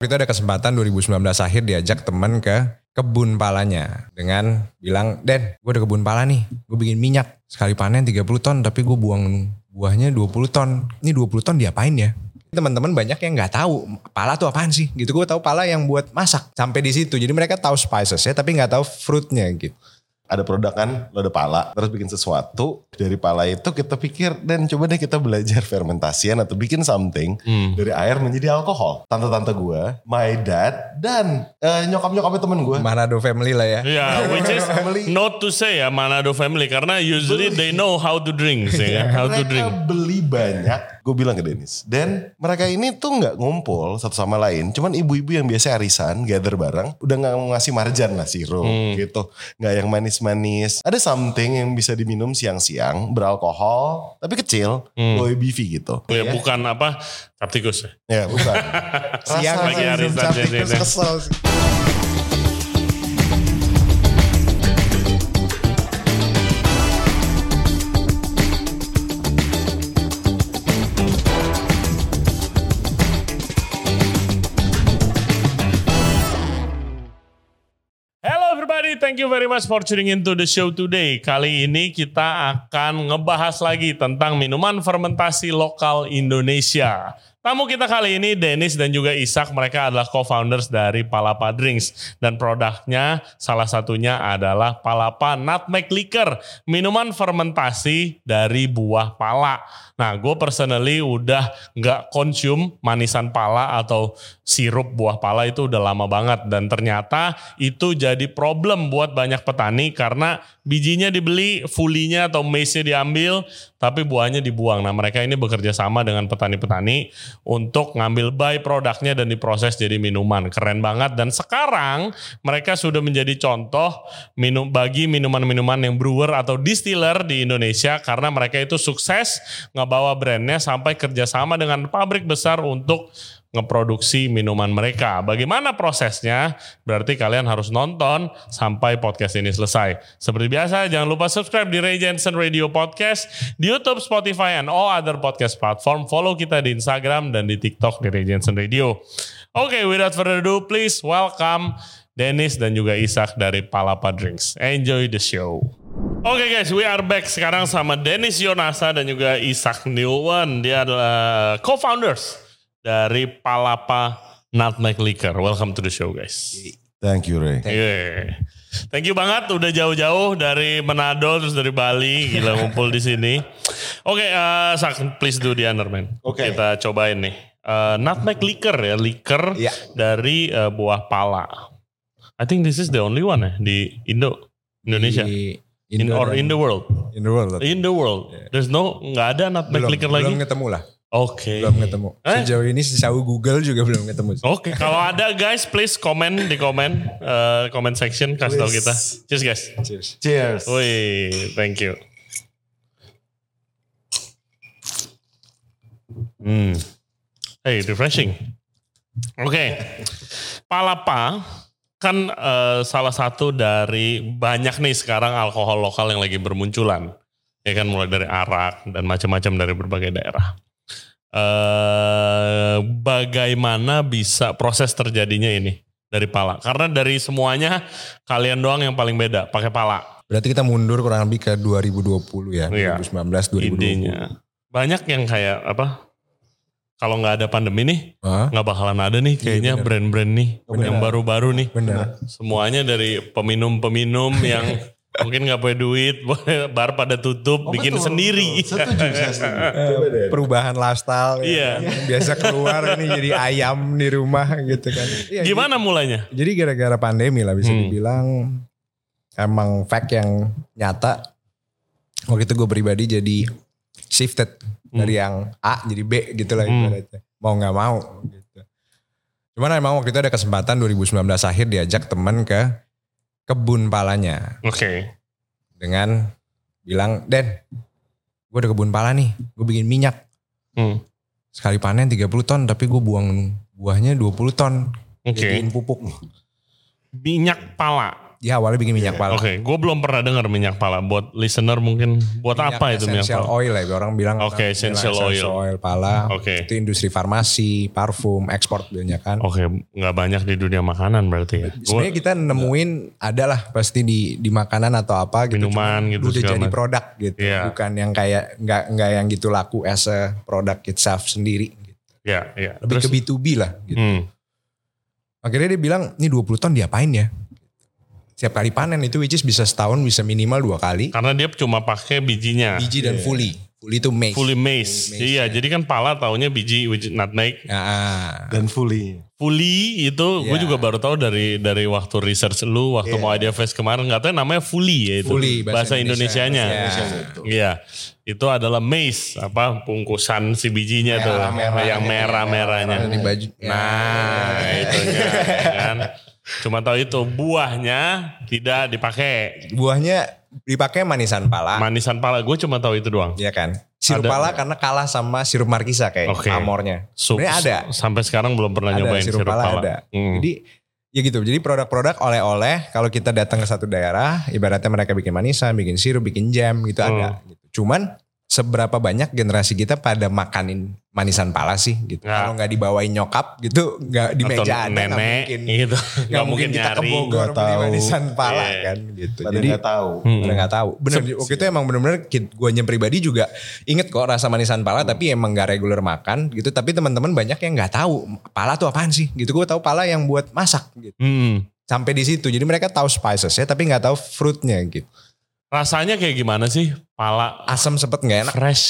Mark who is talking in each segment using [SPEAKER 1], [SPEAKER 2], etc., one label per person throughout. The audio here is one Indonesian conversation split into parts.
[SPEAKER 1] Itu ada kesempatan 2019 akhir diajak teman ke kebun palanya dengan bilang, Den, gue ada kebun pala nih, gue bikin minyak. Sekali panen 30 ton, tapi gue buang buahnya 20 ton. Ini 20 ton diapain ya? Teman-teman banyak yang nggak tahu pala tuh apaan sih gitu. Gue tahu pala yang buat masak sampai di situ. Jadi mereka tahu spicesnya tapi nggak tahu fruitnya gitu.
[SPEAKER 2] Ada produk kan, lo ada pala, terus bikin sesuatu dari pala itu kita pikir dan coba deh kita belajar fermentasian atau bikin something dari air menjadi alkohol. Tante-tante gue, my dad dan eh, nyokap-nyokapnya temen gue.
[SPEAKER 1] Manado family lah ya.
[SPEAKER 3] Ya, which is
[SPEAKER 2] Family.
[SPEAKER 3] not to say ya Manado family karena usually they know how to drink, ya, kan? how to
[SPEAKER 2] mereka
[SPEAKER 3] drink.
[SPEAKER 2] beli banyak. Gue bilang ke Dennis. Dan mereka ini tuh nggak ngumpul satu sama lain. Cuman ibu-ibu yang biasa arisan, gather bareng. Udah nggak ngasih marjan lah sirup gitu. Nggak yang manis-manis. Ada something yang bisa diminum siang-siang. Beralkohol. Tapi kecil. Low ABV gitu.
[SPEAKER 3] Ya, bukan apa Captikus ya.
[SPEAKER 2] Ya bukan.
[SPEAKER 1] Siang
[SPEAKER 3] lagi ya.
[SPEAKER 2] kesel sih.
[SPEAKER 3] Thank you very much for tuning into the show today. Kali ini kita akan ngebahas lagi tentang minuman fermentasi lokal Indonesia. Tamu kita kali ini Dennis dan juga Isak, mereka adalah co-founders dari Palapa Drinks dan produknya salah satunya adalah Palapa Nutmeg Liquor, minuman fermentasi dari buah pala. Nah, gue personally udah nggak konsum manisan pala atau sirup buah pala itu udah lama banget dan ternyata itu jadi problem buat banyak petani karena bijinya dibeli, fulinya atau maize-nya diambil, tapi buahnya dibuang. Nah, mereka ini bekerja sama dengan petani-petani untuk ngambil buy produknya dan diproses jadi minuman. Keren banget dan sekarang mereka sudah menjadi contoh minum bagi minuman-minuman yang brewer atau distiller di Indonesia karena mereka itu sukses ngebawa brandnya sampai kerjasama dengan pabrik besar untuk ngeproduksi minuman mereka. Bagaimana prosesnya? Berarti kalian harus nonton sampai podcast ini selesai. Seperti biasa, jangan lupa subscribe di Ray Jensen Radio Podcast di YouTube, Spotify, and all other podcast platform. Follow kita di Instagram dan di TikTok di Ray Jensen Radio. Oke, without further ado, please welcome Dennis dan juga Isak dari Palapa Drinks. Enjoy the show. Oke guys, we are back sekarang sama Dennis Yonasa dan juga Isak Newman. Dia adalah co-founders dari Palapa Nutmeg Liquor. Welcome to the show guys.
[SPEAKER 2] Thank you Ray.
[SPEAKER 3] Yeah. Thank you banget udah jauh-jauh dari Manado terus dari Bali gila ngumpul di sini. Oke, eh, Sak, please do the honor man.
[SPEAKER 2] Oke.
[SPEAKER 3] Kita cobain nih. Eh, nutmeg liquor ya, liquor
[SPEAKER 1] Iya.
[SPEAKER 3] dari eh, buah pala. I think this is the only one ya di Indo, Indonesia.
[SPEAKER 1] Di
[SPEAKER 3] in, or in the world.
[SPEAKER 1] in the world.
[SPEAKER 3] In the world. There's no nggak ada nutmeg
[SPEAKER 1] belum,
[SPEAKER 3] liquor lagi.
[SPEAKER 1] belum ketemu lah.
[SPEAKER 3] Oke.
[SPEAKER 1] Belum ketemu.
[SPEAKER 3] Eh?
[SPEAKER 1] Sejauh ini sejauh Google juga belum ketemu.
[SPEAKER 3] Oke, kalau ada guys, please komen di komen eh, comment section kasih tahu kita. Cheers guys.
[SPEAKER 1] Cheers.
[SPEAKER 2] Cheers.
[SPEAKER 3] Wih, thank you. Hmm. Hey, refreshing. Oke. Palapa kan eh, salah satu dari banyak nih sekarang alkohol lokal yang lagi bermunculan. Ya kan mulai dari arak dan macam-macam dari berbagai daerah. Eh bagaimana bisa proses terjadinya ini dari pala? Karena dari semuanya kalian doang yang paling beda pakai pala.
[SPEAKER 1] Berarti kita mundur kurang lebih ke 2020 ya.
[SPEAKER 3] Iya.
[SPEAKER 1] 2019, 2020.
[SPEAKER 3] idenya. Banyak yang kayak apa? Kalau nggak ada pandemi nih, nggak bakalan ada nih kayaknya
[SPEAKER 1] bener.
[SPEAKER 3] brand-brand nih yang baru-baru nih.
[SPEAKER 1] Benar.
[SPEAKER 3] Semuanya dari peminum-peminum yang mungkin nggak punya duit, bar pada tutup,
[SPEAKER 2] Oh,
[SPEAKER 3] bikin
[SPEAKER 2] betul,
[SPEAKER 3] sendiri.
[SPEAKER 2] betul. Setuju saya setuju.
[SPEAKER 1] Perubahan lifestyle. ya.
[SPEAKER 3] Iya.
[SPEAKER 1] Yang Biasa keluar ini jadi ayam di rumah gitu kan. Iya,
[SPEAKER 3] Gimana mulainya?
[SPEAKER 1] Jadi gara-gara pandemi lah bisa
[SPEAKER 3] Hmm.
[SPEAKER 1] dibilang emang fact yang nyata. Waktu itu gue pribadi jadi shifted dari yang A jadi B gitu lah
[SPEAKER 3] Hmm.
[SPEAKER 1] ibaratnya. Mau nggak mau gitu. Cuman emang waktu itu ada kesempatan 2019 akhir diajak teman ke kebun palanya
[SPEAKER 3] Oke.
[SPEAKER 1] dengan bilang, Den, gue ada kebun pala nih, gue bikin minyak.
[SPEAKER 3] Hmm.
[SPEAKER 1] Sekali panen 30 ton, tapi gue buang buahnya 20 ton.
[SPEAKER 3] Oke.
[SPEAKER 1] Jadiin pupuk.
[SPEAKER 3] Minyak pala.
[SPEAKER 1] Dia awalnya bikin minyak pala.
[SPEAKER 3] Oke, gue belum pernah dengar minyak pala. Buat listener mungkin, buat apa itu minyak
[SPEAKER 1] essential
[SPEAKER 3] pala?
[SPEAKER 1] oil ya, orang bilang.
[SPEAKER 3] Oke,
[SPEAKER 1] bilang
[SPEAKER 3] essential oil.
[SPEAKER 1] oil pala.
[SPEAKER 3] Oke.
[SPEAKER 1] Itu industri farmasi, parfum, ekspor banyak kan.
[SPEAKER 3] Oke, nggak banyak di dunia makanan berarti ya. Gua-
[SPEAKER 1] Sebenarnya kita nemuin ada lah pasti di di makanan atau apa gitu.
[SPEAKER 3] Minuman gitu
[SPEAKER 1] Udah jadi
[SPEAKER 3] macam.
[SPEAKER 1] produk gitu.
[SPEAKER 3] Iya.
[SPEAKER 1] Bukan yang kayak nggak nggak yang gitu laku as a product itself sendiri. Gitu.
[SPEAKER 3] ya, ya.
[SPEAKER 1] Lebih
[SPEAKER 3] Terus,
[SPEAKER 1] ke B2B lah. Gitu.
[SPEAKER 3] hmm,
[SPEAKER 1] Akhirnya dia bilang ini 20 ton diapain ya? Setiap kali panen itu which is bisa setahun bisa minimal dua kali.
[SPEAKER 3] karena dia cuma pakai bijinya.
[SPEAKER 1] Biji dan fully. Fully itu maize.
[SPEAKER 3] Fully maize.
[SPEAKER 1] Maize,
[SPEAKER 3] iya,
[SPEAKER 1] ya.
[SPEAKER 3] jadi kan pala taunya biji which is nutmeg.
[SPEAKER 1] Ah,
[SPEAKER 2] Dan fully.
[SPEAKER 3] Fully itu gue
[SPEAKER 1] Iya.
[SPEAKER 3] juga baru tahu dari dari waktu research lu waktu
[SPEAKER 2] Iya.
[SPEAKER 3] mau Idea Fest kemarin nggak tahu namanya fully ya itu.
[SPEAKER 1] Fully, bahasa
[SPEAKER 3] bahasa,
[SPEAKER 1] Indonesia.
[SPEAKER 3] Indonesianya.
[SPEAKER 1] Iya.
[SPEAKER 3] Iya. Itu adalah maize apa bungkusan si bijinya tuh
[SPEAKER 2] Merah-merah
[SPEAKER 3] yang merah-merahnya.
[SPEAKER 1] ada di baju.
[SPEAKER 3] Nah, itunya ya kan. Cuma tahu itu buahnya tidak dipakai.
[SPEAKER 1] Buahnya dipakai manisan pala.
[SPEAKER 3] Manisan pala gue cuma tahu itu doang.
[SPEAKER 1] Iya kan? Sirup
[SPEAKER 3] Ada.
[SPEAKER 1] pala karena kalah sama sirup markisa kayak
[SPEAKER 3] Oke.
[SPEAKER 1] amornya. Sebenarnya ada.
[SPEAKER 3] Sampai sekarang belum pernah
[SPEAKER 1] ada
[SPEAKER 3] nyobain
[SPEAKER 1] sirup, pala, ada.
[SPEAKER 3] Hmm.
[SPEAKER 1] Jadi ya gitu. Jadi produk-produk oleh-oleh kalau kita datang ke satu daerah, ibaratnya mereka bikin manisan, bikin sirup, bikin jam gitu
[SPEAKER 3] Hmm.
[SPEAKER 1] ada. Gitu. Cuman seberapa banyak generasi kita pada makanin manisan pala sih gitu.
[SPEAKER 3] Nggak.
[SPEAKER 1] Kalau nggak dibawain nyokap gitu, nggak di
[SPEAKER 3] Atau
[SPEAKER 1] meja ada nggak mungkin.
[SPEAKER 3] gitu.
[SPEAKER 1] Nggak mungkin kita ke
[SPEAKER 3] nyari.
[SPEAKER 1] Bogor
[SPEAKER 2] Nggak
[SPEAKER 1] beli
[SPEAKER 2] tahu.
[SPEAKER 1] manisan pala
[SPEAKER 3] Iya.
[SPEAKER 1] kan gitu.
[SPEAKER 2] Pada
[SPEAKER 1] Jadi
[SPEAKER 2] nggak tahu.
[SPEAKER 3] Hmm.
[SPEAKER 1] Pada nggak tahu. Bener, waktu itu emang bener-bener gue pribadi juga inget kok rasa manisan pala tapi emang gak reguler makan gitu. Tapi teman-teman banyak yang nggak tahu pala tuh apaan sih gitu. Gue tahu pala yang buat masak gitu.
[SPEAKER 3] Hmm.
[SPEAKER 1] Sampai di situ. Jadi mereka tahu spices ya tapi nggak tahu fruitnya gitu.
[SPEAKER 3] Rasanya kayak gimana sih pala
[SPEAKER 1] Asam sepet nggak enak.
[SPEAKER 3] fresh?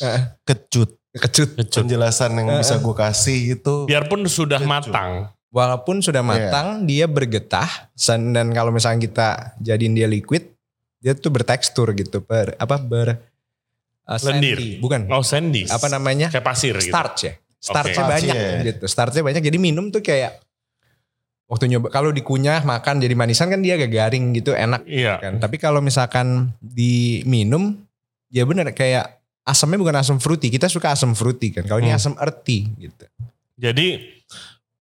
[SPEAKER 1] Eh,
[SPEAKER 2] Kecut.
[SPEAKER 1] kecut.
[SPEAKER 3] Kecut.
[SPEAKER 2] Penjelasan yang bisa gue kasih itu.
[SPEAKER 3] Biarpun sudah
[SPEAKER 2] Kecut.
[SPEAKER 3] matang.
[SPEAKER 1] Walaupun sudah matang dia bergetah dan kalau misalnya kita jadiin dia liquid dia tuh bertekstur gitu. Ber, apa ber uh,
[SPEAKER 3] Lendir.
[SPEAKER 1] sandy. Bukan.
[SPEAKER 3] Oh sandy.
[SPEAKER 1] Apa namanya?
[SPEAKER 3] Kayak pasir gitu.
[SPEAKER 1] starch ya. Starchnya
[SPEAKER 2] Oke.
[SPEAKER 1] banyak
[SPEAKER 2] iya.
[SPEAKER 1] gitu. Starchnya banyak. Jadi minum tuh kayak waktu nyoba kalau dikunyah makan jadi manisan kan dia agak garing gitu enak
[SPEAKER 3] Iya.
[SPEAKER 1] kan. Tapi kalau misalkan diminum ya bener kayak asamnya bukan asam fruity. Kita suka asam fruity kan. Kalau ini
[SPEAKER 3] Hmm.
[SPEAKER 1] asam earthy gitu.
[SPEAKER 3] Jadi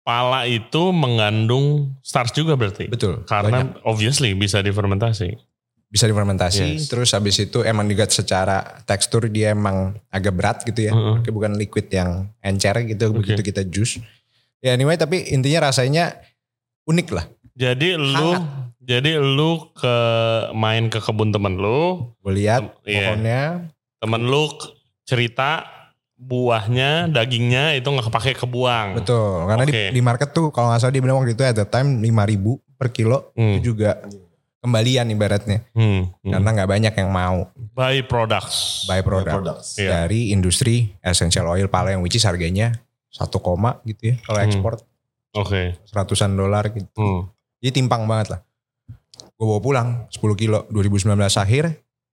[SPEAKER 3] pala itu mengandung starch juga berarti.
[SPEAKER 1] Betul.
[SPEAKER 3] Karena
[SPEAKER 1] Banyak.
[SPEAKER 3] obviously bisa difermentasi.
[SPEAKER 1] bisa difermentasi
[SPEAKER 3] Yes.
[SPEAKER 1] terus habis itu emang juga secara tekstur dia emang agak berat gitu ya.
[SPEAKER 3] Heeh.
[SPEAKER 1] Kayak bukan liquid yang encer gitu
[SPEAKER 3] Oke.
[SPEAKER 1] begitu kita jus. Ya anyway tapi intinya rasanya unik lah.
[SPEAKER 3] Jadi lu jadi lu ke main ke kebun temen lu,
[SPEAKER 1] Gue lihat
[SPEAKER 3] Iya.
[SPEAKER 1] pohonnya
[SPEAKER 3] temen lu cerita buahnya, dagingnya itu nggak kepake kebuang.
[SPEAKER 1] Betul, karena
[SPEAKER 3] Oke.
[SPEAKER 1] di, di market tuh kalau nggak salah dia bilang waktu itu at the time 5000 per kilo
[SPEAKER 3] Hmm.
[SPEAKER 1] itu juga kembalian ibaratnya
[SPEAKER 3] Hmm. hmm.
[SPEAKER 1] karena nggak banyak yang mau
[SPEAKER 3] By products.
[SPEAKER 1] buy product
[SPEAKER 2] Products.
[SPEAKER 3] Iya.
[SPEAKER 1] dari industri essential oil pala yang which is harganya satu koma gitu ya kalau
[SPEAKER 3] Hmm.
[SPEAKER 1] ekspor
[SPEAKER 3] Oke.
[SPEAKER 1] seratusan dolar gitu.
[SPEAKER 3] Hmm.
[SPEAKER 1] Jadi timpang banget lah. Gue bawa pulang 10 kilo 2019 akhir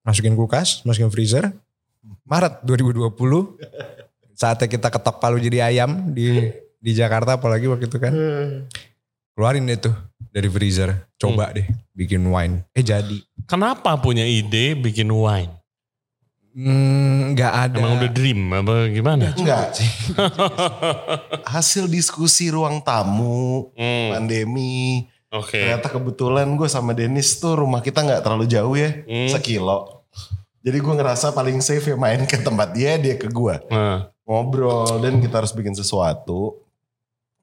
[SPEAKER 1] masukin kulkas, masukin freezer. Maret 2020 saatnya kita ketok palu jadi ayam di di Jakarta apalagi waktu itu kan. Keluarin deh tuh dari freezer. Coba deh bikin wine. Eh jadi.
[SPEAKER 3] Kenapa punya ide bikin wine?
[SPEAKER 1] Hmm, nggak ada.
[SPEAKER 3] Emang udah dream apa gimana?
[SPEAKER 2] Enggak. Hasil diskusi ruang tamu,
[SPEAKER 3] Hmm.
[SPEAKER 2] pandemi.
[SPEAKER 3] Oke.
[SPEAKER 2] Ternyata kebetulan gue sama Dennis tuh rumah kita nggak terlalu jauh ya.
[SPEAKER 3] Hmm.
[SPEAKER 2] Sekilo. Jadi gue ngerasa paling safe ya main ke tempat dia, dia ke gue.
[SPEAKER 3] Nah,
[SPEAKER 2] Ngobrol dan kita harus bikin sesuatu.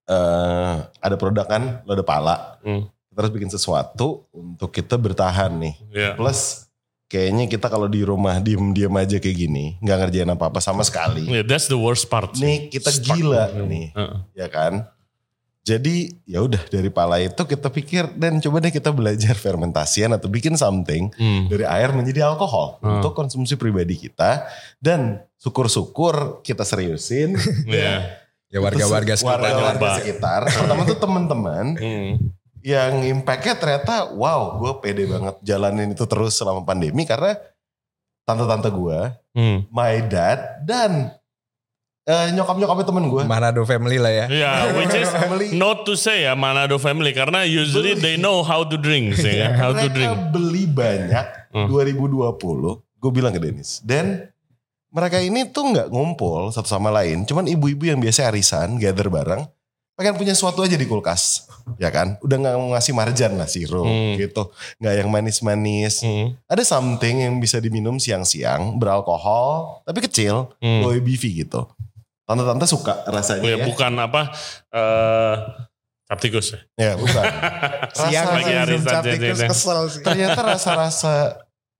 [SPEAKER 2] eh ada produk kan, lo ada pala.
[SPEAKER 3] Hmm.
[SPEAKER 2] Kita harus bikin sesuatu untuk kita bertahan nih.
[SPEAKER 3] ya.
[SPEAKER 2] Plus kayaknya kita kalau di rumah diem-diem aja kayak gini, nggak ngerjain apa-apa sama sekali.
[SPEAKER 3] Yeah, that's the worst part.
[SPEAKER 2] Nih kita
[SPEAKER 3] Stuck.
[SPEAKER 2] gila nih,
[SPEAKER 3] Heeh.
[SPEAKER 2] ya kan? Jadi ya udah dari pala itu kita pikir dan coba deh kita belajar fermentasian atau bikin something
[SPEAKER 3] Hmm.
[SPEAKER 2] dari air menjadi alkohol
[SPEAKER 3] Hmm.
[SPEAKER 2] untuk konsumsi pribadi kita dan syukur-syukur kita seriusin
[SPEAKER 3] Iya.
[SPEAKER 1] Ya warga-warga sekitar.
[SPEAKER 2] warga-warga sekitar. Pertama tuh teman-teman
[SPEAKER 3] Hmm.
[SPEAKER 2] Yang impactnya ternyata wow gue pede banget jalanin itu terus selama pandemi karena tante-tante gue,
[SPEAKER 3] Hmm.
[SPEAKER 2] my dad dan eh, nyokap-nyokapnya temen gue.
[SPEAKER 1] Manado family lah ya.
[SPEAKER 3] Ya, which is
[SPEAKER 2] Family.
[SPEAKER 3] not to say ya Manado family karena usually they know how to drink sih ya, how to
[SPEAKER 2] Mereka
[SPEAKER 3] drink.
[SPEAKER 2] beli banyak
[SPEAKER 3] Hmm.
[SPEAKER 2] 2020. Gue bilang ke Dennis. Dan mereka ini tuh nggak ngumpul satu sama lain. Cuman ibu-ibu yang biasa arisan, gather bareng. Pengen punya sesuatu aja di kulkas. ya kan udah nggak mau ngasih marjan lah sirup
[SPEAKER 3] Hmm.
[SPEAKER 2] gitu nggak yang manis-manis
[SPEAKER 3] Hmm.
[SPEAKER 2] ada something yang bisa diminum siang-siang beralkohol tapi kecil
[SPEAKER 3] Hmm.
[SPEAKER 2] low ABV gitu tante-tante suka rasanya
[SPEAKER 3] Oh ya,
[SPEAKER 2] ya
[SPEAKER 3] bukan apa eh cap tikus ya.
[SPEAKER 2] bukan
[SPEAKER 1] Siang
[SPEAKER 3] lagi
[SPEAKER 1] tikus
[SPEAKER 3] jadi.
[SPEAKER 1] kesel sih.
[SPEAKER 2] ternyata rasa-rasa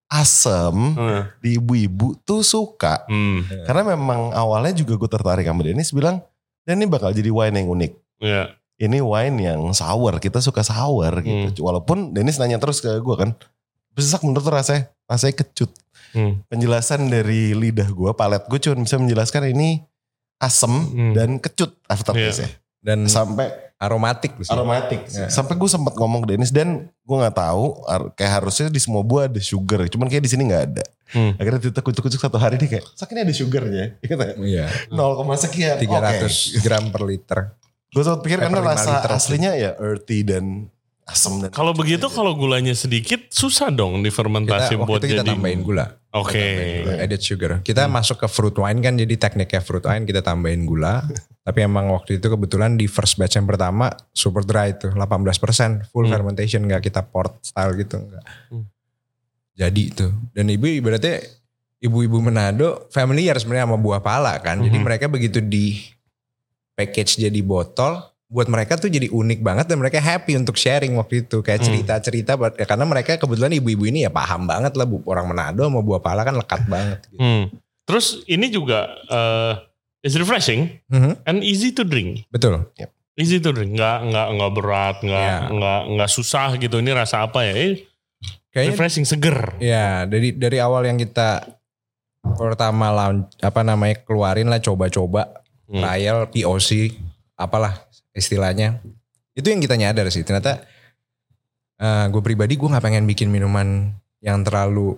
[SPEAKER 2] asam
[SPEAKER 3] Hmm.
[SPEAKER 2] di ibu-ibu tuh suka
[SPEAKER 3] Hmm.
[SPEAKER 2] karena memang awalnya juga gue tertarik sama Dennis bilang dan ini bakal jadi wine yang unik
[SPEAKER 3] Ya.
[SPEAKER 2] ini wine yang sour kita suka sour
[SPEAKER 3] Hmm.
[SPEAKER 2] gitu walaupun Dennis nanya terus ke gue kan besak menurut tuh rasanya rasanya kecut
[SPEAKER 3] Hmm.
[SPEAKER 2] penjelasan dari lidah gue palet gue cuma bisa menjelaskan ini asem
[SPEAKER 3] Hmm.
[SPEAKER 2] dan kecut aftertaste ya
[SPEAKER 1] Dan
[SPEAKER 2] sampai
[SPEAKER 1] aromatik sih.
[SPEAKER 2] aromatik
[SPEAKER 1] Ya.
[SPEAKER 2] sampai gue sempat ngomong ke Dennis dan gue nggak tahu kayak harusnya di semua buah ada sugar cuman kayak di sini nggak ada
[SPEAKER 3] Hmm.
[SPEAKER 2] akhirnya ditekuk-tekuk satu hari nih kayak sak ini ada sugarnya Gitu ya.
[SPEAKER 1] Iya.
[SPEAKER 2] 0, sekian
[SPEAKER 1] 300 gram per liter.
[SPEAKER 2] gue sempat pikir
[SPEAKER 1] Eh,
[SPEAKER 2] karena rasa
[SPEAKER 1] liter
[SPEAKER 2] aslinya ya earthy dan asam dan
[SPEAKER 3] Kalau begitu kalau gulanya sedikit susah dong
[SPEAKER 1] Kita,
[SPEAKER 3] difermentasi
[SPEAKER 1] waktu
[SPEAKER 3] buat
[SPEAKER 1] itu kita
[SPEAKER 3] jadi.
[SPEAKER 1] tambahin gula.
[SPEAKER 3] Oke.
[SPEAKER 1] Added sugar. Kita
[SPEAKER 3] Hmm.
[SPEAKER 1] masuk ke fruit wine kan jadi tekniknya fruit wine kita tambahin gula. Tapi emang waktu itu kebetulan di first batch yang pertama super dry itu 18% full
[SPEAKER 3] Hmm.
[SPEAKER 1] fermentation nggak kita port style gitu enggak.
[SPEAKER 3] Hmm.
[SPEAKER 1] Jadi itu. Dan ibu ibaratnya ibu-ibu Manado familiar sebenarnya sama buah pala kan. Jadi
[SPEAKER 3] Mhm.
[SPEAKER 1] mereka begitu di package jadi botol buat mereka tuh jadi unik banget dan mereka happy untuk sharing waktu itu kayak
[SPEAKER 3] Hmm.
[SPEAKER 1] cerita-cerita buat- ya karena mereka kebetulan ibu-ibu ini ya paham banget lah bu orang Manado sama buah pala kan lekat banget gitu.
[SPEAKER 3] Hmm. Terus ini juga eh is refreshing
[SPEAKER 1] Mhm,
[SPEAKER 3] and easy to drink.
[SPEAKER 1] Betul.
[SPEAKER 3] Easy to drink, nggak nggak nggak berat, nggak
[SPEAKER 1] Ya.
[SPEAKER 3] nggak nggak susah gitu. Ini rasa apa ya? Eh,
[SPEAKER 1] Kayaknya
[SPEAKER 3] refreshing, seger.
[SPEAKER 1] ya dari dari awal yang kita pertama launch apa namanya keluarin lah coba-coba
[SPEAKER 3] Hmm.
[SPEAKER 1] trial POC apalah istilahnya. Itu yang kita nyadar sih. Ternyata gue pribadi gue nggak pengen bikin minuman yang terlalu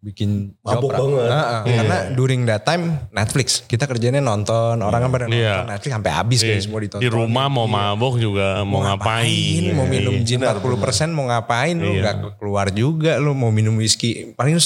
[SPEAKER 1] bikin
[SPEAKER 2] Mabuk banget.
[SPEAKER 1] Heeh,
[SPEAKER 2] Iya.
[SPEAKER 1] karena during that time Netflix kita kerjanya nonton orang kan pada nonton
[SPEAKER 3] Iya.
[SPEAKER 1] Netflix sampai habis
[SPEAKER 3] Iya.
[SPEAKER 1] kayak semua ditonton
[SPEAKER 3] Di rumah mau
[SPEAKER 1] Iya.
[SPEAKER 3] mabok juga mau, ngapain?
[SPEAKER 1] mau minum
[SPEAKER 2] Iya,
[SPEAKER 1] gin
[SPEAKER 2] benar,
[SPEAKER 1] 40% mau ngapain lu
[SPEAKER 3] Iya.
[SPEAKER 1] nggak keluar juga lu mau minum whisky paling lu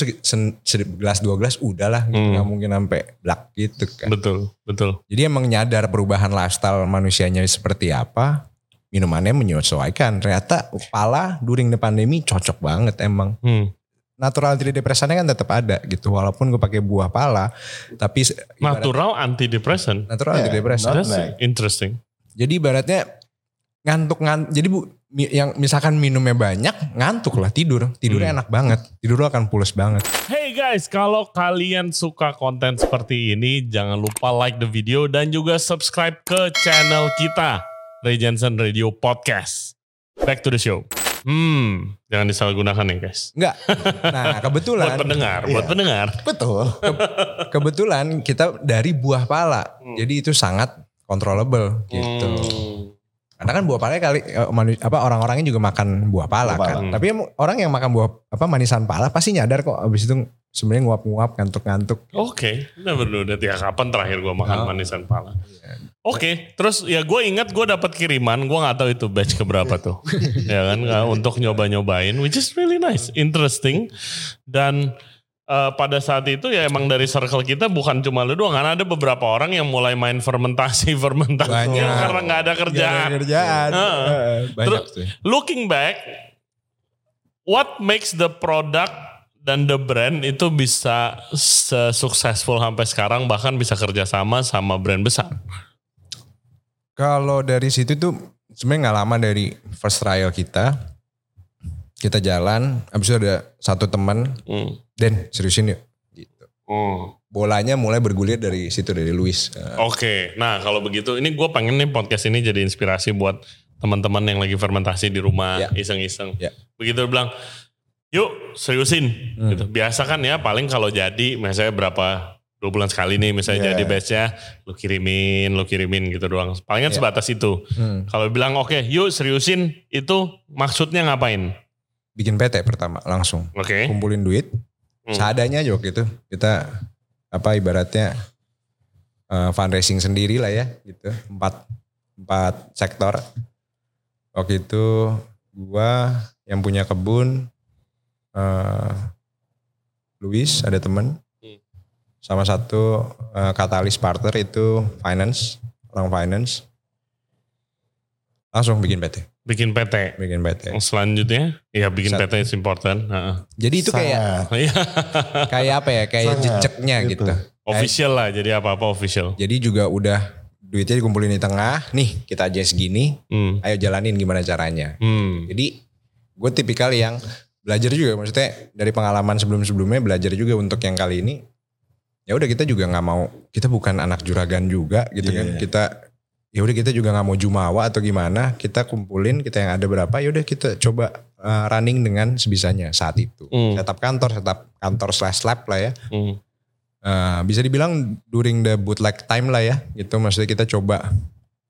[SPEAKER 1] gelas dua gelas udahlah gitu
[SPEAKER 3] Hmm.
[SPEAKER 1] nggak mungkin sampai black gitu kan
[SPEAKER 3] Betul, betul.
[SPEAKER 1] jadi emang nyadar perubahan lifestyle manusianya seperti apa minumannya menyesuaikan ternyata pala during the pandemi cocok banget emang
[SPEAKER 3] Hmm.
[SPEAKER 1] Natural antidepresannya kan tetap ada gitu walaupun gue pakai buah pala tapi
[SPEAKER 3] Natural antidepresan.
[SPEAKER 1] natural
[SPEAKER 2] Yeah,
[SPEAKER 1] antidepresan
[SPEAKER 3] That's interesting.
[SPEAKER 1] jadi ibaratnya ngantuk ngantuk jadi bu yang misalkan minumnya banyak ngantuk lah tidur tidurnya
[SPEAKER 3] Hmm.
[SPEAKER 1] enak banget tidur lu akan pules banget
[SPEAKER 3] Hey guys, kalau kalian suka konten seperti ini, jangan lupa like the video dan juga subscribe ke channel kita, Ray Jensen Radio Podcast. Back to the show. Hmm, jangan disalahgunakan ya guys.
[SPEAKER 1] enggak nah kebetulan
[SPEAKER 3] Buat pendengar, buat
[SPEAKER 2] Iya.
[SPEAKER 3] pendengar.
[SPEAKER 2] betul
[SPEAKER 1] kebetulan kita dari buah pala
[SPEAKER 3] Hmm.
[SPEAKER 1] jadi itu sangat controllable gitu
[SPEAKER 3] Hmm.
[SPEAKER 1] Karena kan buah pala kali eh, apa orang-orangnya juga makan buah pala
[SPEAKER 2] Buah
[SPEAKER 1] kan
[SPEAKER 3] pala.
[SPEAKER 1] tapi orang yang makan buah apa manisan pala pasti nyadar kok abis itu sebenarnya nguap-nguap ngantuk-ngantuk
[SPEAKER 3] Oke, never know that ya kapan terakhir gue makan
[SPEAKER 1] Oh.
[SPEAKER 3] manisan pala. Oke, terus ya gue ingat gue dapat kiriman, gue nggak tahu itu batch keberapa tuh, ya kan untuk nyoba-nyobain, which is really nice, interesting, dan eh, pada saat itu ya emang dari circle kita bukan cuma lu doang, karena ada beberapa orang yang mulai main fermentasi fermentasi
[SPEAKER 1] Banyak.
[SPEAKER 3] karena nggak ada kerjaan.
[SPEAKER 1] Nggak ada kerjaan.
[SPEAKER 3] Heeh,
[SPEAKER 1] banyak
[SPEAKER 3] Terus-
[SPEAKER 1] tuh
[SPEAKER 3] Looking back, what makes the product dan the brand itu bisa successful sampai sekarang bahkan bisa kerjasama sama brand besar.
[SPEAKER 1] Kalau dari situ tuh sebenarnya nggak lama dari first trial kita. Kita jalan, habis itu ada satu teman,
[SPEAKER 3] Hmm.
[SPEAKER 1] Den seriusin yuk. Gitu.
[SPEAKER 3] Hmm.
[SPEAKER 1] Bolanya mulai bergulir dari situ dari Luis. Eh,
[SPEAKER 3] Oke, nah kalau begitu ini gue pengen nih podcast ini jadi inspirasi buat teman-teman yang lagi fermentasi di rumah
[SPEAKER 1] Ya.
[SPEAKER 3] iseng-iseng.
[SPEAKER 1] Ya.
[SPEAKER 3] Begitu bilang, yuk seriusin.
[SPEAKER 1] Hmm.
[SPEAKER 3] Gitu. Biasa kan ya paling kalau jadi misalnya berapa dua bulan sekali nih misalnya
[SPEAKER 2] Ya.
[SPEAKER 3] jadi batchnya lu kirimin, lu kirimin gitu doang. Palingan
[SPEAKER 1] Ya.
[SPEAKER 3] sebatas itu.
[SPEAKER 1] hmm.
[SPEAKER 3] Kalau bilang oke, yuk seriusin itu maksudnya ngapain?
[SPEAKER 1] Bikin PT pertama langsung.
[SPEAKER 3] Oke.
[SPEAKER 1] Kumpulin duit,
[SPEAKER 3] Hmm.
[SPEAKER 1] seadanya aja waktu itu. Kita apa ibaratnya eh, fundraising sendiri lah ya gitu. Empat, empat sektor. Waktu itu gua yang punya kebun, eh Luis ada temen,
[SPEAKER 3] Hmm.
[SPEAKER 1] sama satu eh, katalis partner itu finance, orang finance. Langsung bikin PT.
[SPEAKER 3] Bikin PT.
[SPEAKER 1] bikin PT.
[SPEAKER 3] Selanjutnya, ya bikin
[SPEAKER 1] Sat-
[SPEAKER 3] PT is important. Heeh.
[SPEAKER 1] Jadi itu kayak
[SPEAKER 2] Sangat.
[SPEAKER 3] Iya.
[SPEAKER 1] kayak apa ya? Kayak
[SPEAKER 2] Sangat,
[SPEAKER 1] jejaknya
[SPEAKER 2] gitu.
[SPEAKER 1] gitu.
[SPEAKER 3] official lah, jadi apa-apa official.
[SPEAKER 1] Jadi juga udah duitnya dikumpulin di tengah. Nih kita aja segini.
[SPEAKER 3] Hmm.
[SPEAKER 1] Ayo jalanin gimana caranya.
[SPEAKER 3] Hmm.
[SPEAKER 1] Jadi gue tipikal yang belajar juga. Maksudnya dari pengalaman sebelum-sebelumnya belajar juga untuk yang kali ini. Ya udah kita juga nggak mau. Kita bukan anak juragan juga gitu
[SPEAKER 2] Iya.
[SPEAKER 1] kan. Kita ya udah kita juga nggak mau jumawa atau gimana. Kita kumpulin kita yang ada berapa. Ya udah kita coba uh, running dengan sebisanya saat itu.
[SPEAKER 3] Hmm.
[SPEAKER 1] Setup kantor, setup kantor slash lab lah ya.
[SPEAKER 3] Hmm.
[SPEAKER 1] Eh, bisa dibilang during the bootleg time lah ya gitu maksudnya kita coba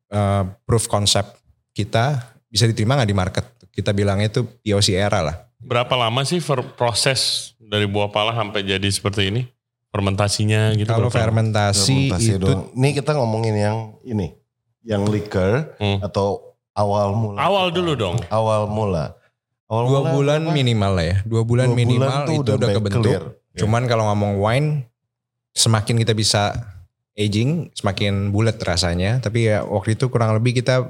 [SPEAKER 1] eh, proof concept kita bisa diterima nggak di market kita bilangnya itu POC era lah
[SPEAKER 3] Berapa lama sih fer- proses dari buah pala sampai jadi seperti ini? Fermentasinya gitu.
[SPEAKER 1] kalau fermentasi,
[SPEAKER 2] Fermentasi
[SPEAKER 1] itu
[SPEAKER 2] doang. Ini kita ngomongin yang ini, yang liquor
[SPEAKER 3] Hmm.
[SPEAKER 2] atau awal mula.
[SPEAKER 3] Awal dulu dong.
[SPEAKER 2] Awal mula. Awal
[SPEAKER 1] dua
[SPEAKER 2] mula
[SPEAKER 1] bulan
[SPEAKER 2] apa?
[SPEAKER 1] minimal lah ya dua bulan
[SPEAKER 2] Dua
[SPEAKER 1] minimal
[SPEAKER 2] tuh
[SPEAKER 1] itu udah
[SPEAKER 2] baik
[SPEAKER 1] kebentuk
[SPEAKER 2] clear.
[SPEAKER 1] cuman kalau ngomong wine semakin kita bisa aging semakin bulat rasanya tapi ya waktu itu kurang lebih kita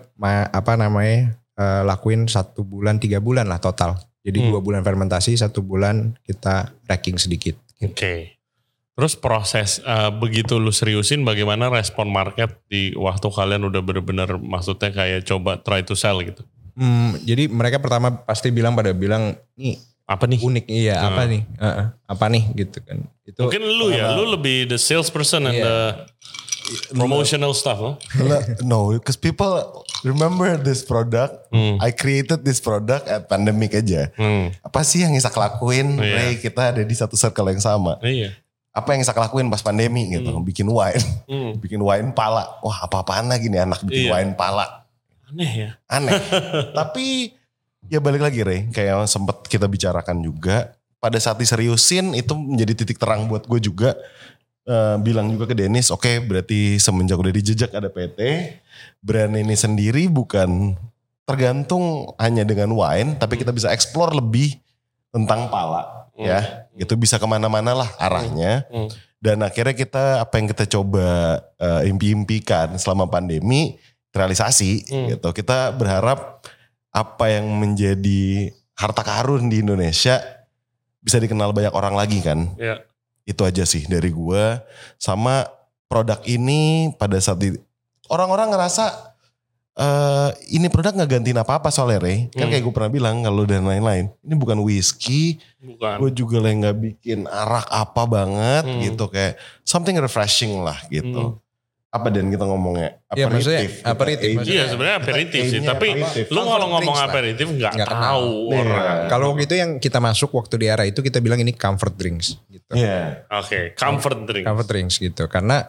[SPEAKER 1] apa namanya eh, lakuin satu bulan tiga bulan lah total jadi
[SPEAKER 3] Hmm.
[SPEAKER 1] dua bulan fermentasi satu bulan kita racking sedikit
[SPEAKER 3] Oke. Terus proses eh, begitu lu seriusin bagaimana respon market di waktu kalian udah bener-bener maksudnya kayak coba try to sell gitu.
[SPEAKER 1] Hmm, jadi mereka pertama pasti bilang pada bilang nih
[SPEAKER 3] Apa nih?
[SPEAKER 1] unik iya
[SPEAKER 3] Hmm.
[SPEAKER 1] apa nih Heeh, apa nih gitu kan itu
[SPEAKER 3] Mungkin lu ya, lu lebih the salesperson and
[SPEAKER 1] Iya.
[SPEAKER 3] the promotional stuff loh.
[SPEAKER 2] no, because people remember this product.
[SPEAKER 3] Hmm.
[SPEAKER 2] I created this product at pandemic aja.
[SPEAKER 3] Hmm.
[SPEAKER 2] Apa sih yang Isak lakuin?
[SPEAKER 3] Iya.
[SPEAKER 2] Ray, kita ada di satu circle yang sama.
[SPEAKER 3] Iya.
[SPEAKER 2] Apa yang Isak lakuin pas pandemi gitu? Bikin wine.
[SPEAKER 3] Hmm.
[SPEAKER 2] bikin wine pala. Wah apa-apaan lagi nih anak bikin
[SPEAKER 3] Iya.
[SPEAKER 2] wine pala.
[SPEAKER 3] Aneh ya.
[SPEAKER 2] Aneh. Tapi ya balik lagi Ray. Kayak sempet kita bicarakan juga. Pada saat diseriusin itu menjadi titik terang buat gue juga. Eh, bilang juga ke Dennis, oke berarti semenjak udah dijejak ada PT. Brand ini sendiri bukan tergantung hanya dengan wine. Tapi kita bisa explore lebih tentang pala.
[SPEAKER 3] Hmm.
[SPEAKER 2] Ya gitu bisa ke mana-mana lah arahnya.
[SPEAKER 3] Hmm.
[SPEAKER 2] Dan akhirnya kita apa yang kita coba eh, impi-impikan selama pandemi terrealisasi
[SPEAKER 3] Hmm.
[SPEAKER 2] gitu. Kita berharap apa yang menjadi harta karun di Indonesia bisa dikenal banyak orang lagi kan.
[SPEAKER 3] Ya.
[SPEAKER 2] Itu aja sih dari gua sama produk ini pada saat di orang-orang ngerasa eh ini produk nggak gantiin apa-apa soalnya Ray. Kan
[SPEAKER 3] Hmm.
[SPEAKER 2] kayak gue pernah bilang kalau dan lain-lain. Ini bukan whisky,
[SPEAKER 3] Bukan.
[SPEAKER 2] gue juga lah nggak bikin arak apa banget
[SPEAKER 3] Hmm.
[SPEAKER 2] gitu kayak something refreshing lah gitu.
[SPEAKER 3] Hmm.
[SPEAKER 2] Apa dan kita ngomongnya
[SPEAKER 1] Ya, maksudnya
[SPEAKER 2] Kita
[SPEAKER 1] aperitif,
[SPEAKER 2] age-
[SPEAKER 1] maksudnya.
[SPEAKER 3] Iya sebenarnya aperitif sih, tapi
[SPEAKER 2] aperitif.
[SPEAKER 3] lu kalau ngomong
[SPEAKER 1] drinks
[SPEAKER 3] aperitif nggak tahu
[SPEAKER 2] Iya.
[SPEAKER 3] orang.
[SPEAKER 1] kalau waktu itu yang kita masuk waktu di era itu kita bilang ini comfort drinks gitu
[SPEAKER 2] Iya.
[SPEAKER 3] Oke, comfort drink.
[SPEAKER 1] comfort drinks gitu karena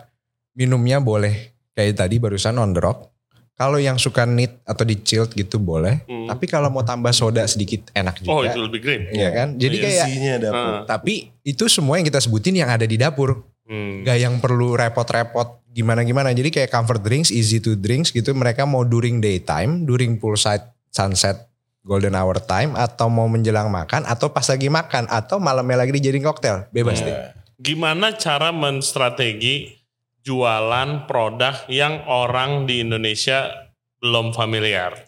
[SPEAKER 1] minumnya boleh kayak tadi barusan on the rock kalau yang suka neat atau di chilled gitu boleh
[SPEAKER 3] Hmm.
[SPEAKER 1] tapi kalau mau tambah soda sedikit enak
[SPEAKER 3] Oh
[SPEAKER 1] juga
[SPEAKER 3] itu lebih green.
[SPEAKER 1] Iya kan jadi
[SPEAKER 3] Iya.
[SPEAKER 1] kayak
[SPEAKER 2] Isinya dapur.
[SPEAKER 3] Ah.
[SPEAKER 1] tapi itu semua yang kita sebutin yang ada di dapur
[SPEAKER 3] Hmm.
[SPEAKER 1] Gak yang perlu repot-repot gimana-gimana. Jadi kayak comfort drinks, easy to drinks gitu. Mereka mau during daytime, during poolside sunset golden hour time. Atau mau menjelang makan, atau pas lagi makan. Atau malamnya lagi dijadiin koktail. Bebas
[SPEAKER 3] Iya.
[SPEAKER 1] deh.
[SPEAKER 3] Gimana cara menstrategi jualan produk yang orang di Indonesia belum familiar?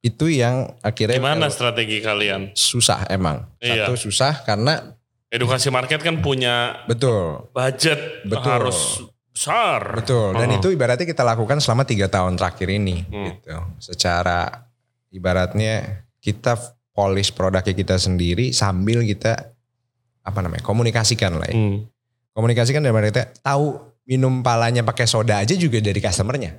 [SPEAKER 1] Itu yang akhirnya
[SPEAKER 3] Gimana
[SPEAKER 1] kalau
[SPEAKER 3] strategi kalian?
[SPEAKER 1] susah emang.
[SPEAKER 3] Iya.
[SPEAKER 1] Satu susah karena
[SPEAKER 3] Edukasi market kan punya
[SPEAKER 1] betul.
[SPEAKER 3] budget
[SPEAKER 1] Betul.
[SPEAKER 3] harus besar.
[SPEAKER 1] Betul. Dan
[SPEAKER 3] Oh.
[SPEAKER 1] itu ibaratnya kita lakukan selama tiga tahun terakhir ini.
[SPEAKER 3] Hmm.
[SPEAKER 1] Gitu. Secara ibaratnya kita polish produknya kita sendiri sambil kita apa namanya komunikasikan lah ya.
[SPEAKER 3] Hmm.
[SPEAKER 1] Komunikasikan dari mereka tahu minum palanya pakai soda aja juga dari customernya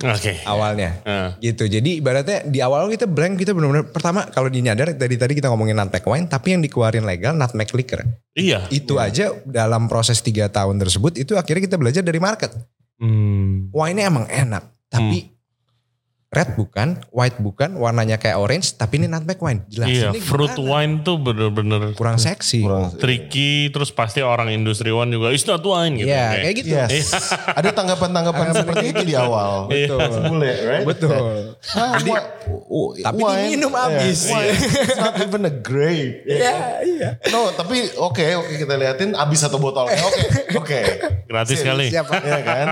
[SPEAKER 3] Oke.
[SPEAKER 1] awalnya.
[SPEAKER 3] Nah,
[SPEAKER 1] Gitu. Jadi ibaratnya di awal kita blank kita benar-benar pertama kalau dinyadar dari tadi kita ngomongin nutmeg wine tapi yang dikeluarin legal nutmeg liquor.
[SPEAKER 3] iya.
[SPEAKER 1] Itu aja dalam proses tiga tahun tersebut itu akhirnya kita belajar dari market.
[SPEAKER 3] Hmm.
[SPEAKER 1] wine-nya emang enak, tapi red bukan, white bukan, warnanya kayak orange, tapi ini nutmeg wine. Jelas
[SPEAKER 3] Iya,
[SPEAKER 1] ini
[SPEAKER 3] fruit
[SPEAKER 1] gimana?
[SPEAKER 3] wine tuh bener-bener
[SPEAKER 1] kurang seksi.
[SPEAKER 2] Kurang
[SPEAKER 3] tricky. Terus pasti orang industriwan juga, it's not wine gitu.
[SPEAKER 1] Iya,
[SPEAKER 3] Kayak-
[SPEAKER 1] kayak gitu.
[SPEAKER 2] Yes. Ada tanggapan-tanggapan seperti itu di awal.
[SPEAKER 1] Betul.
[SPEAKER 2] Bule, right?
[SPEAKER 1] Betul.
[SPEAKER 2] Ah,
[SPEAKER 1] Jadi- tapi
[SPEAKER 2] wine-
[SPEAKER 1] diminum
[SPEAKER 2] yeah,
[SPEAKER 1] habis.
[SPEAKER 2] wine, It's not even a grape.
[SPEAKER 1] Iya, iya.
[SPEAKER 2] No, tapi oke, oke kita liatin habis satu botolnya. Oke, oke.
[SPEAKER 3] Gratis kali.
[SPEAKER 1] Siapa?
[SPEAKER 2] Iya kan?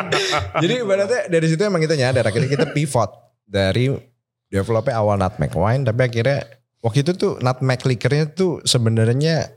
[SPEAKER 1] Jadi ibaratnya dari situ emang kita nyadar akhirnya kita pivot dari developnya awal nutmeg wine tapi akhirnya waktu itu tuh nutmeg liquornya tuh sebenarnya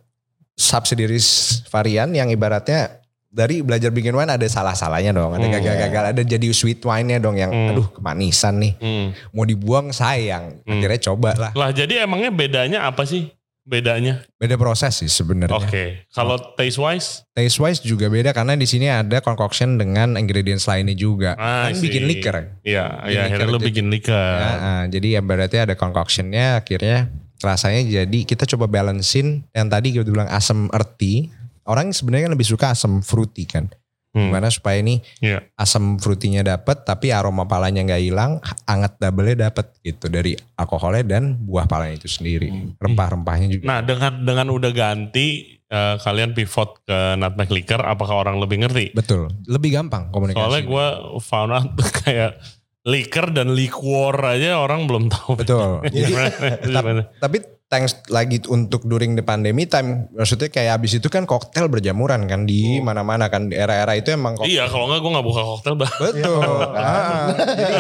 [SPEAKER 1] subsidiaries varian yang ibaratnya dari belajar bikin wine ada salah-salahnya dong, ada
[SPEAKER 3] Hmm.
[SPEAKER 1] gagal-gagal, ada jadi sweet wine-nya dong yang
[SPEAKER 3] Hmm.
[SPEAKER 1] aduh kemanisan nih,
[SPEAKER 3] Hmm.
[SPEAKER 1] mau dibuang sayang.
[SPEAKER 3] Hmm.
[SPEAKER 1] Akhirnya coba lah.
[SPEAKER 3] Lah jadi emangnya bedanya apa sih? Bedanya?
[SPEAKER 1] Beda proses sih sebenarnya.
[SPEAKER 3] Oke. Kalau taste wise?
[SPEAKER 1] Taste wise juga beda karena di sini ada concoction dengan ingredients lainnya juga.
[SPEAKER 3] Ah,
[SPEAKER 1] kan bikin liquor.
[SPEAKER 3] Iya, ya akhirnya
[SPEAKER 1] jadi-
[SPEAKER 3] bikin liquor.
[SPEAKER 1] Ya, ah, jadi ya berarti ada concoctionnya akhirnya rasanya jadi kita coba balancein yang tadi kita bilang asam earthy. Orang sebenarnya kan lebih suka asam fruity kan.
[SPEAKER 3] Hmm.
[SPEAKER 1] Gimana supaya ini
[SPEAKER 3] Iya.
[SPEAKER 1] asam fruitynya dapat tapi aroma palanya nggak hilang, anget double-nya dapat gitu dari alkoholnya dan buah palanya itu sendiri. Rempah-rempahnya juga.
[SPEAKER 3] Nah dengan dengan udah ganti eh, kalian pivot ke nutmeg liquor, apakah orang lebih ngerti?
[SPEAKER 1] Betul, lebih gampang komunikasi.
[SPEAKER 3] Soalnya gue found out kayak liquor dan liquor aja orang belum tahu.
[SPEAKER 1] Betul. Jadi tapi thanks lagi untuk during the pandemi time maksudnya kayak abis itu kan koktail berjamuran kan di mana-mana kan di era-era itu emang koktail.
[SPEAKER 3] Iya kalau nggak gue nggak buka koktail bah.
[SPEAKER 1] betul Ah, jadi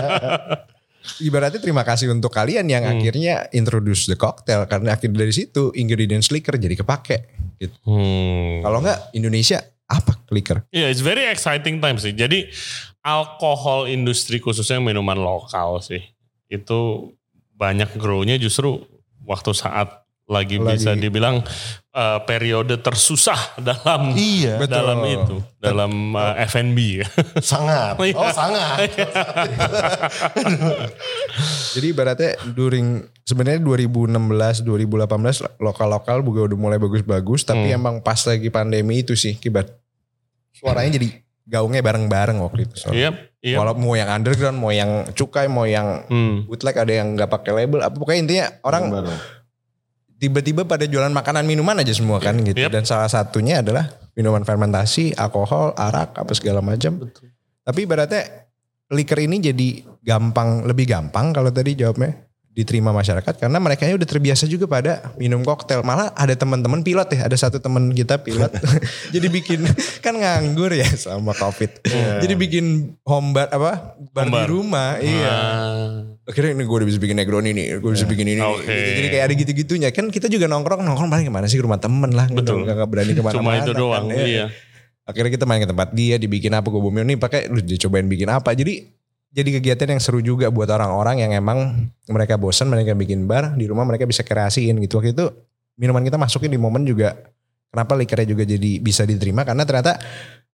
[SPEAKER 1] ibaratnya terima kasih untuk kalian yang
[SPEAKER 3] Hmm.
[SPEAKER 1] akhirnya introduce the cocktail karena akhirnya dari situ ingredients liquor jadi kepake gitu.
[SPEAKER 3] Hmm.
[SPEAKER 1] kalau enggak Indonesia apa liquor
[SPEAKER 3] Iya, it's very exciting time sih. Jadi alkohol industri khususnya minuman lokal sih. Itu banyak grow-nya justru waktu saat lagi,
[SPEAKER 1] Lagi.
[SPEAKER 3] bisa dibilang eh, periode tersusah dalam
[SPEAKER 2] Iya.
[SPEAKER 1] Betul.
[SPEAKER 3] dalam itu, dalam eh, F&B ya.
[SPEAKER 2] Sangat.
[SPEAKER 3] Iya.
[SPEAKER 2] Oh sangat.
[SPEAKER 1] jadi ibaratnya during sebenarnya 2016 2018 lokal-lokal juga udah mulai bagus-bagus tapi
[SPEAKER 3] Hmm.
[SPEAKER 1] emang pas lagi pandemi itu sih kibat suaranya jadi gaungnya bareng-bareng waktu itu soalnya.
[SPEAKER 3] Iya, iya.
[SPEAKER 1] Walau mau yang underground, mau yang cukai, mau yang
[SPEAKER 3] Hmm.
[SPEAKER 1] bootleg, ada yang nggak pakai label. Apa pokoknya intinya orang tiba-tiba pada jualan makanan minuman aja semua kan gitu.
[SPEAKER 3] Yep.
[SPEAKER 1] Dan salah satunya adalah minuman fermentasi, alkohol, arak, apa segala macam. Tapi ibaratnya liquor ini jadi gampang, lebih gampang kalau tadi jawabnya diterima masyarakat karena mereka udah terbiasa juga pada minum koktail. Malah ada teman-teman pilot ya, ada satu teman kita pilot. jadi bikin kan nganggur ya selama Covid. Jadi bikin home bar apa? Bar
[SPEAKER 3] Home bar.
[SPEAKER 1] di rumah. Iya
[SPEAKER 3] Ah,
[SPEAKER 1] akhirnya ini gue udah bisa bikin Negroni nih, gue bisa bikin ini. Gitu. Jadi kayak ada gitu-gitunya kan kita juga nongkrong nongkrong paling ke mana sih ke rumah temen lah,
[SPEAKER 3] Betul.
[SPEAKER 1] nggak berani ke mana-mana.
[SPEAKER 3] Cuma itu doang.
[SPEAKER 1] kan, ya.
[SPEAKER 3] Iya.
[SPEAKER 1] Akhirnya kita main ke tempat dia, dibikin apa gue bumi nih pakai, lu dicobain bikin apa. Jadi jadi kegiatan yang seru juga buat orang-orang yang emang mereka bosan, mereka bikin bar di rumah mereka bisa kreasiin gitu. Waktu itu minuman kita masukin di momen juga kenapa likernya juga jadi bisa diterima karena ternyata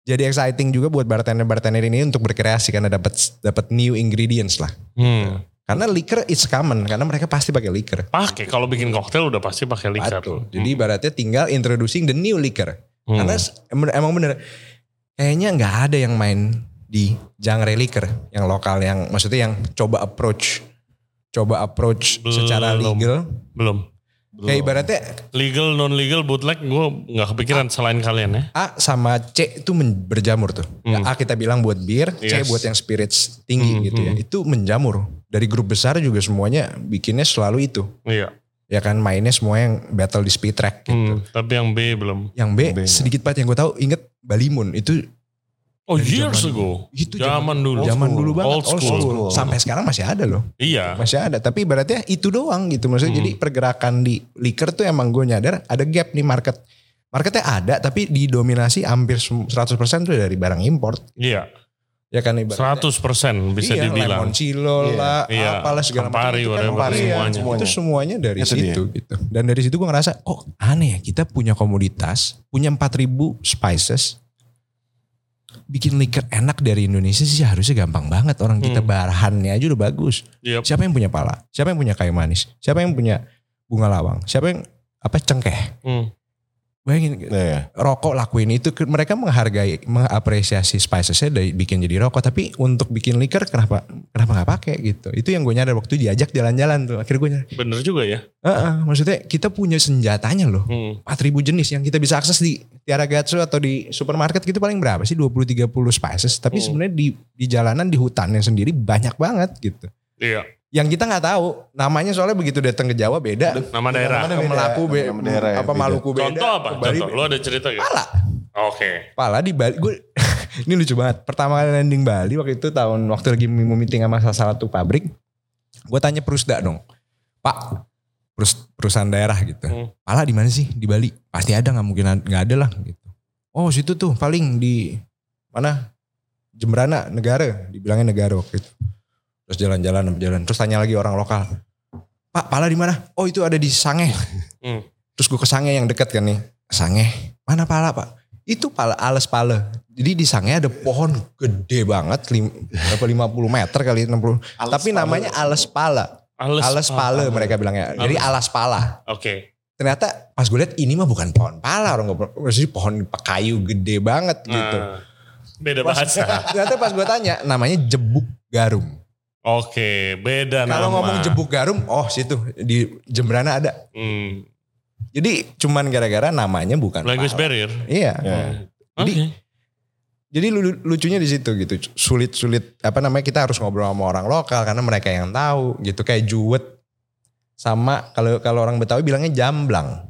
[SPEAKER 1] jadi exciting juga buat bartender-bartender ini untuk berkreasi karena dapat dapat new ingredients lah.
[SPEAKER 3] Hmm.
[SPEAKER 1] Karena liquor is common karena mereka pasti pakai liquor.
[SPEAKER 3] Pakai kalau bikin koktail udah pasti pakai liquor.
[SPEAKER 1] Betul. Jadi ibaratnya tinggal introducing the new liquor.
[SPEAKER 3] Hmm.
[SPEAKER 1] Karena emang bener kayaknya nggak ada yang main di genre liquor yang lokal yang maksudnya yang coba approach coba approach secara
[SPEAKER 3] Belum.
[SPEAKER 1] legal.
[SPEAKER 3] belum.
[SPEAKER 1] Kayak ibaratnya
[SPEAKER 3] Legal non legal bootleg gue nggak kepikiran selain kalian ya.
[SPEAKER 1] A sama C itu berjamur tuh. Ya, A kita bilang buat bir, C
[SPEAKER 3] Yes.
[SPEAKER 1] buat yang spirits tinggi
[SPEAKER 3] Hmm,
[SPEAKER 1] gitu ya. Itu menjamur. Dari grup besar juga semuanya bikinnya selalu itu.
[SPEAKER 3] Iya.
[SPEAKER 1] Ya kan mainnya semua yang battle di speed track gitu.
[SPEAKER 3] Hmm, tapi yang B belum.
[SPEAKER 1] Yang B,
[SPEAKER 2] B.
[SPEAKER 1] sedikit banget yang gue tahu inget Balimun itu
[SPEAKER 3] Oh
[SPEAKER 1] Dari
[SPEAKER 3] years
[SPEAKER 1] zaman-
[SPEAKER 3] ago.
[SPEAKER 1] itu
[SPEAKER 3] Zaman dulu.
[SPEAKER 1] Zaman dulu banget
[SPEAKER 3] Old school.
[SPEAKER 1] Sampai sekarang masih ada loh.
[SPEAKER 3] Iya.
[SPEAKER 1] Masih ada. Tapi ibaratnya itu doang gitu. Maksudnya
[SPEAKER 3] Hmm.
[SPEAKER 1] jadi pergerakan di liquor tuh emang gue nyadar ada gap nih market. Marketnya ada tapi didominasi hampir sem- 100% tuh dari barang import.
[SPEAKER 3] Iya.
[SPEAKER 1] Ya kan ibaratnya.
[SPEAKER 3] 100% bisa
[SPEAKER 1] iya,
[SPEAKER 3] dibilang.
[SPEAKER 2] Iya.
[SPEAKER 1] lah,
[SPEAKER 3] Iya.
[SPEAKER 1] apalah segala macam.
[SPEAKER 3] Campari,
[SPEAKER 1] Itu kan Campari, iya,
[SPEAKER 3] semuanya.
[SPEAKER 1] Itu semuanya dari
[SPEAKER 2] Itu
[SPEAKER 1] situ gitu. Dan dari situ gue ngerasa, kok aneh ya kita punya komoditas, punya 4000 spices, bikin liquor enak dari Indonesia sih harusnya gampang banget. Orang kita
[SPEAKER 3] Hmm.
[SPEAKER 1] bahannya aja udah bagus.
[SPEAKER 3] Yep.
[SPEAKER 1] Siapa yang punya pala? Siapa yang punya kayu manis? Siapa yang punya bunga lawang? Siapa yang apa cengkeh?
[SPEAKER 3] Hmm.
[SPEAKER 1] Bayangin
[SPEAKER 2] Nah, ya.
[SPEAKER 1] rokok lakuin itu mereka menghargai mengapresiasi spicesnya dari bikin jadi rokok tapi untuk bikin liquor kenapa kenapa nggak pakai gitu itu yang gue nyadar waktu diajak jalan-jalan tuh akhirnya gue nyadar
[SPEAKER 3] Bener juga ya.
[SPEAKER 1] "Heeh, maksudnya kita punya senjatanya loh
[SPEAKER 3] Hmm.
[SPEAKER 1] 4000 jenis yang kita bisa akses di Tiara Gatsu atau di supermarket gitu paling berapa sih 20-30 spices tapi
[SPEAKER 3] Hmm.
[SPEAKER 1] sebenarnya di di jalanan di hutannya sendiri banyak banget gitu
[SPEAKER 3] Iya.
[SPEAKER 1] Yang kita nggak tahu namanya soalnya begitu datang ke Jawa beda
[SPEAKER 3] Nama daerah.
[SPEAKER 2] Nama
[SPEAKER 1] ke Melaku be,
[SPEAKER 2] Nama daerah
[SPEAKER 1] apa
[SPEAKER 2] beda.
[SPEAKER 1] Maluku beda
[SPEAKER 3] Contoh apa?
[SPEAKER 1] Bali
[SPEAKER 3] Contoh. Lu ada cerita gitu?
[SPEAKER 1] pala
[SPEAKER 3] Oke.
[SPEAKER 1] Pala di Bali, gue ini lucu banget. Pertama kali landing Bali waktu itu tahun waktu lagi mau meeting sama salah satu pabrik, Gue tanya Perusda dong. Pak, perus- perusahaan daerah gitu.
[SPEAKER 3] Hmm.
[SPEAKER 1] Pala di mana sih? Di Bali. Pasti ada nggak mungkin nggak ada lah gitu. Oh situ tuh paling di mana? Jemberana negara, dibilangnya negara waktu itu. Terus jalan-jalan jalan. Terus tanya lagi orang lokal. Pak, pala di mana? Oh itu ada di Sange.
[SPEAKER 3] Hmm.
[SPEAKER 1] Terus gue ke Sange yang dekat kan nih. Sange, mana pala pak? Itu pala, alas pala. Jadi di Sange ada pohon gede banget, lim, berapa 50 meter kali 60.
[SPEAKER 2] Alas
[SPEAKER 1] Tapi
[SPEAKER 2] pala.
[SPEAKER 1] namanya alas pala.
[SPEAKER 3] Alas,
[SPEAKER 1] Alas pala mereka bilangnya. Jadi alas pala.
[SPEAKER 3] Oke.
[SPEAKER 1] Ternyata pas gue lihat ini mah bukan pohon pala. Orang gue maksudnya pohon kayu gede banget gitu.
[SPEAKER 3] Nah, beda bahasa.
[SPEAKER 1] Ternyata pas gue tanya namanya jebuk garum.
[SPEAKER 3] Oke, beda nama.
[SPEAKER 1] Kalau ngomong jebuk garum, oh situ di Jemberana ada.
[SPEAKER 3] Hmm.
[SPEAKER 1] Jadi cuman gara-gara namanya bukan
[SPEAKER 3] Language
[SPEAKER 1] pala.
[SPEAKER 3] barrier.
[SPEAKER 1] Iya.
[SPEAKER 2] Ya.
[SPEAKER 3] Oke.
[SPEAKER 1] Jadi- Jadi lu- lucunya di situ gitu. Sulit-sulit apa namanya kita harus ngobrol sama orang lokal karena mereka yang tahu gitu kayak juwet sama kalau kalau orang Betawi bilangnya jamblang.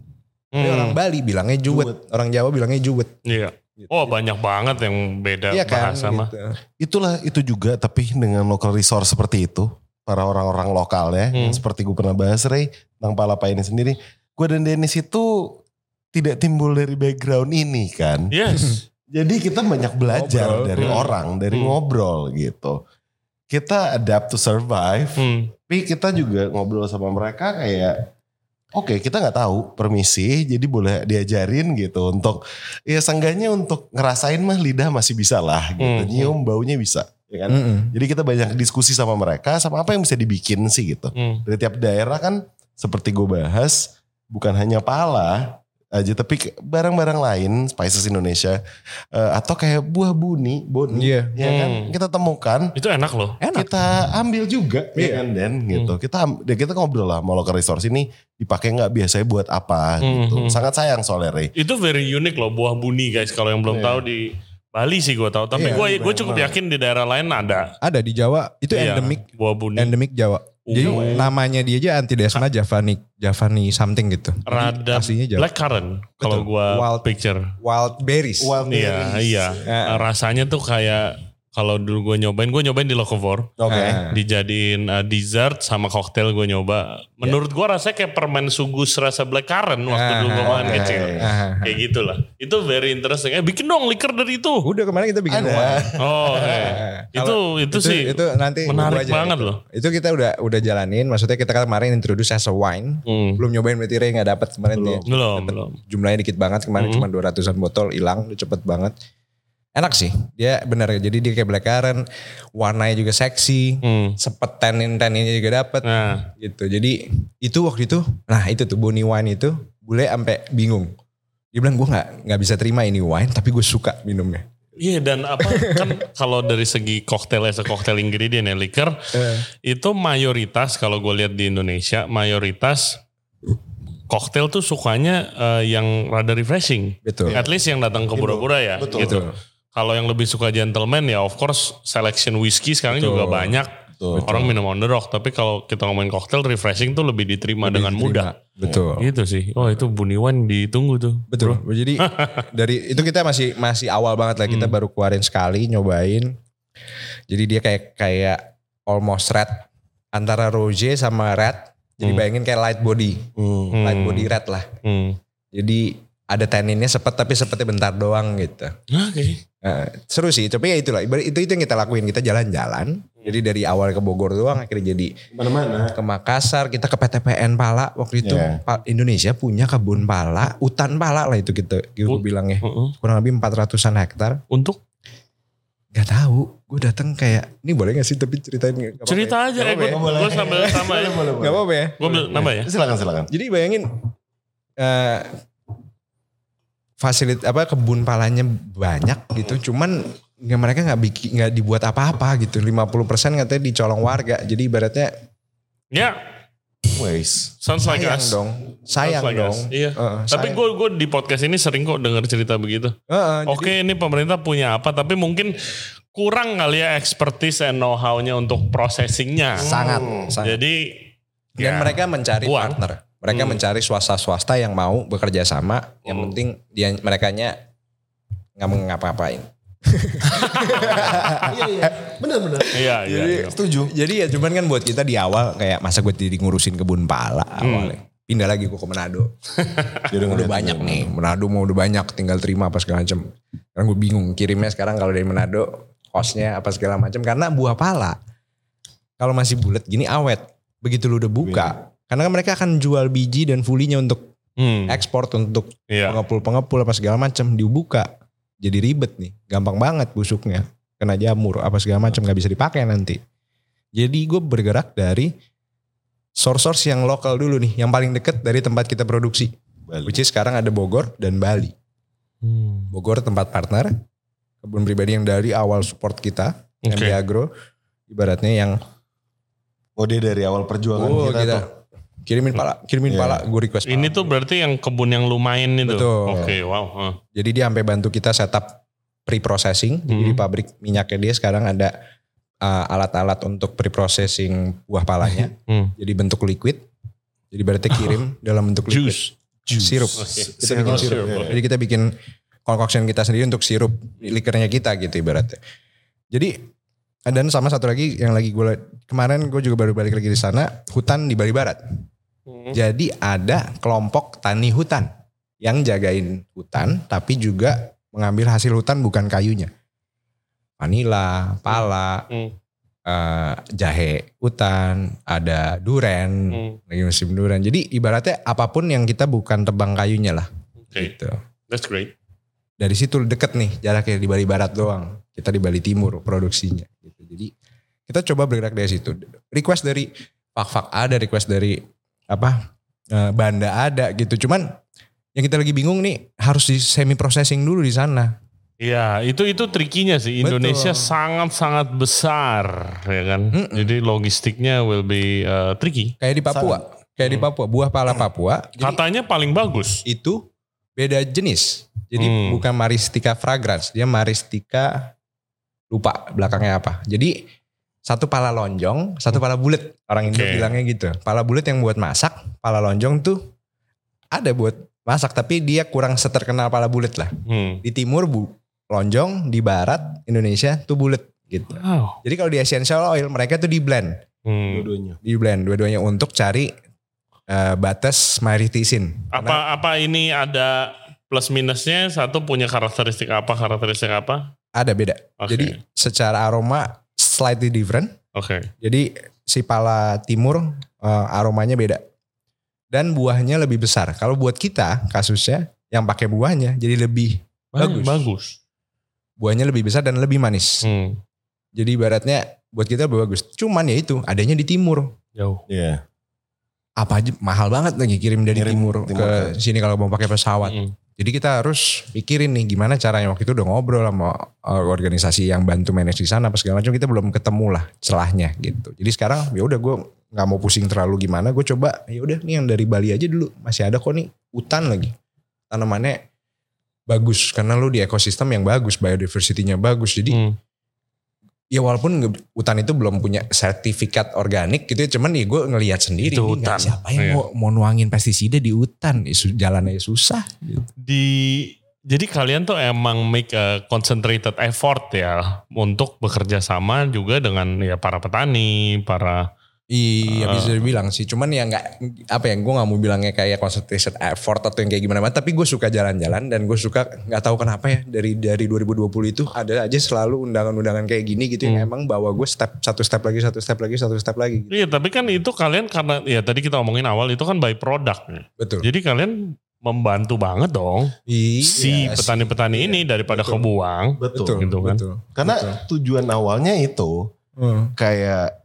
[SPEAKER 1] Tapi
[SPEAKER 3] Hmm.
[SPEAKER 1] orang Bali bilangnya juwet, orang Jawa bilangnya juwet.
[SPEAKER 3] Iya.
[SPEAKER 1] Gitu.
[SPEAKER 3] Oh banyak banget yang beda
[SPEAKER 1] Iya kan?
[SPEAKER 3] bahasa mah.
[SPEAKER 1] Gitu.
[SPEAKER 2] Itulah itu juga tapi dengan local resource seperti itu para orang-orang lokal ya
[SPEAKER 3] Hmm.
[SPEAKER 2] seperti gue pernah bahas Ray tentang Palapa ini sendiri. Gue dan Dennis itu tidak timbul dari background ini kan.
[SPEAKER 3] Yes.
[SPEAKER 2] Jadi kita banyak belajar
[SPEAKER 1] Ngobrol.
[SPEAKER 2] dari
[SPEAKER 3] Hmm.
[SPEAKER 2] orang, dari
[SPEAKER 3] Hmm.
[SPEAKER 2] ngobrol gitu. Kita adapt to survive,
[SPEAKER 3] Hmm.
[SPEAKER 2] tapi kita juga ngobrol sama mereka kayak Oke kita nggak tahu permisi jadi boleh diajarin gitu untuk ya seenggaknya untuk ngerasain mah lidah masih bisa lah gitu
[SPEAKER 3] Hmm.
[SPEAKER 2] nyium baunya bisa ya kan
[SPEAKER 1] Mm-mm.
[SPEAKER 2] jadi kita banyak diskusi sama mereka sama apa yang bisa dibikin sih gitu
[SPEAKER 3] Hmm.
[SPEAKER 2] dari tiap daerah kan seperti gue bahas bukan hanya pala aja tapi barang-barang lain spices Indonesia eh, atau kayak buah buni boni
[SPEAKER 1] Iya.
[SPEAKER 2] ya kan
[SPEAKER 3] Hmm.
[SPEAKER 2] kita temukan
[SPEAKER 3] Itu enak loh.
[SPEAKER 1] Enak.
[SPEAKER 2] kita ambil juga ya
[SPEAKER 1] Iya.
[SPEAKER 2] kan Dan gitu kita dan kita ngobrol lah mau local resource ini dipakai nggak biasanya buat apa gitu
[SPEAKER 3] Mhm.
[SPEAKER 2] sangat sayang soalnya Ray
[SPEAKER 3] Itu very unique loh buah buni guys. Kalau yang belum
[SPEAKER 2] Iya.
[SPEAKER 3] tahu di Bali sih gue tahu. Tapi
[SPEAKER 1] Iya,
[SPEAKER 3] gue gue cukup yakin di daerah lain ada.
[SPEAKER 1] Ada di Jawa itu
[SPEAKER 3] Iya,
[SPEAKER 1] endemik
[SPEAKER 3] buah buni.
[SPEAKER 1] endemik Jawa. Jadi
[SPEAKER 3] Oh.
[SPEAKER 1] namanya dia aja antidesma Javani Javani something gitu.
[SPEAKER 3] Rada
[SPEAKER 1] aslinya Jawa.
[SPEAKER 3] black currant kalau gue
[SPEAKER 1] Wild-
[SPEAKER 3] picture.
[SPEAKER 1] Wild berries.
[SPEAKER 2] Wild
[SPEAKER 3] Iya,
[SPEAKER 2] berries.
[SPEAKER 3] iya.
[SPEAKER 1] Ya.
[SPEAKER 3] Rasanya tuh kayak kalau dulu gue nyobain, gue nyobain di Locavor.
[SPEAKER 2] oke
[SPEAKER 1] Ah.
[SPEAKER 3] Dijadiin uh, dessert sama koktail gue nyoba. Menurut gue rasanya kayak permen sugus rasa black currant waktu
[SPEAKER 1] Ah,
[SPEAKER 3] dulu gue main
[SPEAKER 2] oke.
[SPEAKER 3] kecil.
[SPEAKER 1] Ah.
[SPEAKER 3] Kayak gitu lah. Itu very interesting. Eh bikin dong liker dari itu.
[SPEAKER 1] Udah kemarin kita bikin
[SPEAKER 2] Ada.
[SPEAKER 3] Oh, oke.
[SPEAKER 1] Eh,
[SPEAKER 3] itu,
[SPEAKER 1] kalau-
[SPEAKER 3] itu sih
[SPEAKER 1] itu nanti
[SPEAKER 3] menarik banget
[SPEAKER 1] itu.
[SPEAKER 3] loh.
[SPEAKER 1] Itu kita udah udah jalanin. Maksudnya kita kan kemarin introduce as a wine.
[SPEAKER 3] Hmm.
[SPEAKER 1] Belum nyobain berarti Ray nggak dapat kemarin dia.
[SPEAKER 3] Belum,
[SPEAKER 1] Dapet
[SPEAKER 3] belum.
[SPEAKER 1] Jumlahnya dikit banget kemarin
[SPEAKER 3] Hmm.
[SPEAKER 1] cuma 200-an botol hilang, udah cepet banget. Enak sih. Dia benar jadi dia kayak black currant, warnanya juga seksi.
[SPEAKER 3] Hmm.
[SPEAKER 1] Sepet tenin teninnya juga dapet
[SPEAKER 3] Nah,
[SPEAKER 1] gitu. Jadi itu waktu itu, nah itu tuh Bonnie wine itu, bule sampai bingung. Dia bilang gue nggak nggak bisa terima ini wine, tapi gue suka minumnya.
[SPEAKER 3] Iya dan apa kan kalau dari segi koktail as a cocktail ingredient ya liquor itu mayoritas kalau gue lihat di Indonesia mayoritas koktail tuh sukanya eh, yang rada refreshing.
[SPEAKER 1] Betul.
[SPEAKER 3] At least yang datang ke Bura-Bura ya.
[SPEAKER 2] Betul.
[SPEAKER 3] Gitu.
[SPEAKER 1] Betul.
[SPEAKER 3] Kalau yang lebih suka gentleman ya of course selection whiskey sekarang
[SPEAKER 1] Betul.
[SPEAKER 3] juga banyak.
[SPEAKER 2] Betul.
[SPEAKER 3] Orang minum on the rock. Tapi kalau kita ngomongin koktail refreshing tuh lebih diterima dengan mudah.
[SPEAKER 1] Betul.
[SPEAKER 3] Gitu sih. Oh itu Buniwan ditunggu tuh.
[SPEAKER 1] Betul. Jadi dari itu kita masih masih awal banget lah kita
[SPEAKER 3] Hmm.
[SPEAKER 1] baru keluarin sekali nyobain. Jadi dia kayak kayak almost red antara rose sama red. Jadi
[SPEAKER 3] Hmm.
[SPEAKER 1] bayangin kayak light body.
[SPEAKER 2] Hmm.
[SPEAKER 1] light body red lah.
[SPEAKER 3] Hmm.
[SPEAKER 1] Jadi ada tanninnya sepet tapi sepetnya bentar doang gitu.
[SPEAKER 3] Oke.
[SPEAKER 1] Eh, seru sih, tapi ya itulah. Itu itu yang kita lakuin. Kita jalan-jalan. Jadi dari awal ke Bogor doang akhirnya jadi
[SPEAKER 2] Mana-mana.
[SPEAKER 1] ke Makassar, kita ke PTPN Pala waktu itu. Pa- Indonesia punya kebun pala, hutan pala lah itu kita gue
[SPEAKER 3] Ut-
[SPEAKER 1] bilangnya.
[SPEAKER 3] Heeh.
[SPEAKER 1] Kurang lebih 400-an hektar.
[SPEAKER 3] Untuk
[SPEAKER 1] Gak tahu, gue datang kayak, ini boleh gak sih tapi ceritain apa-apa
[SPEAKER 3] cerita
[SPEAKER 1] ya?
[SPEAKER 3] aja
[SPEAKER 1] Nggak
[SPEAKER 3] ya gue
[SPEAKER 1] ya?
[SPEAKER 3] gue sambil sama ya.
[SPEAKER 2] boleh,
[SPEAKER 1] Gak apa-apa ya?
[SPEAKER 3] Gue nambah ya.
[SPEAKER 2] Silakan silakan.
[SPEAKER 1] Jadi bayangin eh fasilit apa kebun palanya banyak gitu, cuman nggak mereka nggak bikin nggak dibuat apa-apa gitu. 50% katanya dicolong warga. Jadi ibaratnya
[SPEAKER 3] Ya,
[SPEAKER 2] Ways.
[SPEAKER 3] sounds like
[SPEAKER 1] sayang
[SPEAKER 3] us.
[SPEAKER 1] dong, sayang
[SPEAKER 3] Sounds like
[SPEAKER 1] dong.
[SPEAKER 3] us. Iya.
[SPEAKER 1] Heeh,
[SPEAKER 3] Tapi gue gue di podcast ini sering kok dengar cerita begitu.
[SPEAKER 1] Heeh, jadi-
[SPEAKER 3] Oke, ini pemerintah punya apa, tapi mungkin kurang kali ya expertise and know-how-nya untuk processingnya.
[SPEAKER 1] sangat,
[SPEAKER 2] Hmm.
[SPEAKER 1] sangat.
[SPEAKER 3] Jadi
[SPEAKER 1] Dan
[SPEAKER 3] ya,
[SPEAKER 1] mereka mencari
[SPEAKER 3] buang.
[SPEAKER 1] partner. Mereka
[SPEAKER 3] Hmm.
[SPEAKER 1] mencari swasta-swasta yang mau bekerja sama. Yang
[SPEAKER 3] Hmm.
[SPEAKER 1] penting dia merekanya nggak mau ngapa-ngapain.
[SPEAKER 2] Iya iya. Benar benar.
[SPEAKER 3] Iya, iya.
[SPEAKER 1] Jadi,
[SPEAKER 3] iya.
[SPEAKER 2] Setuju.
[SPEAKER 1] Jadi ya cuman kan buat kita di awal kayak masa gue jadi ngurusin kebun pala
[SPEAKER 3] Hmm.
[SPEAKER 1] awalnya. Pindah lagi gue ke Manado.
[SPEAKER 2] Dia
[SPEAKER 1] udah banyak nih. Manado mau udah banyak tinggal terima apa segala macam. Karena gue bingung kirimnya sekarang kalau dari Manado kosnya apa segala macam karena buah pala kalau masih bulat gini awet. Begitu lu udah buka, karena kan mereka akan jual biji dan fulinya untuk
[SPEAKER 3] Hmm,
[SPEAKER 1] ekspor untuk
[SPEAKER 3] Iya.
[SPEAKER 1] pengepul-pengepul apa segala macam dibuka. Jadi ribet nih, gampang banget busuknya. Kena jamur apa segala macam nggak bisa dipakai nanti. Jadi gue bergerak dari source-source yang lokal dulu nih, yang paling deket dari tempat kita produksi.
[SPEAKER 2] Bali.
[SPEAKER 1] Which is sekarang ada Bogor dan Bali.
[SPEAKER 3] Hmm.
[SPEAKER 1] Bogor tempat partner, kebun pribadi yang dari awal support kita,
[SPEAKER 3] Oke.
[SPEAKER 1] MD Agro, ibaratnya yang
[SPEAKER 2] Oh dia dari awal perjuangan
[SPEAKER 1] oh,
[SPEAKER 2] kita,
[SPEAKER 1] kita
[SPEAKER 2] tuh.
[SPEAKER 1] Kirimin pala, kirimin
[SPEAKER 2] Iya.
[SPEAKER 1] pala, gue request.
[SPEAKER 3] Ini
[SPEAKER 1] pala.
[SPEAKER 3] tuh berarti yang kebun yang lumayan itu.
[SPEAKER 1] Betul.
[SPEAKER 3] Oke, wow. Hah.
[SPEAKER 1] Jadi dia sampai bantu kita setup pre-processing. Jadi
[SPEAKER 3] Hmm.
[SPEAKER 1] di pabrik minyaknya dia sekarang ada uh, alat-alat untuk pre-processing buah palanya.
[SPEAKER 3] Hmm.
[SPEAKER 1] Jadi bentuk liquid. Jadi berarti kirim dalam bentuk liquid.
[SPEAKER 3] Juice.
[SPEAKER 1] Sirup.
[SPEAKER 3] Oke.
[SPEAKER 1] Kita bikin
[SPEAKER 3] Oh,
[SPEAKER 1] sirup.
[SPEAKER 3] sirup, oke.
[SPEAKER 1] Jadi kita bikin concoction kita sendiri untuk sirup likernya kita gitu ibaratnya. Jadi dan sama satu lagi yang lagi gue kemarin gue juga baru balik lagi di sana hutan di Bali Barat.
[SPEAKER 3] Hmm.
[SPEAKER 1] Jadi ada kelompok tani hutan yang jagain hutan tapi juga mengambil hasil hutan bukan kayunya. Vanila, pala,
[SPEAKER 3] Hmm.
[SPEAKER 1] eh, jahe hutan, ada duren,
[SPEAKER 3] Hmm.
[SPEAKER 1] lagi musim duren. Jadi ibaratnya apa pun yang kita bukan tebang kayunya lah
[SPEAKER 3] Oke,
[SPEAKER 1] gitu.
[SPEAKER 3] that's great.
[SPEAKER 1] Dari situ deket nih jaraknya di Bali Barat doang. Kita di Bali Timur produksinya gitu. Jadi kita coba bergerak dari situ. Request dari Fak-Fak ada, request dari apa eh, Banda ada gitu. Cuman yang kita lagi bingung nih harus di semi processing dulu di sana.
[SPEAKER 3] Iya, itu itu trikinya sih. Indonesia sangat-sangat besar, ya kan.
[SPEAKER 1] Mm-mm.
[SPEAKER 3] Jadi logistiknya will be uh, tricky.
[SPEAKER 1] Kayak di Papua, kayak di Papua, buah pala Papua.
[SPEAKER 3] Katanya paling bagus.
[SPEAKER 1] itu beda jenis. Jadi
[SPEAKER 3] Hmm.
[SPEAKER 1] bukan Maristica fragrance, dia Maristica lupa belakangnya apa. Jadi satu pala lonjong, satu pala bulat. Orang Indo bilangnya gitu. Pala bulat yang buat masak, pala lonjong tuh ada buat masak tapi dia kurang seterkenal pala bulat lah.
[SPEAKER 3] Hmm.
[SPEAKER 1] Di timur bu lonjong, di barat Indonesia tuh bulat gitu.
[SPEAKER 3] Wow.
[SPEAKER 1] Jadi kalau di essential oil mereka tuh di blend,
[SPEAKER 3] Hmm.
[SPEAKER 2] Dua-duanya.
[SPEAKER 1] di blend dua-duanya untuk cari eh, batas maritisin.
[SPEAKER 3] Apa apa ini ada plus minusnya? Satu punya karakteristik apa? Karakteristik apa?
[SPEAKER 1] Ada beda.
[SPEAKER 3] Oke.
[SPEAKER 1] Jadi secara aroma slightly different.
[SPEAKER 3] Oke.
[SPEAKER 1] Jadi si pala timur eh, aromanya beda. Dan buahnya lebih besar. Kalau buat kita kasusnya yang pakai buahnya jadi lebih Bagus.
[SPEAKER 3] Bagus.
[SPEAKER 1] buahnya lebih besar dan lebih manis.
[SPEAKER 3] Hmm.
[SPEAKER 1] Jadi ibaratnya buat kita lebih bagus. Cuman ya itu adanya di timur.
[SPEAKER 3] Jauh.
[SPEAKER 2] Iya.
[SPEAKER 1] Apa aja mahal banget lagi kirim dari
[SPEAKER 2] Kirim
[SPEAKER 1] timur,
[SPEAKER 2] timur
[SPEAKER 1] ke sini kalau mau pakai pesawat.
[SPEAKER 3] Hmm.
[SPEAKER 1] Jadi kita harus pikirin nih gimana caranya waktu itu udah ngobrol sama uh, organisasi yang bantu manage di sana apa segala macam kita belum ketemu lah celahnya gitu. Jadi sekarang ya udah gue nggak mau pusing terlalu gimana, gue coba ya udah nih yang dari Bali aja dulu masih ada kok nih hutan lagi tanamannya bagus karena lu di ekosistem yang bagus, biodiversity-nya bagus. Jadi
[SPEAKER 3] Hmm.
[SPEAKER 1] Ya walaupun hutan itu belum punya sertifikat organik gitu ya, cuman ya gue ngelihat sendiri
[SPEAKER 3] Itu
[SPEAKER 1] nih,
[SPEAKER 3] hutan.
[SPEAKER 1] siapa yang
[SPEAKER 3] Iya.
[SPEAKER 1] mau, mau nuangin pestisida di hutan, ya, jalannya susah. Gitu.
[SPEAKER 3] Di jadi kalian tuh emang make a concentrated effort ya untuk bekerja sama juga dengan ya para petani, para
[SPEAKER 1] Iya
[SPEAKER 3] Ah.
[SPEAKER 1] bisa dibilang sih, cuman ya nggak apa ya, gue nggak mau bilangnya kayak concentration effort atau yang kayak gimana, tapi gue suka jalan-jalan dan gue suka nggak tahu kenapa ya dari dari 2020 itu ada aja selalu undangan-undangan kayak gini gitu yang emang bawa gue step satu step lagi satu step lagi satu step lagi. Gitu.
[SPEAKER 3] Iya, tapi kan itu kalian karena ya tadi kita omongin awal itu kan by product.
[SPEAKER 1] Betul.
[SPEAKER 3] Jadi kalian membantu banget dong
[SPEAKER 1] Iya,
[SPEAKER 3] si petani-petani ini daripada kebuang.
[SPEAKER 2] Betul.
[SPEAKER 3] Gitu kan.
[SPEAKER 1] Betul.
[SPEAKER 2] Karena tujuan awalnya itu
[SPEAKER 1] Hmm.
[SPEAKER 2] kayak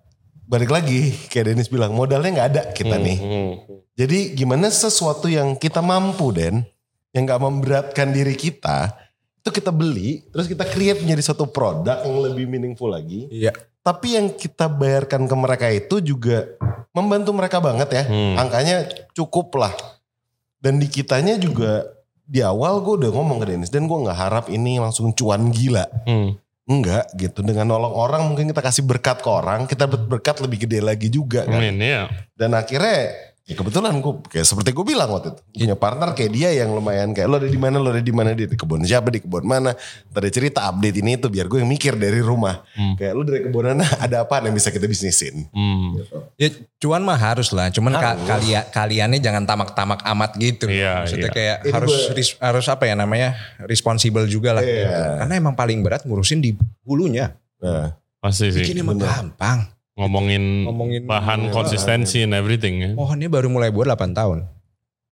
[SPEAKER 2] balik lagi kayak Dennis bilang modalnya nggak ada kita nih.
[SPEAKER 3] Hmm.
[SPEAKER 2] Jadi gimana sesuatu yang kita mampu Den, yang nggak memberatkan diri kita, itu kita beli, terus kita create menjadi satu produk yang lebih meaningful lagi.
[SPEAKER 1] Iya.
[SPEAKER 2] Tapi yang kita bayarkan ke mereka itu juga membantu mereka banget ya.
[SPEAKER 3] Hmm.
[SPEAKER 2] Angkanya cukup lah. Dan di kitanya juga di awal gue udah ngomong ke Dennis dan gue nggak harap ini langsung cuan gila.
[SPEAKER 3] Hmm.
[SPEAKER 2] Enggak gitu. Dengan nolong orang mungkin kita kasih berkat ke orang, kita berkat lebih gede lagi juga kan.
[SPEAKER 3] Amin ya.
[SPEAKER 2] Dan akhirnya Ya kebetulan gue kayak seperti gue bilang waktu itu punya partner kayak dia yang lumayan kayak lo ada di mana lo ada di mana dia di kebun siapa di kebun mana tadi cerita update ini itu biar gue yang mikir dari rumah kayak lo dari kebun mana ada apa yang bisa kita bisnisin
[SPEAKER 3] Hmm.
[SPEAKER 1] Ya cuan mah harus lah, cuman ka- kalia- kaliannya jangan tamak-tamak amat gitu.
[SPEAKER 3] Iya,
[SPEAKER 1] Maksudnya
[SPEAKER 3] iya.
[SPEAKER 1] kayak
[SPEAKER 2] Ini
[SPEAKER 1] harus ris- harus apa ya namanya? responsible juga lah.
[SPEAKER 2] Iya.
[SPEAKER 1] gitu. Karena emang paling berat ngurusin di hulunya.
[SPEAKER 2] nah
[SPEAKER 3] Pasti sih.
[SPEAKER 1] Bikin emang
[SPEAKER 2] bener.
[SPEAKER 1] gampang.
[SPEAKER 3] Ngomongin,
[SPEAKER 1] Ngomongin
[SPEAKER 3] bahan
[SPEAKER 1] bahan.
[SPEAKER 3] konsistensi and everything ya.
[SPEAKER 1] Pohonnya baru mulai buah 8 tahun.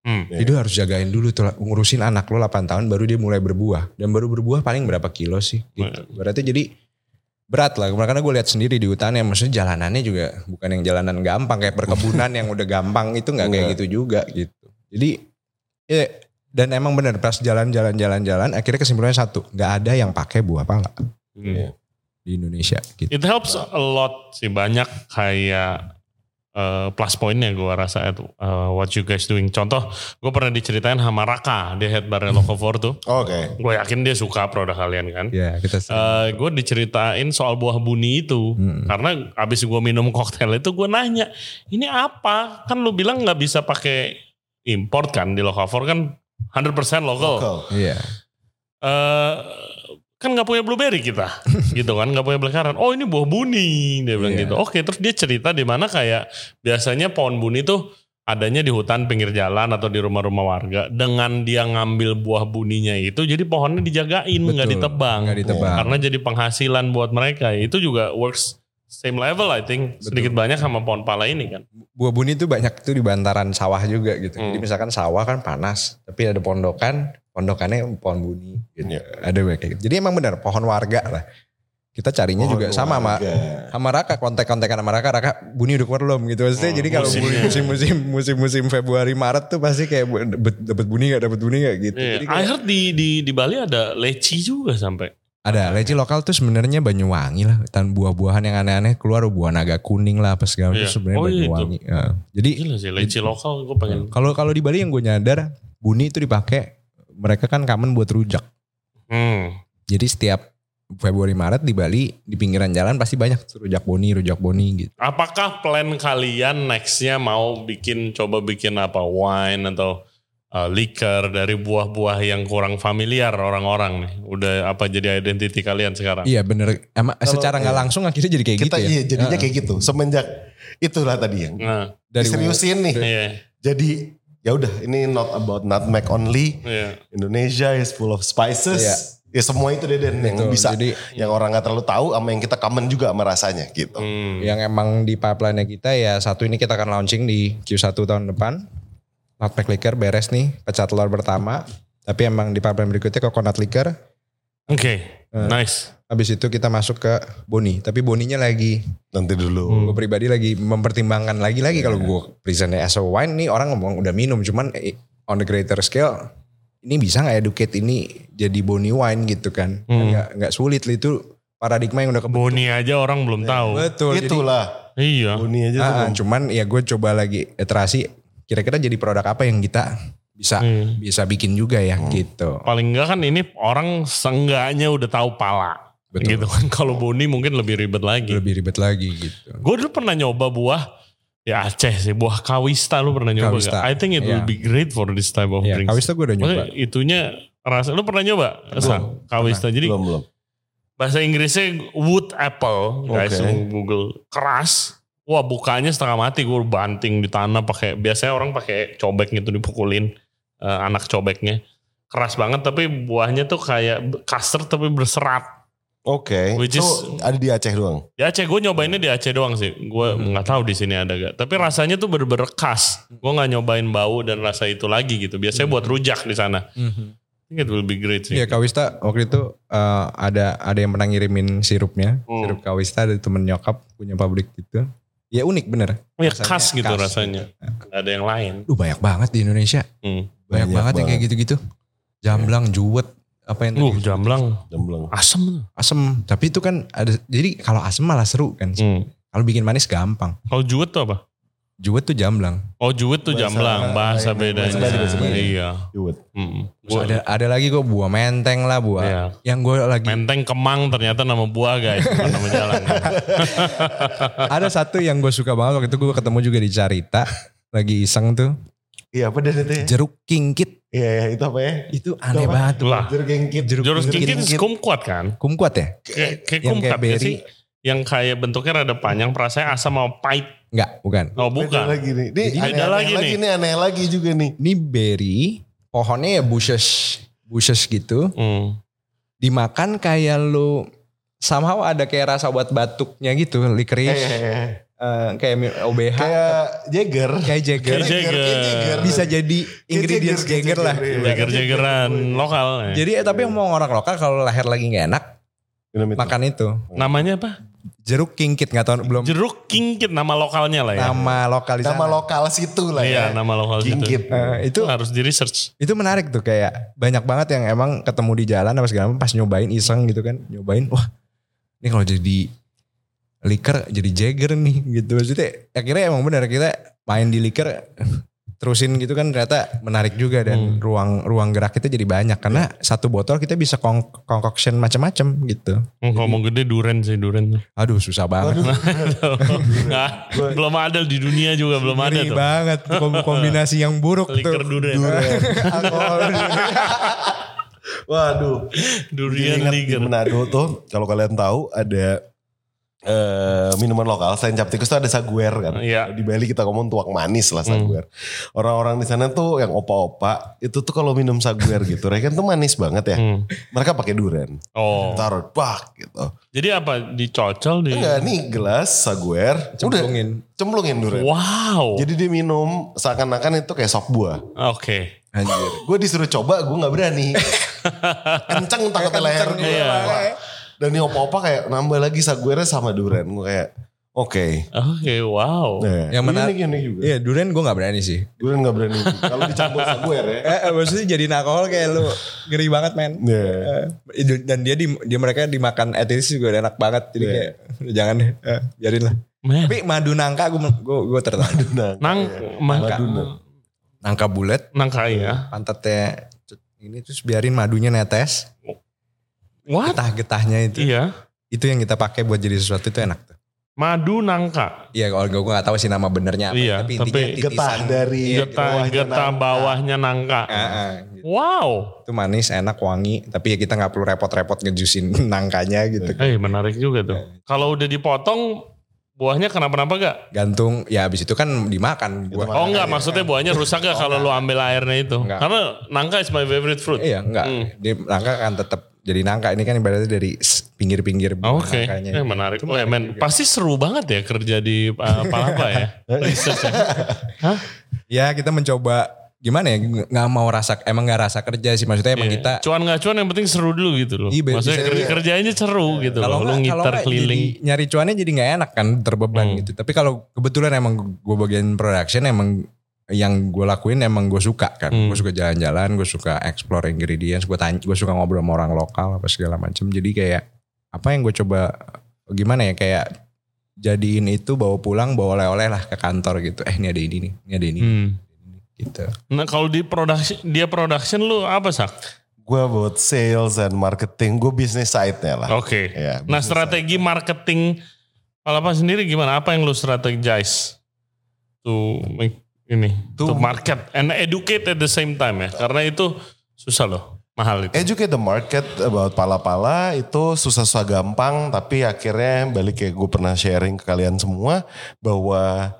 [SPEAKER 3] Hmm.
[SPEAKER 2] Iya.
[SPEAKER 1] Jadi lu harus jagain dulu tuh ngurusin anak lo 8 tahun baru dia mulai berbuah. Dan baru berbuah paling berapa kilo sih gitu. Berarti jadi berat lah. Karena gue lihat sendiri di hutan ya maksudnya jalanannya juga bukan yang jalanan gampang kayak perkebunan yang udah gampang itu nggak kayak
[SPEAKER 2] Enggak.
[SPEAKER 1] gitu juga gitu. Jadi ya dan emang bener pas jalan-jalan jalan-jalan akhirnya kesimpulannya satu nggak ada yang pakai buah pala
[SPEAKER 3] Hmm.
[SPEAKER 1] Di Indonesia gitu.
[SPEAKER 3] It helps a lot sih banyak kayak eh, plus pointnya gue rasa itu eh, what you guys doing. Contoh gue pernah diceritain sama Raka dia head bar Locavor tuh.
[SPEAKER 2] oke
[SPEAKER 3] Gue yakin dia suka produk kalian kan.
[SPEAKER 1] Ya kita
[SPEAKER 3] Eh gue diceritain soal buah buni itu
[SPEAKER 1] Hmm.
[SPEAKER 3] karena abis gue minum koktail itu gue nanya ini apa kan lu bilang nggak bisa pakai import kan di Locavor kan 100% lokal.
[SPEAKER 2] Lokal.
[SPEAKER 1] Iya.
[SPEAKER 3] eh kan nggak punya blueberry kita gitu kan nggak punya blackcurrant oh ini buah buni dia bilang
[SPEAKER 1] Iya.
[SPEAKER 3] gitu. Oke terus dia cerita di mana kayak biasanya pohon buni tuh adanya di hutan pinggir jalan atau di rumah-rumah warga. Dengan dia ngambil buah buninya itu jadi pohonnya dijagain nggak ditebang.
[SPEAKER 1] Ditebang.
[SPEAKER 3] karena jadi penghasilan buat mereka. Itu juga works same level I think sedikit banyak sama pohon pala ini kan
[SPEAKER 1] buah buni itu banyak tuh di bantaran sawah juga gitu.
[SPEAKER 3] Hmm.
[SPEAKER 1] Jadi misalkan sawah kan panas, tapi ada pondokan, pondokannya pohon buni gitu.
[SPEAKER 2] Iya.
[SPEAKER 1] Ada kayak gitu. Jadi emang benar pohon warga lah. Kita carinya
[SPEAKER 2] Pohon
[SPEAKER 1] juga sama sama
[SPEAKER 2] warga.
[SPEAKER 1] sama Raka kontek-kontekan sama Raka, Raka buni udah keluar belum gitu. Maksudnya
[SPEAKER 3] Oh,
[SPEAKER 1] jadi kalau musim-musim musim-musim Februari Maret tuh pasti kayak bu- dapet, dapet buni gak dapet buni gak gitu.
[SPEAKER 3] Iya.
[SPEAKER 1] Jadi
[SPEAKER 3] I
[SPEAKER 1] kayak-
[SPEAKER 3] heard di, di, di Bali ada leci juga sampai
[SPEAKER 1] ada leci lokal tuh sebenarnya Banyuwangi lah. Dan buah-buahan yang aneh-aneh keluar buah naga kuning lah apa segala
[SPEAKER 3] Iya.
[SPEAKER 1] itu sebenarnya
[SPEAKER 3] Oh, iya itu.
[SPEAKER 1] Banyuwangi. Ya. Jadi
[SPEAKER 3] gila sih leci lokal gue pengen
[SPEAKER 1] Kalau kalau di Bali yang gue nyadar buni itu dipakai mereka kan common buat rujak.
[SPEAKER 3] hmm.
[SPEAKER 1] Jadi setiap Februari Maret di Bali di pinggiran jalan pasti banyak rujak boni, rujak boni gitu.
[SPEAKER 3] Apakah plan kalian nextnya mau bikin coba bikin apa wine atau uh, liquor dari buah-buah yang kurang familiar orang-orang nih? Udah apa jadi identiti kalian sekarang?
[SPEAKER 1] Iya bener. Emang
[SPEAKER 2] Kalau-
[SPEAKER 1] secara nggak
[SPEAKER 2] iya.
[SPEAKER 1] langsung akhirnya jadi kayak
[SPEAKER 2] kita
[SPEAKER 1] gitu ya.
[SPEAKER 2] iya jadinya
[SPEAKER 1] Heeh.
[SPEAKER 2] kayak gitu semenjak itulah tadi yang
[SPEAKER 3] Nah,
[SPEAKER 1] Dari
[SPEAKER 2] seriusin nih
[SPEAKER 3] iya,
[SPEAKER 2] jadi ya udah ini not about nutmeg only
[SPEAKER 3] iya.
[SPEAKER 2] Indonesia is full of spices
[SPEAKER 1] Iya.
[SPEAKER 2] ya semua itu deh Den yang bisa
[SPEAKER 1] jadi-
[SPEAKER 2] yang orang nggak terlalu tahu sama yang kita common juga sama rasanya gitu
[SPEAKER 3] Hmm.
[SPEAKER 1] Yang emang di pipeline kita ya satu ini kita akan launching di Q1 tahun depan. Nutmeg liquor beres nih, pecah telur pertama. Tapi emang di pipeline berikutnya coconut liquor.
[SPEAKER 3] Oke,
[SPEAKER 1] Eh.
[SPEAKER 3] nice.
[SPEAKER 1] Habis itu kita masuk ke boni. Tapi boninya lagi
[SPEAKER 2] nanti dulu
[SPEAKER 1] gue pribadi lagi mempertimbangkan lagi-lagi kalau gue presentnya as a wine nih orang ngomong udah minum cuman eh, on the greater scale ini bisa nggak educate ini jadi boni wine gitu kan
[SPEAKER 3] Hmm.
[SPEAKER 1] nggak nggak sulit lah itu paradigma yang udah kebentuk
[SPEAKER 3] Boni aja orang belum tahu.
[SPEAKER 1] betul jadi
[SPEAKER 2] itulah
[SPEAKER 3] Iya.
[SPEAKER 2] Buni aja tuh
[SPEAKER 1] ah,
[SPEAKER 2] belum.
[SPEAKER 1] cuman ya gue coba lagi iterasi kira-kira jadi produk apa yang kita bisa
[SPEAKER 3] Hmm.
[SPEAKER 1] bisa bikin juga ya gitu
[SPEAKER 3] Paling enggak kan ini orang seenggaknya udah tahu pala.
[SPEAKER 1] Betul.
[SPEAKER 3] Gitu kan. Kalau Boni mungkin lebih ribet lagi.
[SPEAKER 1] lebih ribet lagi gitu
[SPEAKER 3] Gue dulu pernah nyoba buah ya Aceh sih, buah kawista lu pernah nyoba
[SPEAKER 1] Kawista,
[SPEAKER 3] gak? I think it will
[SPEAKER 1] iya.
[SPEAKER 3] be great for this type of
[SPEAKER 1] ya
[SPEAKER 3] drinks.
[SPEAKER 1] kawis tuh gue udah nyoba
[SPEAKER 3] Maksudnya itunya rasa lu pernah nyoba? Sa? Kawista. Jadi
[SPEAKER 2] belum belum
[SPEAKER 3] bahasa Inggrisnya wood apple, guys, lu Google keras. Wah bukanya setengah mati gue banting di tanah pakai biasanya orang pakai cobek gitu dipukulin eh, anak cobeknya keras banget tapi buahnya tuh kayak custard tapi berserat.
[SPEAKER 2] oke
[SPEAKER 3] Which
[SPEAKER 2] so
[SPEAKER 3] is-
[SPEAKER 2] ada di Aceh doang
[SPEAKER 3] Ya Aceh gue nyobainnya di Aceh doang sih. Gue
[SPEAKER 1] Hmm.
[SPEAKER 3] nggak tahu di sini ada gak. Tapi rasanya tuh bener-bener khas. Gue nggak nyobain bau dan rasa itu lagi gitu. Biasanya buat rujak di sana.
[SPEAKER 1] Mhm.
[SPEAKER 3] I think it will be great sih.
[SPEAKER 1] Iya Kawista waktu itu eh, ada ada yang pernah ngirimin sirupnya,
[SPEAKER 3] Hmm.
[SPEAKER 1] sirup Kawista dari temen nyokap punya pabrik gitu. Ya unik bener.
[SPEAKER 3] Ya
[SPEAKER 1] Rasanya
[SPEAKER 3] khas gitu
[SPEAKER 1] khas
[SPEAKER 3] rasanya. Nggak ada yang lain.
[SPEAKER 1] Lu banyak banget di Indonesia.
[SPEAKER 3] Hmm.
[SPEAKER 1] Banyak,
[SPEAKER 2] Banyak
[SPEAKER 1] banget, yang kayak gitu-gitu. Jamblang, juwet, apa yang
[SPEAKER 3] Uh,
[SPEAKER 1] tadi?
[SPEAKER 3] jamblang.
[SPEAKER 2] jamblang
[SPEAKER 3] Asem tuh.
[SPEAKER 1] asem. Tapi itu kan ada jadi kalau asem malah seru kan.
[SPEAKER 3] Hmm.
[SPEAKER 1] Kalau bikin manis gampang.
[SPEAKER 3] Kalau juwet tuh apa?
[SPEAKER 1] Juwet tuh jamblang.
[SPEAKER 3] Oh juwet tuh
[SPEAKER 2] Bahasa-
[SPEAKER 3] jamblang. Bahasa bedanya.
[SPEAKER 2] bahasa Bali, bahasa Bali.
[SPEAKER 3] Iya. Hmm.
[SPEAKER 1] Terus
[SPEAKER 3] Gua-
[SPEAKER 1] ada ada lagi kok buah menteng lah buah.
[SPEAKER 3] Iya.
[SPEAKER 1] Yang gue lagi
[SPEAKER 3] Menteng Kemang ternyata nama buah guys. Bukan nama jalan.
[SPEAKER 1] ada satu yang gue suka banget waktu itu gue ketemu juga di Carita. lagi iseng tuh
[SPEAKER 2] Iya apa dan itu ya?
[SPEAKER 1] jeruk kingkit.
[SPEAKER 2] Iya iya, itu apa ya?
[SPEAKER 1] Itu aneh
[SPEAKER 2] apa?
[SPEAKER 1] banget tuh.
[SPEAKER 3] Lah.
[SPEAKER 2] Jeruk kengkit.
[SPEAKER 1] Jeruk
[SPEAKER 3] Jurus
[SPEAKER 1] kingkit.
[SPEAKER 3] kingkit kumquat kan?
[SPEAKER 1] Kumquat ya?
[SPEAKER 3] Kayak gak
[SPEAKER 1] berry.
[SPEAKER 3] sih? Yang kayak bentuknya rada panjang, perasanya asam sama pahit.
[SPEAKER 1] Enggak, bukan.
[SPEAKER 3] Oh
[SPEAKER 2] Beda
[SPEAKER 3] bukan.
[SPEAKER 2] lagi nih. Ini
[SPEAKER 3] Jadi
[SPEAKER 2] aneh,
[SPEAKER 3] beda
[SPEAKER 2] aneh
[SPEAKER 3] lagi
[SPEAKER 2] lagi,
[SPEAKER 3] nih.
[SPEAKER 2] Aneh lagi juga nih.
[SPEAKER 1] Ini berry, pohonnya ya bushes, bushes gitu.
[SPEAKER 3] Hmm.
[SPEAKER 1] Dimakan kayak lu somehow ada kayak rasa obat batuknya gitu, licorice.
[SPEAKER 2] Eh,
[SPEAKER 1] Eh, kayak mi- OBH,
[SPEAKER 2] kayak Jagger.
[SPEAKER 1] kayak Jagger.
[SPEAKER 3] Kayak Jagger.
[SPEAKER 2] kayak Jagger.
[SPEAKER 1] Bisa jadi ingredients
[SPEAKER 2] Jagger,
[SPEAKER 1] Jagger lah.
[SPEAKER 2] Jagger.
[SPEAKER 3] Jager-jageran lokal. ya.
[SPEAKER 1] Jadi eh, tapi mau orang lokal kalau lahir lagi nggak enak
[SPEAKER 2] Minum itu.
[SPEAKER 1] makan itu.
[SPEAKER 3] Namanya apa?
[SPEAKER 1] Jeruk kingkit nggak tahu belum
[SPEAKER 3] Jeruk kingkit nama lokalnya lah ya.
[SPEAKER 1] nama lokal di
[SPEAKER 2] Nama
[SPEAKER 1] sana.
[SPEAKER 2] lokal situ lah
[SPEAKER 3] Iya,
[SPEAKER 2] ya.
[SPEAKER 3] nama lokal situ.
[SPEAKER 2] Kingkit.
[SPEAKER 1] Eh, itu
[SPEAKER 3] Itu harus di research.
[SPEAKER 1] itu menarik tuh kayak banyak banget yang emang ketemu di jalan apa segala macam pas nyobain iseng gitu kan nyobain wah ini kalau jadi liker jadi jagger nih gitu maksudnya akhirnya emang benar kita main di liker terusin gitu kan ternyata menarik juga dan ruang ruang gerak kita jadi banyak karena satu botol kita bisa kong, concoction macam-macam gitu
[SPEAKER 3] Oh, kalau mau gede duren sih duren.
[SPEAKER 1] aduh susah banget
[SPEAKER 3] Nggak, belum ada di dunia juga belum ada tuh.
[SPEAKER 1] banget kom- kombinasi yang buruk
[SPEAKER 3] Liker
[SPEAKER 1] tuh
[SPEAKER 3] duren.
[SPEAKER 2] Alkohol. Waduh.
[SPEAKER 3] Durian liker.
[SPEAKER 2] Manado tuh kalau kalian tahu ada eh, minuman lokal selain cap tikus tuh ada saguer kan.
[SPEAKER 3] Iya.
[SPEAKER 2] Di Bali kita ngomong tuak manis lah saguer. Orang-orang di sana tuh yang opa-opa itu tuh kalau minum saguer gitu, mereka tuh manis banget ya.
[SPEAKER 3] Hmm.
[SPEAKER 2] Mereka pakai duren.
[SPEAKER 3] Oh.
[SPEAKER 2] Taruh bak gitu.
[SPEAKER 3] Jadi apa dicocol di
[SPEAKER 2] Enggak nih gelas saguer, udah
[SPEAKER 1] cemplungin
[SPEAKER 2] cemplungin duren.
[SPEAKER 3] Wow.
[SPEAKER 2] Jadi dia minum seakan-akan itu kayak sop buah.
[SPEAKER 3] Oke.
[SPEAKER 1] anjir
[SPEAKER 2] Gue disuruh coba, gue nggak berani. Kenceng takutnya leher gue.
[SPEAKER 3] Iya.
[SPEAKER 2] Dan nih opa-opa kayak nambah lagi saguernya sama duren. Gue kayak, oke.
[SPEAKER 3] Oke, wow.
[SPEAKER 2] Nah,
[SPEAKER 1] Yang menarik-
[SPEAKER 2] unik juga.
[SPEAKER 1] Iya durian gue gak berani sih
[SPEAKER 2] Duren gak berani. Kalau dicampur saguer ya.
[SPEAKER 1] Eh, eh, maksudnya jadi alkohol kayak lu ngeri banget men.
[SPEAKER 2] Iya.
[SPEAKER 1] Eh, itu- dan dia di dia mereka dimakan etis juga udah enak banget. Jadi
[SPEAKER 2] Iya.
[SPEAKER 1] kayak "Udah jangan deh, eh, biarin lah.
[SPEAKER 3] Men.
[SPEAKER 1] Tapi madu nangka gue gue gue tertarik.
[SPEAKER 2] Nah,
[SPEAKER 3] Nang, mangka.
[SPEAKER 2] Maduna.
[SPEAKER 1] nangka bulat,
[SPEAKER 3] Nangka ya.
[SPEAKER 1] pantatnya ini terus biarin madunya netes.
[SPEAKER 3] What?
[SPEAKER 1] Getah-getahnya itu.
[SPEAKER 3] Iya.
[SPEAKER 1] Itu yang kita pakai buat jadi sesuatu itu enak tuh.
[SPEAKER 3] Madu nangka.
[SPEAKER 1] Iya kalau gue gak tahu sih nama benernya apa.
[SPEAKER 3] Iya,
[SPEAKER 1] tapi intinya
[SPEAKER 3] tapi
[SPEAKER 1] titisan.
[SPEAKER 2] getah dari
[SPEAKER 1] Iya,
[SPEAKER 3] Getah,
[SPEAKER 2] bawahnya
[SPEAKER 3] getah
[SPEAKER 2] nangka.
[SPEAKER 3] bawahnya nangka.
[SPEAKER 1] Ah, ah, gitu.
[SPEAKER 3] Wow.
[SPEAKER 1] Itu manis, enak, wangi. Tapi ya kita gak perlu repot-repot ngejusin nangkanya gitu.
[SPEAKER 3] Eh menarik juga tuh. Kalau udah dipotong buahnya kenapa-napa gak?
[SPEAKER 1] Gantung, ya habis itu kan dimakan. Buah.
[SPEAKER 3] Oh enggak, maksudnya buahnya rusak gak kalau lu ambil airnya itu?
[SPEAKER 1] Enggak.
[SPEAKER 3] Karena nangka is my favorite fruit.
[SPEAKER 1] Iya enggak.
[SPEAKER 3] Hmm.
[SPEAKER 1] Dia nangka kan tetap jadi nangka. Ini kan ibaratnya dari pinggir-pinggir buah
[SPEAKER 3] Oke,
[SPEAKER 1] nangkanya.
[SPEAKER 3] eh, menarik. Oh, men, pasti seru banget ya kerja di uh, Palapa ya. Research ya. Hah?
[SPEAKER 1] Ya kita mencoba gimana ya nggak mau rasa emang nggak rasa kerja sih maksudnya emang
[SPEAKER 3] Iya.
[SPEAKER 1] kita
[SPEAKER 3] cuan nggak cuan yang penting seru dulu gitu loh.
[SPEAKER 1] Iya,
[SPEAKER 3] Maksudnya kerja,
[SPEAKER 1] iya.
[SPEAKER 3] kerjanya seru gitu
[SPEAKER 1] kalau
[SPEAKER 3] loh. Lu ngiter keliling.
[SPEAKER 1] jadi nyari cuannya jadi nggak enak kan terbeban
[SPEAKER 3] Hmm.
[SPEAKER 1] gitu tapi kalau kebetulan emang gue bagian production emang yang gue lakuin emang gue suka kan
[SPEAKER 3] Hmm.
[SPEAKER 1] gue suka jalan-jalan gue suka explore ingredients gue tanya gue suka ngobrol sama orang lokal apa segala macam jadi kayak apa yang gue coba gimana ya kayak jadiin itu bawa pulang bawa oleh-oleh lah ke kantor gitu eh ini ada ini nih ini ada ini
[SPEAKER 3] Hmm.
[SPEAKER 1] gitu
[SPEAKER 3] Nah kalau di production dia production lu apa sak?
[SPEAKER 2] Gue buat sales and marketing. Gue bisnis side-nya lah.
[SPEAKER 3] Oke.
[SPEAKER 2] Ya,
[SPEAKER 3] Nah strategi marketing Palapa sendiri gimana? Apa yang lu strategize to make ini to,
[SPEAKER 2] To-
[SPEAKER 3] market and educate at the same time ya? Karena itu susah loh, mahal itu.
[SPEAKER 2] Educate the market about pala-pala itu susah-susah gampang tapi akhirnya balik kayak gue pernah sharing ke kalian semua bahwa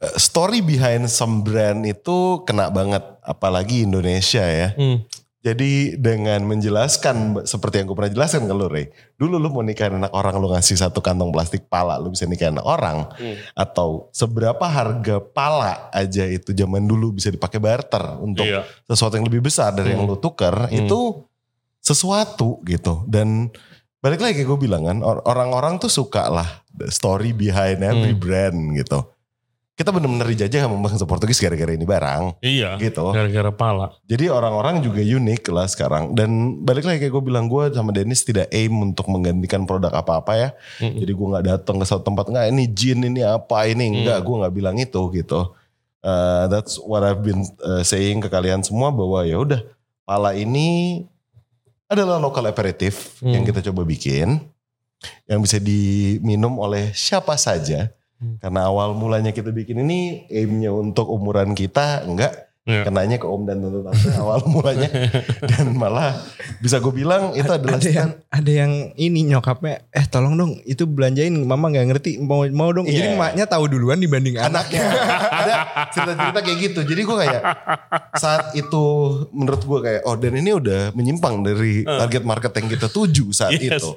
[SPEAKER 2] eh, story behind some brand itu kena banget apalagi Indonesia ya.
[SPEAKER 3] Hmm.
[SPEAKER 2] Jadi dengan menjelaskan seperti yang gue pernah jelaskan ke lu Ray. Dulu lu mau nikahin anak orang lu ngasih satu kantong plastik pala lu bisa nikahin anak orang.
[SPEAKER 3] Hmm.
[SPEAKER 2] Atau seberapa harga pala aja itu zaman dulu bisa dipakai barter untuk
[SPEAKER 3] Iya.
[SPEAKER 2] sesuatu yang lebih besar dari yang lu tuker itu sesuatu gitu dan balik lagi kayak gue bilang kan or- orang-orang tuh suka lah story behind every
[SPEAKER 3] Hmm.
[SPEAKER 2] brand gitu kita bener-bener dijajah sama bangsa Portugis gara-gara ini barang
[SPEAKER 3] Iya.
[SPEAKER 2] gitu
[SPEAKER 3] Gara-gara pala.
[SPEAKER 2] jadi orang-orang juga unik lah sekarang dan balik lagi kayak gue bilang gue sama Dennis tidak aim untuk menggantikan produk apa-apa ya
[SPEAKER 3] Mm-mm.
[SPEAKER 2] jadi gue nggak datang ke satu tempat nggak ini jin ini apa ini enggak gue nggak bilang itu gitu Uh, that's what I've been uh, saying ke kalian semua bahwa ya udah pala ini adalah lokal aperitif
[SPEAKER 3] Hmm.
[SPEAKER 2] yang kita coba bikin yang bisa diminum oleh siapa saja Karena awal mulanya kita bikin ini aimnya untuk umuran kita enggak.
[SPEAKER 3] Iya.
[SPEAKER 2] kenanya ke om dan tante tante awal mulanya. Dan malah bisa gue bilang itu adalah
[SPEAKER 1] ada yang ada yang ini nyokapnya eh tolong dong itu belanjain mama nggak ngerti mau mau dong. Jadi
[SPEAKER 2] Iya.
[SPEAKER 1] emaknya tahu duluan dibanding anak.
[SPEAKER 2] Anaknya. Ada cerita-cerita kayak gitu. Jadi gue kayak saat itu menurut gue kayak oh dan ini udah menyimpang dari target market yang kita tuju saat
[SPEAKER 3] Yes.
[SPEAKER 2] itu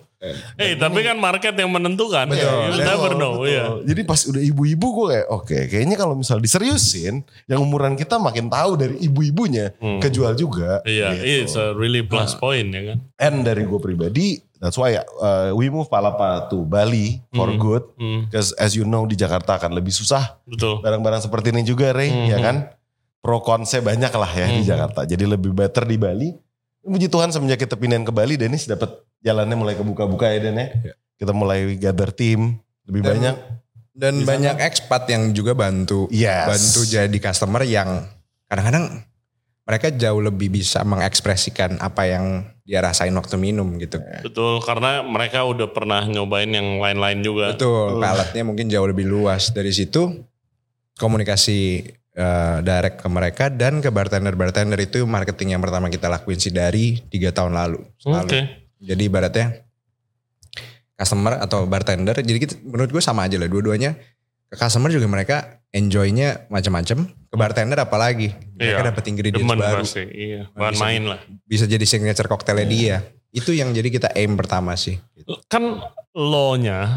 [SPEAKER 3] Eh tapi kan market yang menentukan.
[SPEAKER 1] Betul.
[SPEAKER 3] You never know.
[SPEAKER 2] Betul.
[SPEAKER 3] Iya.
[SPEAKER 2] Jadi pas udah ibu-ibu gue kayak oke kayaknya kalau misal diseriusin yang umuran kita makin tahu dari ibu-ibunya kejual juga.
[SPEAKER 3] Iya,
[SPEAKER 2] gitu.
[SPEAKER 3] it's a really plus point ya kan.
[SPEAKER 2] And dari gue pribadi that's why uh, we move Palapa to Bali for good.
[SPEAKER 3] Hmm,
[SPEAKER 2] Because as you know di Jakarta akan lebih susah
[SPEAKER 3] betul.
[SPEAKER 2] barang-barang seperti ini juga Ray ya kan. Pro konse banyak lah ya di Jakarta. Jadi lebih better di Bali. Puji Tuhan semenjak kita pindahin ke Bali Dennis dapat jalannya mulai kebuka-buka ya Den ya. Kita mulai gather tim lebih
[SPEAKER 1] Dan-
[SPEAKER 2] banyak.
[SPEAKER 1] dan
[SPEAKER 2] Di sana.
[SPEAKER 1] banyak expat yang juga bantu
[SPEAKER 2] Yes.
[SPEAKER 1] bantu jadi customer yang kadang-kadang mereka jauh lebih bisa mengekspresikan apa yang dia rasain waktu minum gitu
[SPEAKER 3] Betul, karena mereka udah pernah nyobain yang lain-lain juga.
[SPEAKER 1] betul paletnya mungkin jauh lebih luas dari situ komunikasi eh, direct ke mereka dan ke bartender-bartender itu marketing yang pertama kita lakuin sih dari tiga tahun lalu.
[SPEAKER 3] Oke.
[SPEAKER 1] Lalu. Jadi ibaratnya customer atau bartender, jadi kita, menurut gue sama aja lah dua-duanya. Ke customer juga mereka enjoy-nya macam-macam. Ke bartender apalagi mereka
[SPEAKER 3] Iya.
[SPEAKER 1] dapat ingredients
[SPEAKER 3] Demen
[SPEAKER 1] baru,
[SPEAKER 3] pasti, iya. Bahan
[SPEAKER 1] Bisa-
[SPEAKER 3] main lah.
[SPEAKER 1] bisa jadi signature cocktailnya dia. Itu yang jadi kita aim pertama sih.
[SPEAKER 3] Kan lo-nya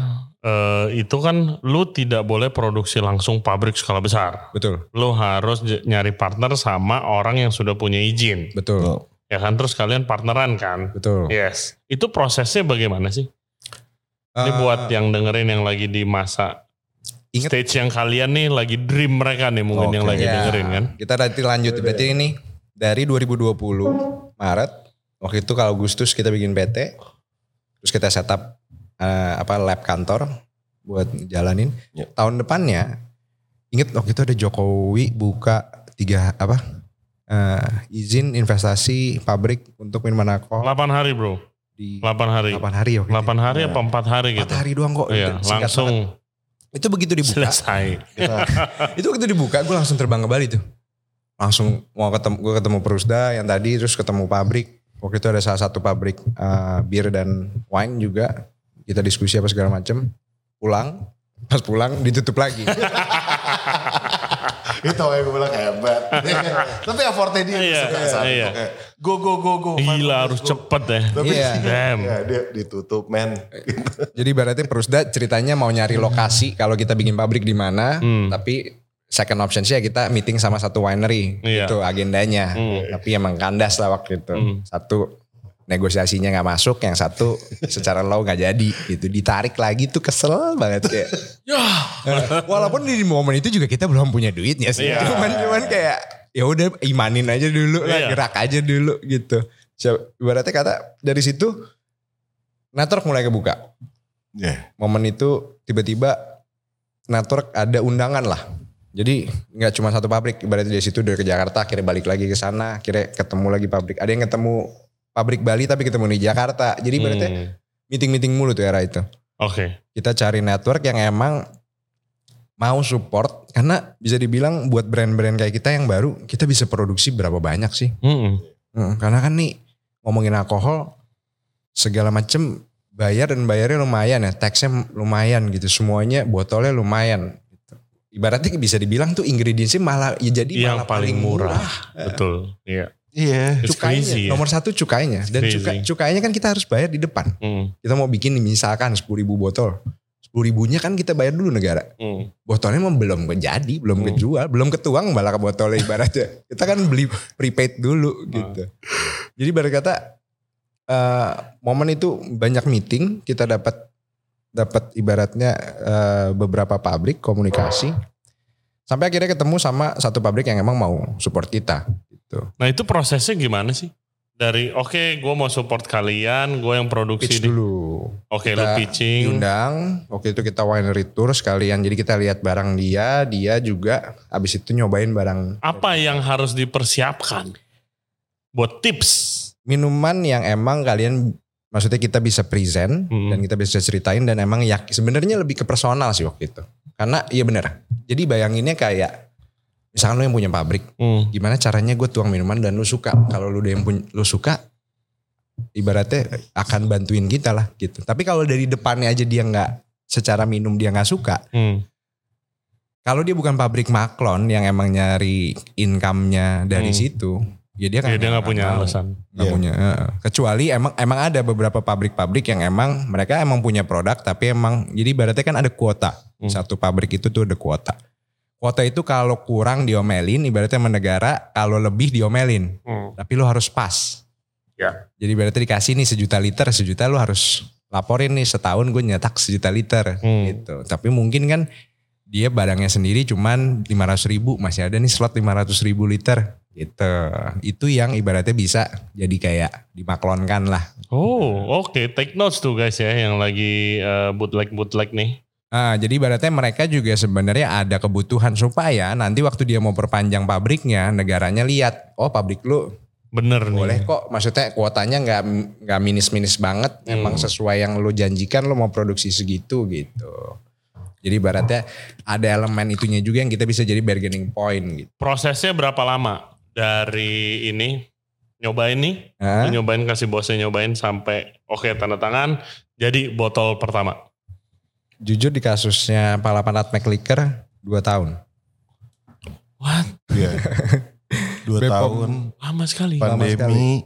[SPEAKER 3] eh, itu kan lu tidak boleh produksi langsung pabrik skala besar.
[SPEAKER 1] Betul,
[SPEAKER 3] Lu harus nyari partner sama orang yang sudah punya izin.
[SPEAKER 1] betul,
[SPEAKER 3] Ya kan terus kalian partneran kan?
[SPEAKER 1] betul.
[SPEAKER 3] Yes. Itu prosesnya bagaimana sih? Ini
[SPEAKER 1] Eh,
[SPEAKER 3] buat yang dengerin yang lagi di masa
[SPEAKER 1] Ingat-
[SPEAKER 3] stage yang kalian nih lagi dream mereka nih mungkin yang
[SPEAKER 2] Oke.
[SPEAKER 3] lagi
[SPEAKER 1] Ya,
[SPEAKER 3] dengerin kan.
[SPEAKER 1] Kita nanti lanjut berarti ini dari 2020 Maret waktu itu kalau Agustus kita bikin PT terus kita setup eh, apa lab kantor buat jalanin.
[SPEAKER 2] Ya.
[SPEAKER 1] Tahun depannya inget waktu itu ada Jokowi buka tiga apa eh, izin investasi pabrik untuk minuman alkohol
[SPEAKER 3] 8 hari bro.
[SPEAKER 1] di
[SPEAKER 3] 8 hari.
[SPEAKER 1] 8 hari waktu
[SPEAKER 3] 8 hari
[SPEAKER 2] Ya.
[SPEAKER 3] apa 4 hari
[SPEAKER 1] itu.
[SPEAKER 3] gitu?
[SPEAKER 1] 4 hari doang kok.
[SPEAKER 3] Iya,
[SPEAKER 1] Singkat
[SPEAKER 3] langsung
[SPEAKER 1] banget. Itu begitu dibuka.
[SPEAKER 3] selesai.
[SPEAKER 2] Kita
[SPEAKER 1] itu waktu dibuka gue langsung terbang ke Bali tuh langsung mau ketemu gue ketemu Perusda yang tadi terus ketemu pabrik waktu itu ada salah satu pabrik eh, bir dan wine juga kita diskusi apa segala macem pulang pas pulang ditutup lagi
[SPEAKER 2] itu yang gue bilang hebat. Tapi effortnya dia
[SPEAKER 3] Iya,
[SPEAKER 2] suka
[SPEAKER 3] iya.
[SPEAKER 2] itu kayak, Go go go go.
[SPEAKER 3] Gila harus
[SPEAKER 2] cepet.
[SPEAKER 3] cepet ya.
[SPEAKER 2] Tapi
[SPEAKER 1] Iya.
[SPEAKER 3] Damn.
[SPEAKER 2] ya, dia ditutup men.
[SPEAKER 1] jadi berarti Perusda ceritanya mau nyari lokasi kalau kita bikin pabrik di mana
[SPEAKER 3] Hmm.
[SPEAKER 1] tapi second option sih ya kita meeting sama satu winery
[SPEAKER 3] Iya.
[SPEAKER 1] itu agendanya
[SPEAKER 3] Hmm.
[SPEAKER 1] tapi emang kandas lah waktu itu
[SPEAKER 3] Hmm.
[SPEAKER 1] satu negosiasinya nggak masuk yang satu secara low nggak jadi gitu ditarik lagi tuh kesel banget kayak
[SPEAKER 3] Ya.
[SPEAKER 1] walaupun di momen itu juga kita belum punya duitnya sih
[SPEAKER 3] Iya.
[SPEAKER 1] cuman cuman kayak ya udah imanin aja dulu lah
[SPEAKER 3] Iya.
[SPEAKER 1] gerak aja dulu gitu ibaratnya kata dari situ network mulai kebuka
[SPEAKER 2] Ya.
[SPEAKER 1] momen itu tiba-tiba network ada undangan lah. Jadi nggak cuma satu pabrik, ibaratnya dari situ dari ke Jakarta, akhirnya balik lagi ke sana, akhirnya ketemu lagi pabrik. Ada yang ketemu pabrik Bali tapi ketemu di Jakarta. Jadi
[SPEAKER 3] Hmm.
[SPEAKER 1] meeting-meeting mulu tuh era itu.
[SPEAKER 3] Oke.
[SPEAKER 1] Kita cari network yang emang mau support karena bisa dibilang buat brand-brand kayak kita yang baru kita bisa produksi berapa banyak sih?
[SPEAKER 3] Hmm.
[SPEAKER 1] Hmm, karena kan nih ngomongin alkohol segala macem bayar dan bayarnya lumayan ya, taxnya lumayan gitu, semuanya botolnya lumayan. Gitu. Ibaratnya bisa dibilang tuh ingredientsnya malah ya jadi
[SPEAKER 3] Yang
[SPEAKER 1] malah
[SPEAKER 3] paling murah. Betul. Iya.
[SPEAKER 2] Iya.
[SPEAKER 3] It's
[SPEAKER 1] Cukainya
[SPEAKER 3] crazy ya.
[SPEAKER 1] nomor satu cukainya dan
[SPEAKER 3] It's
[SPEAKER 1] cuka,
[SPEAKER 3] crazy.
[SPEAKER 1] cukainya kan kita harus bayar di depan.
[SPEAKER 3] Hmm.
[SPEAKER 1] Kita mau bikin misalkan 10 ribu botol, 10 ribunya kan kita bayar dulu negara.
[SPEAKER 3] Hmm.
[SPEAKER 1] Botolnya mah belum jadi, belum
[SPEAKER 3] Hmm.
[SPEAKER 1] kejual, belum ketuang malah ke botolnya ibaratnya. Kita kan beli prepaid dulu gitu. Jadi ibarat kata eh, momen itu banyak meeting, kita dapat dapat ibaratnya eh, beberapa pabrik komunikasi. Sampai akhirnya ketemu sama satu pabrik yang emang mau support kita gitu.
[SPEAKER 3] Nah itu prosesnya gimana sih? Dari oke gue mau support kalian, gue yang produksi
[SPEAKER 1] Pitch
[SPEAKER 3] di-
[SPEAKER 1] dulu.
[SPEAKER 3] Oke lu
[SPEAKER 1] Kita
[SPEAKER 3] pitching.
[SPEAKER 1] Diundang, waktu itu kita winery tour sekalian. Jadi kita lihat barang dia, dia juga habis itu nyobain barang
[SPEAKER 3] Apa yang harus dipersiapkan? Buat tips.
[SPEAKER 1] minuman yang emang kalian maksudnya kita bisa present
[SPEAKER 3] Hmm.
[SPEAKER 1] dan kita bisa ceritain dan emang ya sebenarnya lebih ke personal sih waktu itu. Karena iya bener. Jadi bayanginnya kayak misalkan lu yang punya pabrik,
[SPEAKER 3] Hmm.
[SPEAKER 1] gimana caranya gue tuang minuman dan lu suka. Kalau lu udah yang punya, lu suka ibaratnya akan bantuin kita lah gitu. Tapi kalau dari depannya aja dia nggak secara minum dia nggak suka,
[SPEAKER 3] Hmm.
[SPEAKER 1] kalau dia bukan pabrik maklon yang emang nyari income-nya dari
[SPEAKER 3] Hmm.
[SPEAKER 1] situ, ya dia kan
[SPEAKER 3] Ya, dia nggak punya
[SPEAKER 1] mau.
[SPEAKER 3] alasan.
[SPEAKER 1] Nggak
[SPEAKER 2] Iya.
[SPEAKER 1] punya. heeh. Kecuali emang emang ada beberapa pabrik-pabrik yang emang mereka emang punya produk tapi emang jadi ibaratnya kan ada kuota.
[SPEAKER 3] Hmm.
[SPEAKER 1] Satu pabrik itu tuh ada kuota. Kuota itu kalau kurang diomelin ibaratnya sama negara, kalau lebih diomelin.
[SPEAKER 3] Hmm.
[SPEAKER 1] Tapi lu harus pas.
[SPEAKER 3] Ya.
[SPEAKER 1] Jadi ibaratnya dikasih nih sejuta liter, sejuta lu harus laporin nih setahun gue nyetak sejuta liter
[SPEAKER 3] Hmm.
[SPEAKER 1] gitu. Tapi mungkin kan dia barangnya sendiri cuman 500 ribu, masih ada nih slot 500 ribu liter gitu. Itu yang ibaratnya bisa jadi kayak dimaklonkan lah.
[SPEAKER 3] Oh, oke. Take notes tuh guys ya yang lagi eh, bootleg-bootleg nih.
[SPEAKER 1] Ah, jadi ibaratnya mereka juga sebenarnya ada kebutuhan supaya nanti waktu dia mau perpanjang pabriknya, negaranya lihat, oh pabrik lu
[SPEAKER 3] Bener
[SPEAKER 1] boleh
[SPEAKER 3] nih.
[SPEAKER 1] kok. Maksudnya kuotanya nggak nggak minis-minis banget,
[SPEAKER 3] Hmm.
[SPEAKER 1] emang sesuai yang lu janjikan lu mau produksi segitu gitu. Jadi ibaratnya ada elemen itunya juga yang kita bisa jadi bargaining point gitu.
[SPEAKER 3] Prosesnya berapa lama dari ini nyobain nih, nyobain kasih bosnya nyobain sampai oke tanda tangan jadi botol pertama.
[SPEAKER 1] Jujur di kasusnya Palapan Nutmeg Liquor 2 tahun.
[SPEAKER 3] What?
[SPEAKER 2] Iya. Dua
[SPEAKER 1] Bepom.
[SPEAKER 2] tahun
[SPEAKER 3] Lama sekali.
[SPEAKER 1] Lama
[SPEAKER 2] pandemi.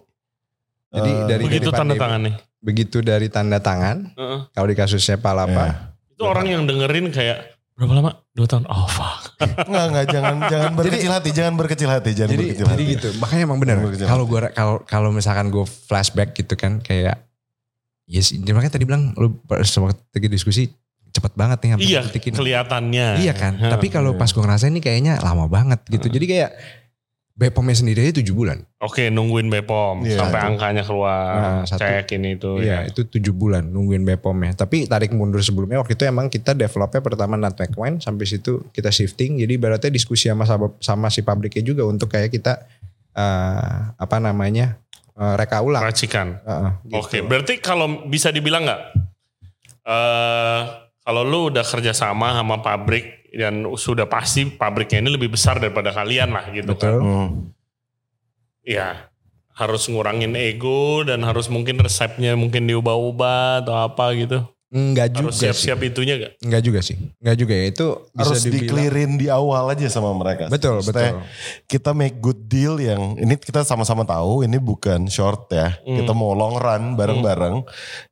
[SPEAKER 1] Jadi
[SPEAKER 2] eh,
[SPEAKER 1] dari-
[SPEAKER 3] Begitu
[SPEAKER 1] dari
[SPEAKER 3] tanda
[SPEAKER 1] pandemi.
[SPEAKER 3] tangan nih.
[SPEAKER 1] Begitu dari tanda tangan,
[SPEAKER 3] Heeh.
[SPEAKER 1] kalau di kasusnya Palapa,
[SPEAKER 2] Ya.
[SPEAKER 3] Itu orang yang dengerin kayak berapa lama? Dua tahun. Oh fuck.
[SPEAKER 2] Enggak, enggak, jangan jangan berkecil hati, jangan berkecil hati, jangan
[SPEAKER 1] jadi
[SPEAKER 2] berkecil
[SPEAKER 1] jadi
[SPEAKER 2] hati.
[SPEAKER 1] gitu makanya emang benar kalau gua kalau kalau misalkan gue flashback gitu kan kayak yes makanya tadi bilang lu lagi diskusi cepet banget nih sampai
[SPEAKER 3] iya,
[SPEAKER 1] detik ini.
[SPEAKER 3] kelihatannya.
[SPEAKER 1] iya kan
[SPEAKER 3] Heeh.
[SPEAKER 1] tapi kalau pas gue ngerasain ini kayaknya lama banget gitu jadi kayak Bepomnya sendiri aja 7 bulan
[SPEAKER 3] Oke, nungguin Bepom
[SPEAKER 2] Iya.
[SPEAKER 3] sampai
[SPEAKER 1] Satu.
[SPEAKER 3] angkanya keluar.
[SPEAKER 1] Nah, satu.
[SPEAKER 3] Cek ini itu
[SPEAKER 1] Iya
[SPEAKER 3] ya.
[SPEAKER 1] itu 7 bulan nungguin Bepomnya Tapi tarik mundur sebelumnya waktu itu emang kita developnya pertama nutmeg wine Sampai situ kita shifting Jadi ibaratnya diskusi sama, sama, si pabriknya juga Untuk kayak kita eh, apa namanya eh, reka ulang
[SPEAKER 3] Racikan.
[SPEAKER 1] Heeh, gitu.
[SPEAKER 3] Oke, berarti kalau bisa dibilang nggak, eh kalau lu udah kerja sama sama pabrik dan sudah pasti pabriknya ini lebih besar daripada kalian lah gitu
[SPEAKER 1] Betul.
[SPEAKER 3] kan.
[SPEAKER 2] Hmm.
[SPEAKER 3] Ya, harus ngurangin ego dan harus mungkin resepnya mungkin diubah-ubah atau apa gitu.
[SPEAKER 1] Enggak juga
[SPEAKER 3] Harus
[SPEAKER 1] sih.
[SPEAKER 3] siap-siap itunya gak?
[SPEAKER 1] Enggak juga sih. Enggak juga ya. Itu bisa
[SPEAKER 2] Harus di-clearin di awal aja sama mereka.
[SPEAKER 1] Betul,
[SPEAKER 2] Maksudnya,
[SPEAKER 1] betul.
[SPEAKER 2] Kita make good deal yang ini kita sama-sama tahu ini bukan short ya.
[SPEAKER 3] Hmm.
[SPEAKER 2] Kita mau long run bareng-bareng.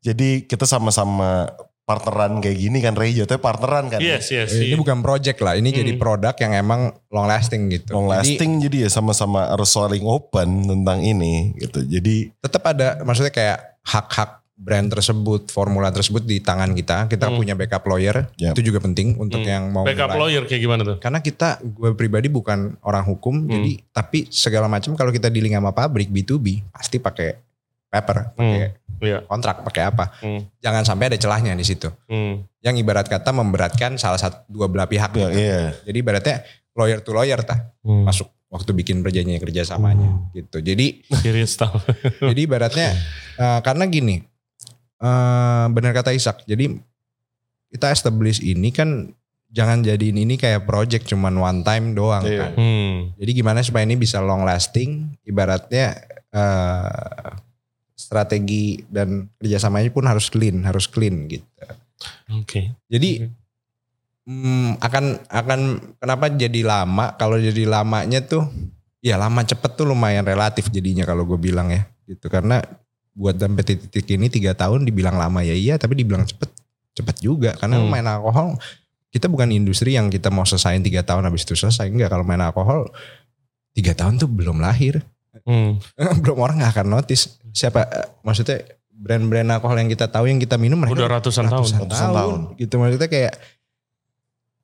[SPEAKER 2] Jadi kita sama-sama partneran kayak gini kan Ray jatuhnya partneran kan.
[SPEAKER 3] Yes, yes.
[SPEAKER 1] Eh, Ini
[SPEAKER 3] iya.
[SPEAKER 1] bukan project lah. Ini jadi
[SPEAKER 3] Hmm.
[SPEAKER 1] produk yang emang long lasting gitu.
[SPEAKER 2] Long
[SPEAKER 1] Jadi
[SPEAKER 2] lasting jadi, ya sama-sama harus saling open tentang ini gitu. Jadi
[SPEAKER 1] tetap ada maksudnya kayak hak-hak brand tersebut, formula tersebut di tangan kita. Kita
[SPEAKER 3] Hmm.
[SPEAKER 1] punya backup lawyer.
[SPEAKER 2] Yap.
[SPEAKER 1] Itu juga penting untuk
[SPEAKER 3] Hmm.
[SPEAKER 1] yang mau
[SPEAKER 3] Backup
[SPEAKER 1] mulai.
[SPEAKER 3] lawyer kayak gimana tuh?
[SPEAKER 1] Karena kita, gue pribadi bukan orang hukum,
[SPEAKER 3] Hmm.
[SPEAKER 1] jadi tapi segala macam kalau kita dealing sama pabrik B2B pasti pakai paper, pakai
[SPEAKER 3] Iya.
[SPEAKER 1] kontrak, pakai apa.
[SPEAKER 3] Hmm.
[SPEAKER 1] Jangan sampai ada celahnya di situ.
[SPEAKER 3] Hmm.
[SPEAKER 1] Yang ibarat kata memberatkan salah satu dua belah pihak.
[SPEAKER 2] ya,
[SPEAKER 1] gitu.
[SPEAKER 2] iya.
[SPEAKER 1] Jadi ibaratnya lawyer to lawyer tah
[SPEAKER 3] Hmm.
[SPEAKER 1] masuk waktu bikin perjanjian kerjasamanya gitu. Jadi
[SPEAKER 3] Serius tau.
[SPEAKER 1] jadi ibaratnya eh, karena gini eh benar kata Ishak. Jadi kita establish ini kan jangan jadiin ini kayak project cuman one time doang
[SPEAKER 2] Iya.
[SPEAKER 1] kan.
[SPEAKER 3] Hmm.
[SPEAKER 1] Jadi gimana supaya ini bisa long lasting? Ibaratnya eh, strategi dan kerjasamanya pun harus clean, harus clean gitu.
[SPEAKER 3] Oke.
[SPEAKER 1] Jadi hmm, akan akan kenapa jadi lama? Kalau jadi lamanya tuh ya lama cepet tuh lumayan relatif jadinya kalau gue bilang ya gitu karena buat sampai titik ini tiga tahun dibilang lama ya iya tapi dibilang cepet cepet juga karena
[SPEAKER 3] Hmm.
[SPEAKER 1] main alkohol kita bukan industri yang kita mau selesaiin tiga tahun habis itu selesai enggak kalau main alkohol tiga tahun tuh belum lahir
[SPEAKER 3] Hmm.
[SPEAKER 1] belum orang nggak akan notice siapa eh, maksudnya brand-brand alkohol yang kita tahu yang kita minum mereka
[SPEAKER 3] Udah ratusan tahun.
[SPEAKER 1] ratusan,
[SPEAKER 2] Ratusan
[SPEAKER 1] tahun,
[SPEAKER 2] tahun.
[SPEAKER 1] gitu maksudnya kayak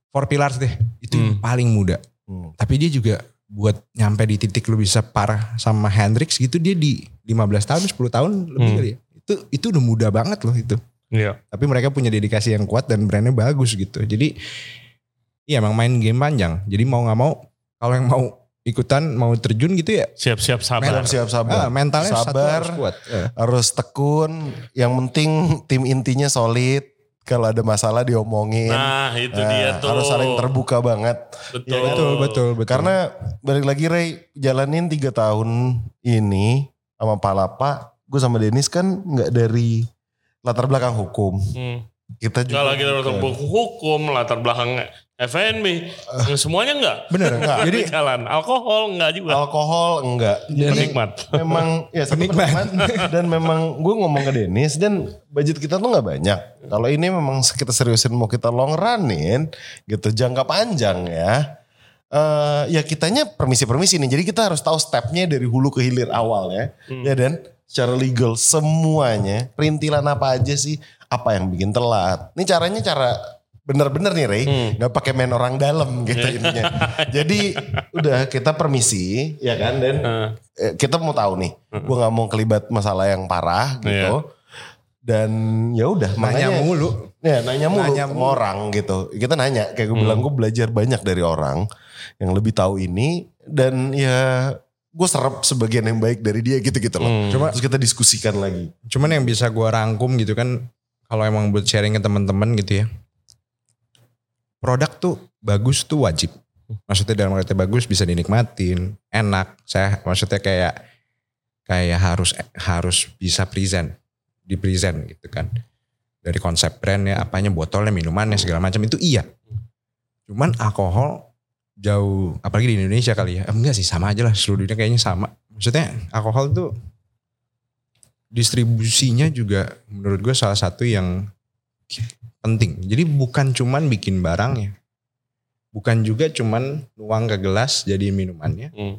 [SPEAKER 1] four pillars deh itu yang
[SPEAKER 3] Hmm.
[SPEAKER 1] paling muda
[SPEAKER 2] Hmm.
[SPEAKER 1] tapi dia juga buat nyampe di titik lu bisa parah sama Hendrix gitu dia di 15 tahun 10 tahun lebih
[SPEAKER 3] Hmm.
[SPEAKER 1] kali ya itu itu udah muda banget loh itu
[SPEAKER 3] Iya.
[SPEAKER 1] tapi mereka punya dedikasi yang kuat dan brandnya bagus gitu jadi iya emang main game panjang jadi mau nggak mau kalau yang mau ikutan mau terjun gitu ya
[SPEAKER 3] Siap-siap sabar.
[SPEAKER 2] Siap sabar.
[SPEAKER 1] ah, mentalnya
[SPEAKER 2] sabar,
[SPEAKER 1] harus kuat. Eh.
[SPEAKER 2] harus tekun. Yang penting tim intinya solid. Kalau ada masalah diomongin.
[SPEAKER 3] Nah, itu
[SPEAKER 2] Nah,
[SPEAKER 3] dia tuh.
[SPEAKER 2] Harus saling terbuka banget.
[SPEAKER 3] Betul.
[SPEAKER 2] Ya,
[SPEAKER 1] Betul, betul, betul.
[SPEAKER 2] Karena balik lagi Ray, jalanin tiga tahun ini sama Palapa, gue sama Denis kan nggak dari latar belakang hukum.
[SPEAKER 3] Hmm.
[SPEAKER 2] Kita juga
[SPEAKER 3] Gak lagi latar belakang hukum, latar belakang FNB. Semuanya enggak.
[SPEAKER 1] Bener.
[SPEAKER 2] Enggak.
[SPEAKER 1] Jadi
[SPEAKER 3] Jalan. Alkohol enggak juga.
[SPEAKER 2] alkohol enggak. Jadi
[SPEAKER 3] Penikmat.
[SPEAKER 2] memang ya satu
[SPEAKER 1] Penikmat.
[SPEAKER 2] penikmat. dan memang gue ngomong ke Denis dan budget kita tuh nggak banyak. Kalau ini memang kita seriusin mau kita long runin gitu jangka panjang ya. Eh ya kitanya permisi-permisi nih. Jadi kita harus tahu stepnya dari hulu ke hilir awal ya. Ya dan secara legal semuanya perintilan apa aja sih apa yang bikin telat. Ini caranya cara bener-bener nih Ray, nggak pakai main orang dalam gitu intinya. Jadi udah kita permisi ya kan dan eh, kita mau tahu nih, gue nggak mau kelibat masalah yang parah gitu. Dan ya udah
[SPEAKER 1] nanya
[SPEAKER 2] makanya
[SPEAKER 1] mulu.
[SPEAKER 2] ya nanya mulu
[SPEAKER 1] Nanya
[SPEAKER 2] sama
[SPEAKER 1] mulu.
[SPEAKER 2] orang gitu. Kita nanya kayak gue bilang gue belajar banyak dari orang yang lebih tahu ini dan ya gue serap sebagian yang baik dari dia gitu-gitu loh.
[SPEAKER 3] Hmm.
[SPEAKER 1] Cuma
[SPEAKER 2] Terus kita diskusikan lagi.
[SPEAKER 1] cuman yang bisa gua rangkum gitu kan kalau emang buat sharing ke teman-teman gitu ya. Produk tuh bagus tuh wajib. Maksudnya dalam arti bagus bisa dinikmatin, enak. Saya maksudnya kayak kayak harus harus bisa present, di present gitu kan. Dari konsep brandnya, apanya botolnya, minumannya segala macam itu iya. Cuman alkohol jauh, apalagi di Indonesia kali ya. Eh, enggak sih sama aja lah seluruh dunia kayaknya sama. Maksudnya alkohol tuh distribusinya juga menurut gue salah satu yang penting. Jadi bukan cuman bikin barangnya. Bukan juga cuman nuang ke gelas jadi minumannya.
[SPEAKER 3] Hmm.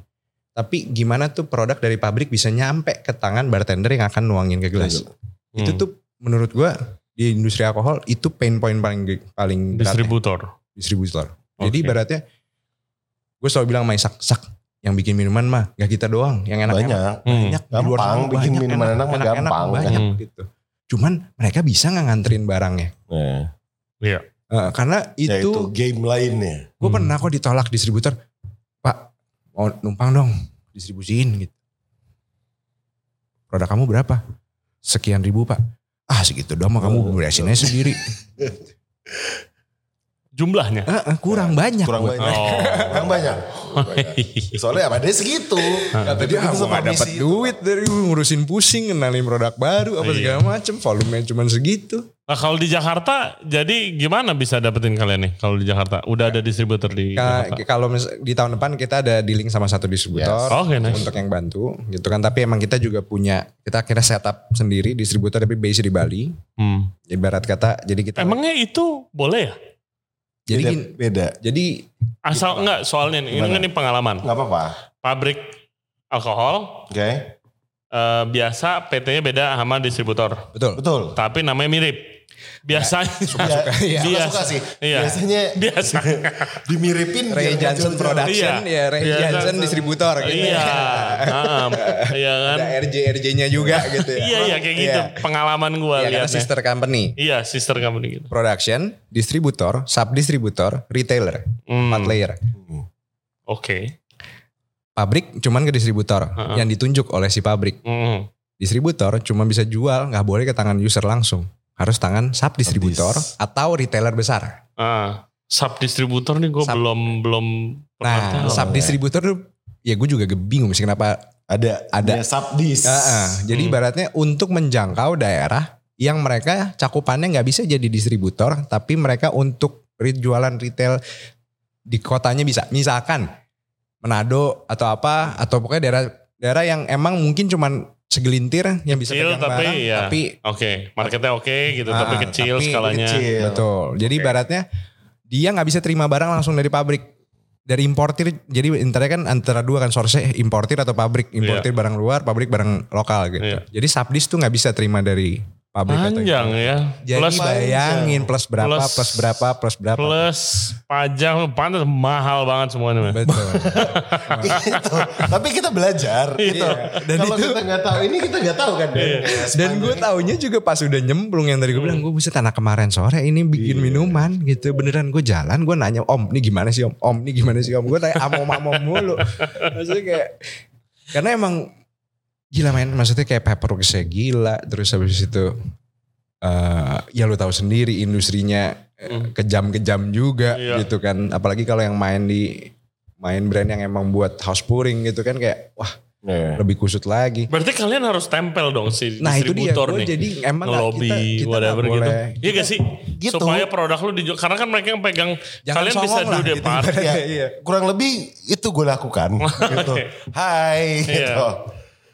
[SPEAKER 1] Tapi gimana tuh produk dari pabrik bisa nyampe ke tangan bartender yang akan nuangin ke gelas. Itu
[SPEAKER 3] Hmm.
[SPEAKER 1] tuh menurut gue di industri alkohol itu pain point paling paling ya,
[SPEAKER 3] distributor.
[SPEAKER 1] distributor. Jadi
[SPEAKER 3] Oke.
[SPEAKER 1] ibaratnya gue selalu bilang sama Isak, Sak yang bikin minuman mah gak kita doang, yang enak-enak
[SPEAKER 2] Banyak.
[SPEAKER 3] Hmm.
[SPEAKER 1] banyak luar
[SPEAKER 2] Gampang, bikin minuman enak mah gampang.
[SPEAKER 1] banyak
[SPEAKER 3] Hmm.
[SPEAKER 1] gitu. Cuman mereka bisa nggak nganterin barangnya.
[SPEAKER 2] Nah,
[SPEAKER 3] Iya.
[SPEAKER 1] Eh, karena
[SPEAKER 2] ya itu
[SPEAKER 1] itu
[SPEAKER 2] game lainnya.
[SPEAKER 1] gue
[SPEAKER 3] Hmm.
[SPEAKER 1] pernah kok ditolak distributor, Pak mau numpang dong distribusiin gitu. Produk kamu berapa? Sekian ribu pak. Ah segitu doang mah kamu beresin aja sendiri.
[SPEAKER 3] Jumlahnya.
[SPEAKER 1] Eh, eh, kurang banyak.
[SPEAKER 2] Kurang banyak.
[SPEAKER 3] Oh.
[SPEAKER 2] Kurang banyak. Soalnya apa dia segitu.
[SPEAKER 1] Kata dia
[SPEAKER 2] Itu
[SPEAKER 1] ah, gua gak
[SPEAKER 2] permisi
[SPEAKER 1] dapat
[SPEAKER 2] itu.
[SPEAKER 1] duit dari ngurusin pusing kenalin produk baru apa
[SPEAKER 3] Iya.
[SPEAKER 1] segala macem volume cuma segitu.
[SPEAKER 3] Nah kalau di Jakarta, jadi gimana bisa dapetin kalian nih? Kalau di Jakarta, udah ada distributor di
[SPEAKER 1] Ka-
[SPEAKER 3] Jakarta.
[SPEAKER 1] kalau mis- di tahun depan kita ada di link sama satu distributor
[SPEAKER 3] Yes. Oke, nice.
[SPEAKER 1] untuk yang bantu gitu kan tapi emang kita juga punya kita akhirnya setup sendiri distributor tapi base di Bali
[SPEAKER 3] Hmm.
[SPEAKER 1] ibarat kata jadi kita
[SPEAKER 3] Emangnya itu boleh ya?
[SPEAKER 1] Jadi
[SPEAKER 2] beda,
[SPEAKER 1] gini,
[SPEAKER 2] beda.
[SPEAKER 1] jadi
[SPEAKER 3] Asal enggak soalnya nih, ini kan ini pengalaman.
[SPEAKER 2] Nggak apa-apa.
[SPEAKER 3] Pabrik alkohol
[SPEAKER 2] Oke.
[SPEAKER 3] eh, biasa PT-nya beda sama distributor,
[SPEAKER 1] betul
[SPEAKER 2] Betul.
[SPEAKER 3] tapi namanya mirip. Biasanya
[SPEAKER 2] Suka-suka
[SPEAKER 1] iya.
[SPEAKER 2] Suka-suka sih.
[SPEAKER 3] Iya.
[SPEAKER 2] Biasanya
[SPEAKER 3] biasa.
[SPEAKER 2] dimiripin.
[SPEAKER 1] Ray Johnson. Production ya Ray
[SPEAKER 3] Iya,
[SPEAKER 1] Johnson
[SPEAKER 3] Johnson.
[SPEAKER 1] distributor gitu
[SPEAKER 3] Iya. Ah, Iya kan?
[SPEAKER 1] ada RJ RJ-nya juga gitu ya
[SPEAKER 3] Iya iya kayak gitu.
[SPEAKER 1] Iya.
[SPEAKER 3] Pengalaman gue
[SPEAKER 1] Iya, karena
[SPEAKER 3] lihatnya.
[SPEAKER 1] sister company
[SPEAKER 3] Iya sister company gitu.
[SPEAKER 1] production distributor sub distributor retailer
[SPEAKER 3] Hmm,
[SPEAKER 1] empat layer
[SPEAKER 3] Oke.
[SPEAKER 1] pabrik cuman ke distributor
[SPEAKER 3] Heeh.
[SPEAKER 1] yang ditunjuk oleh si pabrik
[SPEAKER 3] Hmm.
[SPEAKER 1] distributor cuma bisa jual nggak boleh ke tangan user langsung harus tangan sub distributor
[SPEAKER 2] Habis.
[SPEAKER 1] atau retailer besar
[SPEAKER 3] Ah, sub distributor nih gue
[SPEAKER 1] Sub-
[SPEAKER 3] belum belum pernah
[SPEAKER 1] nah
[SPEAKER 3] tahu.
[SPEAKER 1] sub distributor tuh ya gue juga bingung sih kenapa
[SPEAKER 2] Ada.
[SPEAKER 1] Ada.
[SPEAKER 2] Ada. Subdis.
[SPEAKER 1] Ah, ah. jadi
[SPEAKER 3] Hmm.
[SPEAKER 1] ibaratnya untuk menjangkau daerah yang mereka cakupannya nggak bisa jadi distributor tapi mereka untuk jualan retail di kotanya bisa misalkan Manado atau apa atau pokoknya daerah daerah yang emang mungkin cuman segelintir yang bisa
[SPEAKER 3] Kecil,
[SPEAKER 1] pegang
[SPEAKER 3] tapi
[SPEAKER 1] barang
[SPEAKER 3] ya.
[SPEAKER 1] tapi
[SPEAKER 3] Oke, marketnya oke gitu,
[SPEAKER 1] Ah,
[SPEAKER 3] tapi kecil
[SPEAKER 1] tapi
[SPEAKER 3] skalanya.
[SPEAKER 2] kecil.
[SPEAKER 1] Betul. Jadi
[SPEAKER 3] Oke.
[SPEAKER 1] ibaratnya dia nggak bisa terima barang langsung dari pabrik. Dari importir, jadi intinya kan antara dua kan source importir atau pabrik. Importir barang luar, pabrik barang lokal gitu.
[SPEAKER 3] Iya.
[SPEAKER 1] Jadi subdis tuh nggak bisa terima dari pabrik
[SPEAKER 3] Panjang ya.
[SPEAKER 1] Jadi
[SPEAKER 3] plus
[SPEAKER 1] bayangin plus berapa,
[SPEAKER 3] Plus-
[SPEAKER 1] plus, berapa, plus berapa.
[SPEAKER 3] plus pajak, pantas mahal banget semuanya. men.
[SPEAKER 1] Betul.
[SPEAKER 2] gitu. Tapi kita belajar gitu.
[SPEAKER 1] Dan
[SPEAKER 2] Kalau
[SPEAKER 1] itu-
[SPEAKER 2] kita nggak tahu ini kita nggak tahu kan. Den.
[SPEAKER 1] Dan gue taunya juga pas udah nyemplung yang tadi gue bilang gue buset anak kemarin sore ini bikin minuman gitu beneran gue jalan gue nanya om ini gimana sih om om ini gimana sih om gue tanya am om am om mulu maksudnya kayak karena emang gila main maksudnya kayak Pepperworks gila terus habis itu eh ya lu tahu sendiri industrinya eh, kejam-kejam juga
[SPEAKER 3] Iya.
[SPEAKER 1] gitu kan apalagi kalau yang main di main brand yang emang buat house pouring gitu kan kayak wah
[SPEAKER 2] Iya.
[SPEAKER 1] lebih kusut lagi
[SPEAKER 3] Berarti kalian harus tempel dong si
[SPEAKER 1] Nah itu dia,
[SPEAKER 3] distributor
[SPEAKER 1] gue
[SPEAKER 3] nih.
[SPEAKER 1] jadi emang
[SPEAKER 3] ngelobi
[SPEAKER 1] kita, kita
[SPEAKER 3] whatever gitu.
[SPEAKER 1] boleh.
[SPEAKER 3] Iya gak sih?
[SPEAKER 2] Gitu.
[SPEAKER 3] Supaya produk lu dijual. Karena kan mereka yang pegang.
[SPEAKER 1] Jangan
[SPEAKER 3] kalian bisa
[SPEAKER 1] lah,
[SPEAKER 3] do the
[SPEAKER 1] gitu.
[SPEAKER 3] part.
[SPEAKER 2] Ya,
[SPEAKER 1] Iya.
[SPEAKER 2] kurang lebih itu gue lakukan gitu. Hai
[SPEAKER 3] Iya.
[SPEAKER 2] gitu.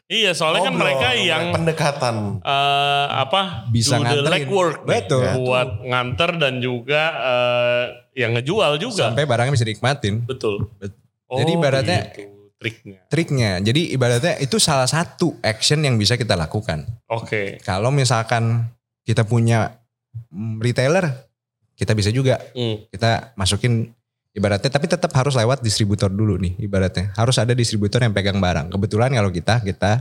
[SPEAKER 3] Iya soalnya kan
[SPEAKER 2] Ngobrol,
[SPEAKER 3] mereka yang
[SPEAKER 2] pendekatan.
[SPEAKER 3] eh, apa
[SPEAKER 1] Bisa
[SPEAKER 3] do the
[SPEAKER 1] nganterin.
[SPEAKER 3] legwork nih,
[SPEAKER 1] Betul.
[SPEAKER 3] buat nganter dan juga eh, yang ngejual juga.
[SPEAKER 1] Sampai barangnya bisa dinikmatin.
[SPEAKER 3] Betul.
[SPEAKER 1] Bet-
[SPEAKER 3] Oh,
[SPEAKER 1] Jadi ibaratnya-
[SPEAKER 3] gitu triknya.
[SPEAKER 1] Triknya, jadi ibaratnya itu salah satu action yang bisa kita lakukan.
[SPEAKER 3] Oke.
[SPEAKER 1] Kalau misalkan kita punya mm, retailer, kita bisa juga
[SPEAKER 3] Hmm.
[SPEAKER 1] kita masukin ibaratnya, tapi tetap harus lewat distributor dulu nih ibaratnya. Harus ada distributor yang pegang barang. Kebetulan kalau kita kita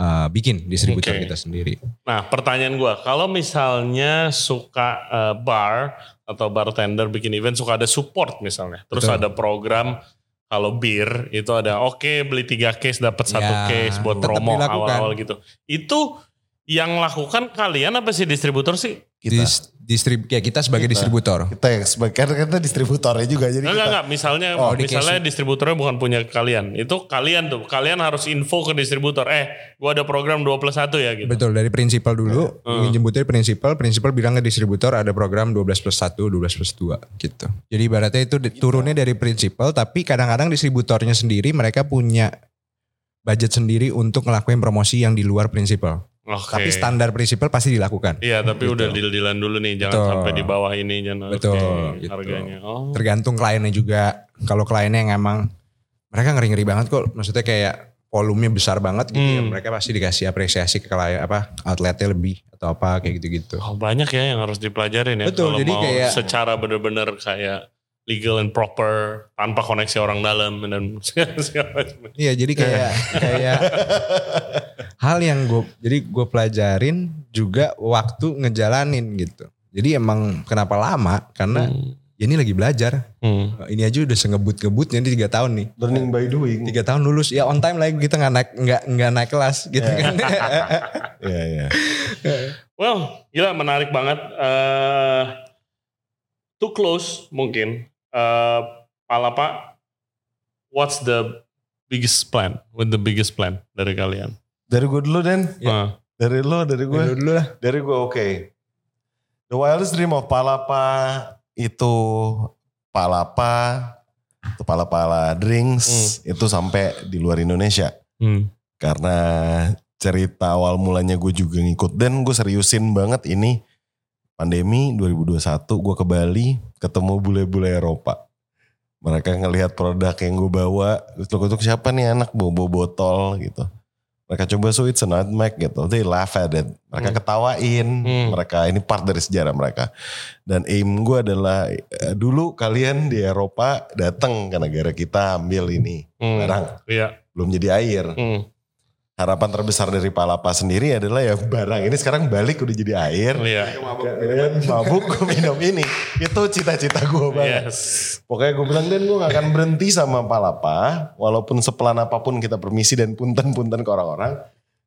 [SPEAKER 1] uh, bikin distributor
[SPEAKER 3] Oke.
[SPEAKER 1] kita sendiri.
[SPEAKER 3] Nah pertanyaan gua, kalau misalnya suka eh, bar atau bartender bikin event suka ada support misalnya, terus
[SPEAKER 1] Betul.
[SPEAKER 3] ada program kalau bir itu ada oke beli tiga case dapat satu
[SPEAKER 1] Ya,
[SPEAKER 3] case buat promo awal-awal gitu. Itu yang lakukan kalian apa sih distributor sih?
[SPEAKER 2] Kita.
[SPEAKER 1] Dis- distrib ya kita sebagai
[SPEAKER 2] Kita.
[SPEAKER 1] distributor.
[SPEAKER 2] Kita yang sebagai karena kita distributornya juga jadi
[SPEAKER 3] Enggak,
[SPEAKER 2] kita.
[SPEAKER 3] enggak. Misalnya,
[SPEAKER 1] Oh, di
[SPEAKER 3] misalnya distributornya bukan punya kalian. Itu kalian tuh. Kalian harus info ke distributor. Eh, gua ada program 2 plus 1 ya gitu.
[SPEAKER 1] Betul dari prinsipal dulu,
[SPEAKER 3] Hmm.
[SPEAKER 1] jemput dari prinsipal, prinsipal bilang ke distributor ada program 12 plus 1, 12 plus 2 gitu. Jadi ibaratnya itu di- turunnya dari prinsipal, tapi kadang-kadang distributornya sendiri mereka punya budget sendiri untuk ngelakuin promosi yang di luar prinsipal.
[SPEAKER 3] Oke.
[SPEAKER 1] Tapi standar prinsipal pasti dilakukan.
[SPEAKER 3] Iya, tapi udah deal-dealan dulu nih. Jangan
[SPEAKER 1] Betul.
[SPEAKER 3] sampai di bawah ini. Jangan
[SPEAKER 1] Betul,
[SPEAKER 3] oke,
[SPEAKER 1] gitu.
[SPEAKER 3] harganya. Oh.
[SPEAKER 1] Tergantung kliennya juga. Kalau kliennya yang emang mereka ngeri-ngeri banget kok, maksudnya kayak volumenya besar banget gitu ya,
[SPEAKER 3] Hmm.
[SPEAKER 1] mereka pasti dikasih apresiasi ke klien apa outletnya lebih atau apa kayak gitu-gitu.
[SPEAKER 3] Oh, banyak ya yang harus dipelajarin ya.
[SPEAKER 1] Betul,
[SPEAKER 3] Kalau
[SPEAKER 1] jadi
[SPEAKER 3] mau
[SPEAKER 1] kayak-
[SPEAKER 3] secara bener-bener kayak legal and proper tanpa koneksi orang dalam dan segala macam.
[SPEAKER 1] Iya jadi kayak kayak hal yang gue jadi gue pelajarin juga waktu ngejalanin gitu. Jadi emang kenapa lama karena ya ini lagi belajar.
[SPEAKER 3] Hmm.
[SPEAKER 1] Ini aja udah sengebut-ngebutnya ini tiga tahun nih.
[SPEAKER 2] Learning by doing.
[SPEAKER 1] Tiga tahun lulus ya on time lagi kita nggak naik nggak nggak naik kelas gitu kan.
[SPEAKER 2] Iya iya.
[SPEAKER 3] Well, gila menarik banget. Eh to close mungkin. eh Palapa, what's the biggest plan? With the biggest plan dari kalian?
[SPEAKER 2] Dari gue dulu Den.
[SPEAKER 1] Ya.
[SPEAKER 3] Ah,
[SPEAKER 2] Dari lo, dari gue.
[SPEAKER 1] Dulu dulu lah.
[SPEAKER 2] Dari gue oke. The wildest dream of Palapa itu Palapa, itu Palapala drinks itu sampai di luar Indonesia.
[SPEAKER 3] hmm.
[SPEAKER 2] Karena cerita awal mulanya gue juga ngikut dan gue seriusin banget ini pandemi 2021 gue ke Bali ketemu bule-bule Eropa. Mereka ngelihat produk yang gue bawa, untuk siapa nih anak bawa botol gitu. Mereka coba so it's a nutmeg gitu. They laugh at it. Mereka
[SPEAKER 3] Hmm.
[SPEAKER 2] ketawain.
[SPEAKER 3] Hmm.
[SPEAKER 2] Mereka ini part dari sejarah mereka. Dan aim gue adalah eh, dulu kalian di Eropa datang ke negara kita ambil ini
[SPEAKER 3] Hmm.
[SPEAKER 2] barang.
[SPEAKER 3] Iya.
[SPEAKER 2] Belum jadi air.
[SPEAKER 3] Hmm.
[SPEAKER 2] Harapan terbesar dari Palapa sendiri adalah ya barang ini sekarang balik udah jadi air.
[SPEAKER 3] Iya.
[SPEAKER 2] Kalian mabuk gue minum ini. Itu cita-cita gue banget.
[SPEAKER 3] Yes.
[SPEAKER 2] Pokoknya gue bilang dan gue gak akan berhenti sama Palapa. Walaupun sepelan apa pun kita permisi dan punten-punten ke orang-orang.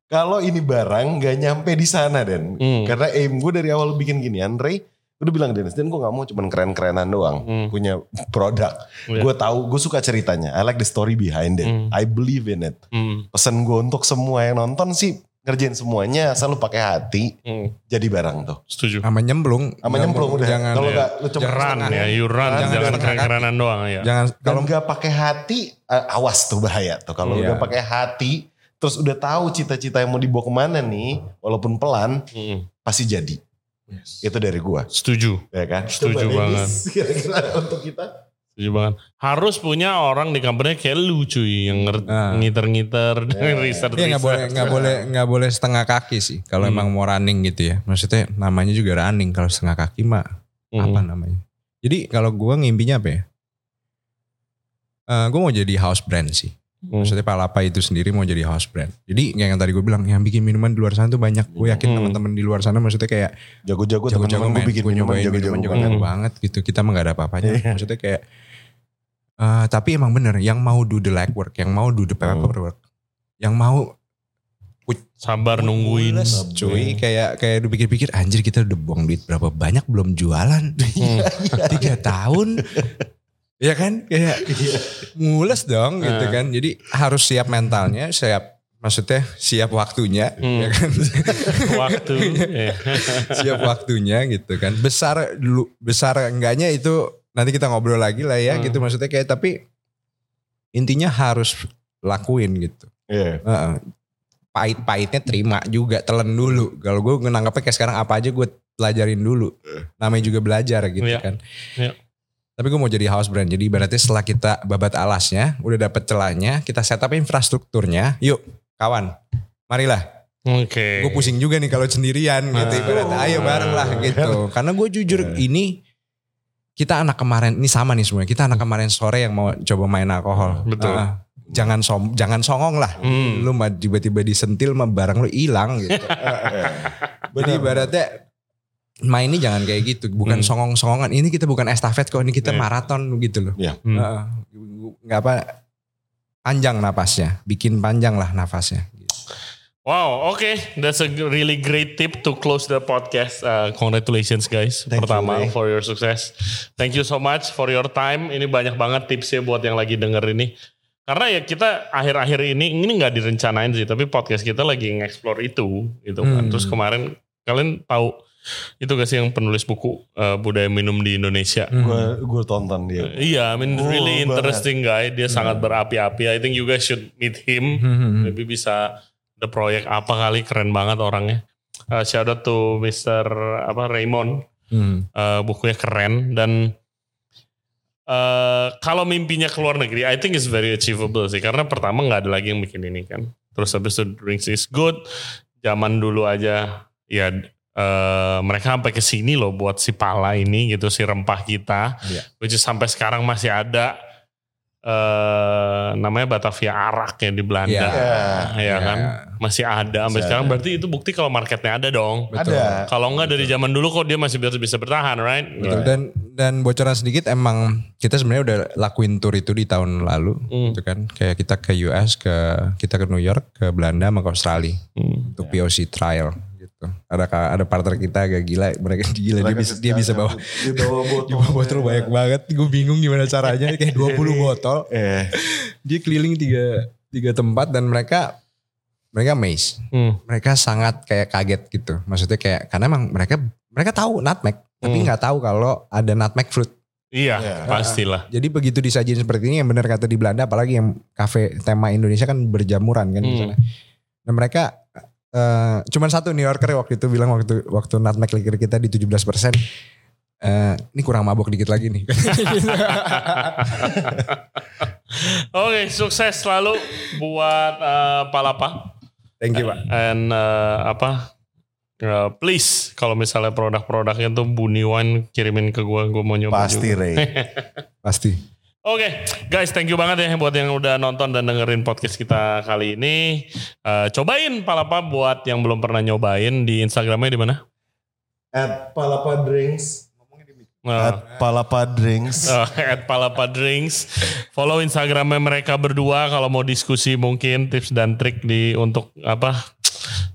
[SPEAKER 2] Kalau ini barang gak nyampe di sana Dan.
[SPEAKER 3] Hmm.
[SPEAKER 2] Karena aim gue dari awal bikin gini. Andre udah bilang Dennis dan gue gak mau cuman keren-kerenan doang.
[SPEAKER 3] Hmm.
[SPEAKER 2] Punya produk.
[SPEAKER 3] Iya.
[SPEAKER 2] Gue tahu gue suka ceritanya. I like the story behind it.
[SPEAKER 3] Hmm.
[SPEAKER 2] I believe in it.
[SPEAKER 3] Hmm.
[SPEAKER 2] Pesan gue untuk semua yang nonton sih ngerjain semuanya asal lu pakai hati
[SPEAKER 3] Hmm.
[SPEAKER 2] jadi barang tuh.
[SPEAKER 3] Setuju.
[SPEAKER 1] Sama nyemplung.
[SPEAKER 2] Sama nyemplung udah.
[SPEAKER 1] Jangan
[SPEAKER 2] Kalau
[SPEAKER 3] ya.
[SPEAKER 2] gak lu cuma
[SPEAKER 3] Run ya, you run.
[SPEAKER 1] Jangan
[SPEAKER 3] Jangan keren-kerenan doang ya.
[SPEAKER 1] jangan
[SPEAKER 2] Kalau
[SPEAKER 1] kalau
[SPEAKER 2] nggak pakai hati, eh, awas tuh bahaya tuh. Kalau
[SPEAKER 1] Iya.
[SPEAKER 2] udah pakai hati, terus udah tahu cita-cita yang mau dibawa ke mana nih, walaupun pelan,
[SPEAKER 3] Hmm.
[SPEAKER 2] pasti jadi. Itu dari gua,
[SPEAKER 3] Setuju.
[SPEAKER 2] ya kan?
[SPEAKER 3] Setuju
[SPEAKER 2] Coba,
[SPEAKER 3] banget.
[SPEAKER 2] Kira-kira untuk kita.
[SPEAKER 3] Setuju banget. Harus punya orang di company kayak lu cuy yang
[SPEAKER 1] Nah.
[SPEAKER 3] ngiter-ngiter dan research.
[SPEAKER 1] Iya nggak boleh nggak boleh nggak boleh setengah kaki sih kalau
[SPEAKER 3] Hmm.
[SPEAKER 1] emang mau running gitu ya. Maksudnya namanya juga running kalau setengah kaki mah
[SPEAKER 3] Hmm.
[SPEAKER 1] apa namanya? Jadi kalau gua ngimpinya apa ya? Eh gue mau jadi house brand sih.
[SPEAKER 3] Hmm.
[SPEAKER 1] Maksudnya Palapa itu sendiri mau jadi house brand. Jadi kayak yang tadi gue bilang yang bikin minuman di luar sana tuh banyak. Gue yakin
[SPEAKER 3] Hmm.
[SPEAKER 1] teman-teman di luar sana maksudnya kayak
[SPEAKER 2] Jago-jago
[SPEAKER 1] jago-jago
[SPEAKER 2] teman-teman gue bikin
[SPEAKER 1] gue
[SPEAKER 2] minuman
[SPEAKER 1] nyobain
[SPEAKER 2] jago-jago
[SPEAKER 1] minuman
[SPEAKER 2] banget.
[SPEAKER 1] jago
[SPEAKER 3] Hmm.
[SPEAKER 1] banget gitu. Kita mah gak ada apa-apanya.
[SPEAKER 2] Iya.
[SPEAKER 1] Maksudnya kayak eh tapi emang bener yang mau do the legwork, yang mau do the paperwork, yang mau
[SPEAKER 3] Sabar nungguin.
[SPEAKER 1] Mules, cuy kayak kayak lu pikir-pikir anjir kita udah buang duit berapa banyak belum jualan
[SPEAKER 3] Hmm.
[SPEAKER 1] tiga tahun ya kan kayak mules dong gitu
[SPEAKER 3] Nah.
[SPEAKER 1] kan jadi harus siap mentalnya siap maksudnya siap waktunya
[SPEAKER 3] Hmm.
[SPEAKER 1] ya kan
[SPEAKER 3] Waktu. Iya.
[SPEAKER 1] siap waktunya gitu kan besar dulu besar enggaknya itu nanti kita ngobrol lagi lah ya
[SPEAKER 3] Hmm.
[SPEAKER 1] gitu maksudnya kayak tapi intinya harus lakuin gitu
[SPEAKER 2] Iya.
[SPEAKER 1] Heeh. pahit-pahitnya terima juga telan dulu kalau gue nganggapnya kayak sekarang apa aja gue pelajarin dulu namanya juga belajar gitu
[SPEAKER 3] Iya.
[SPEAKER 1] kan
[SPEAKER 3] Iya.
[SPEAKER 1] Tapi gue mau jadi house brand. Jadi ibaratnya setelah kita babat alasnya udah dapet celahnya kita setup infrastrukturnya. Yuk kawan marilah.
[SPEAKER 3] Oke.
[SPEAKER 1] gue pusing juga nih kalau sendirian gitu.
[SPEAKER 2] Ah.
[SPEAKER 1] ibaratnya ayo bareng lah gitu. Karena gue jujur ini kita anak kemarin ini sama nih semuanya. Kita anak kemarin sore yang mau coba main alkohol.
[SPEAKER 3] Betul.
[SPEAKER 1] Ah, jangan som jangan songong lah.
[SPEAKER 3] Hmm.
[SPEAKER 1] lu tiba-tiba disentil mah barang lu hilang gitu. Jadi ibaratnya mainnya jangan kayak gitu bukan
[SPEAKER 3] Hmm.
[SPEAKER 1] songong-songongan ini kita bukan estafet kok ini kita
[SPEAKER 3] Iya.
[SPEAKER 1] maraton gitu loh
[SPEAKER 2] Iya.
[SPEAKER 3] Hmm.
[SPEAKER 1] Heeh. nggak apa panjang napasnya bikin panjang lah nafasnya
[SPEAKER 3] Wow, oke, that's a really great tip to close the podcast. Uh, congratulations guys,
[SPEAKER 2] Thank you,
[SPEAKER 3] pertama
[SPEAKER 2] Ray.
[SPEAKER 3] for your success. Thank you so much for your time. Ini banyak banget tipsnya buat yang lagi denger ini. Karena ya kita akhir-akhir ini ini nggak direncanain sih, tapi podcast kita lagi nge-explore itu, gitu kan.
[SPEAKER 1] Hmm.
[SPEAKER 3] Terus kemarin kalian tahu itu gak sih yang penulis buku uh, budaya minum di Indonesia?
[SPEAKER 2] Gue gue tonton dia.
[SPEAKER 3] Iya, I mean
[SPEAKER 2] Oh,
[SPEAKER 3] really
[SPEAKER 2] banget.
[SPEAKER 3] interesting guy. Dia sangat berapi-api. I think you guys should meet him.
[SPEAKER 1] Hmm.
[SPEAKER 3] Lebih bisa ada proyek apa kali keren banget orangnya. Uh, shout out to Mr. apa Raymond.
[SPEAKER 1] Hmm.
[SPEAKER 3] Uh, bukunya keren dan uh, kalau mimpinya keluar negeri, I think is very achievable sih. Karena pertama nggak ada lagi yang bikin ini kan. Terus habis itu drinks is good. Zaman dulu aja ya uh, mereka sampai ke sini loh buat si pala ini gitu si rempah kita,
[SPEAKER 1] Iya.
[SPEAKER 3] which is sampai sekarang masih ada. eh namanya Batavia Arak ya di Belanda.
[SPEAKER 1] Iya.
[SPEAKER 3] Ya
[SPEAKER 1] Iya.
[SPEAKER 3] kan? Masih ada sampai
[SPEAKER 2] Masih
[SPEAKER 3] sekarang
[SPEAKER 2] ada.
[SPEAKER 3] berarti itu bukti kalau marketnya ada dong.
[SPEAKER 1] Betul.
[SPEAKER 2] Ada.
[SPEAKER 3] Kalau enggak dari zaman dulu kok dia masih bisa bisa bertahan, right?
[SPEAKER 1] Betul. Dan dan bocoran sedikit emang kita sebenarnya udah lakuin tour itu di tahun lalu
[SPEAKER 3] Hmm.
[SPEAKER 1] gitu kan. Kayak kita ke US, ke kita ke New York, ke Belanda, sama ke Australia
[SPEAKER 3] Hmm.
[SPEAKER 1] untuk POC trial. Ada ka- ada partner kita agak gila, mereka gila dia bisa dia bisa bawa
[SPEAKER 2] Dia bawa botol.
[SPEAKER 1] dia bawa botol banyak banget. Gue bingung gimana caranya kayak 20 botol.
[SPEAKER 2] Eh,
[SPEAKER 1] Dia keliling tiga tiga tempat dan mereka mereka amazed.
[SPEAKER 3] Hmm.
[SPEAKER 1] Mereka sangat kayak kaget gitu. Maksudnya kayak karena emang mereka mereka tahu nutmeg, tapi
[SPEAKER 3] Hmm.
[SPEAKER 1] nggak tahu kalau ada nutmeg fruit.
[SPEAKER 3] Iya,
[SPEAKER 2] Iya.
[SPEAKER 3] pastilah.
[SPEAKER 1] Jadi begitu disajin seperti ini yang benar kata di Belanda apalagi yang kafe tema Indonesia kan berjamuran kan di
[SPEAKER 3] Hmm.
[SPEAKER 1] sana. Dan mereka eh cuman satu New Yorker waktu itu bilang waktu waktu nutmeg liquor kita di 17%. eh ini kurang mabok dikit lagi nih.
[SPEAKER 3] Oke, sukses selalu buat eh, Palapa.
[SPEAKER 1] Thank you, Pak.
[SPEAKER 3] And eh, apa? eh, please kalau misalnya produk-produknya tuh Buni Wine kirimin ke gua, gua mau nyoba
[SPEAKER 2] pasti
[SPEAKER 3] juga.
[SPEAKER 2] Ray.
[SPEAKER 1] Pasti.
[SPEAKER 3] Oke, guys, thank you banget ya buat yang udah nonton dan dengerin podcast kita kali ini. Eh, cobain Palapa buat yang belum pernah nyobain di Instagramnya di mana?
[SPEAKER 2] At Palapa Drinks.
[SPEAKER 3] Eh,
[SPEAKER 2] At Palapa Drinks.
[SPEAKER 3] Uh, at Palapa Drinks. Follow Instagramnya mereka berdua kalau mau diskusi mungkin tips dan trik di untuk apa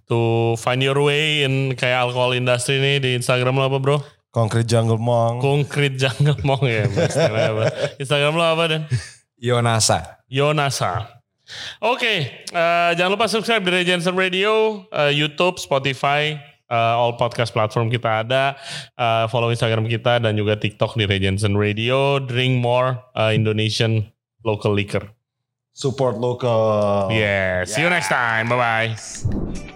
[SPEAKER 3] to find your way in kayak alkohol industry ini di Instagram lo apa bro?
[SPEAKER 2] Concrete Jungle Mong.
[SPEAKER 3] Konkret Jungle Mong ya. Instagram lo apa dan?
[SPEAKER 1] Yonasa.
[SPEAKER 3] Yonasa. Oke, eh, jangan lupa subscribe di Regensen Radio, eh, YouTube, Spotify, eh, all podcast platform kita ada. Eh, follow Instagram kita dan juga TikTok di Regensen Radio. Drink more eh, Indonesian local liquor.
[SPEAKER 2] Support local.
[SPEAKER 3] Yeah, see you next time. Bye bye.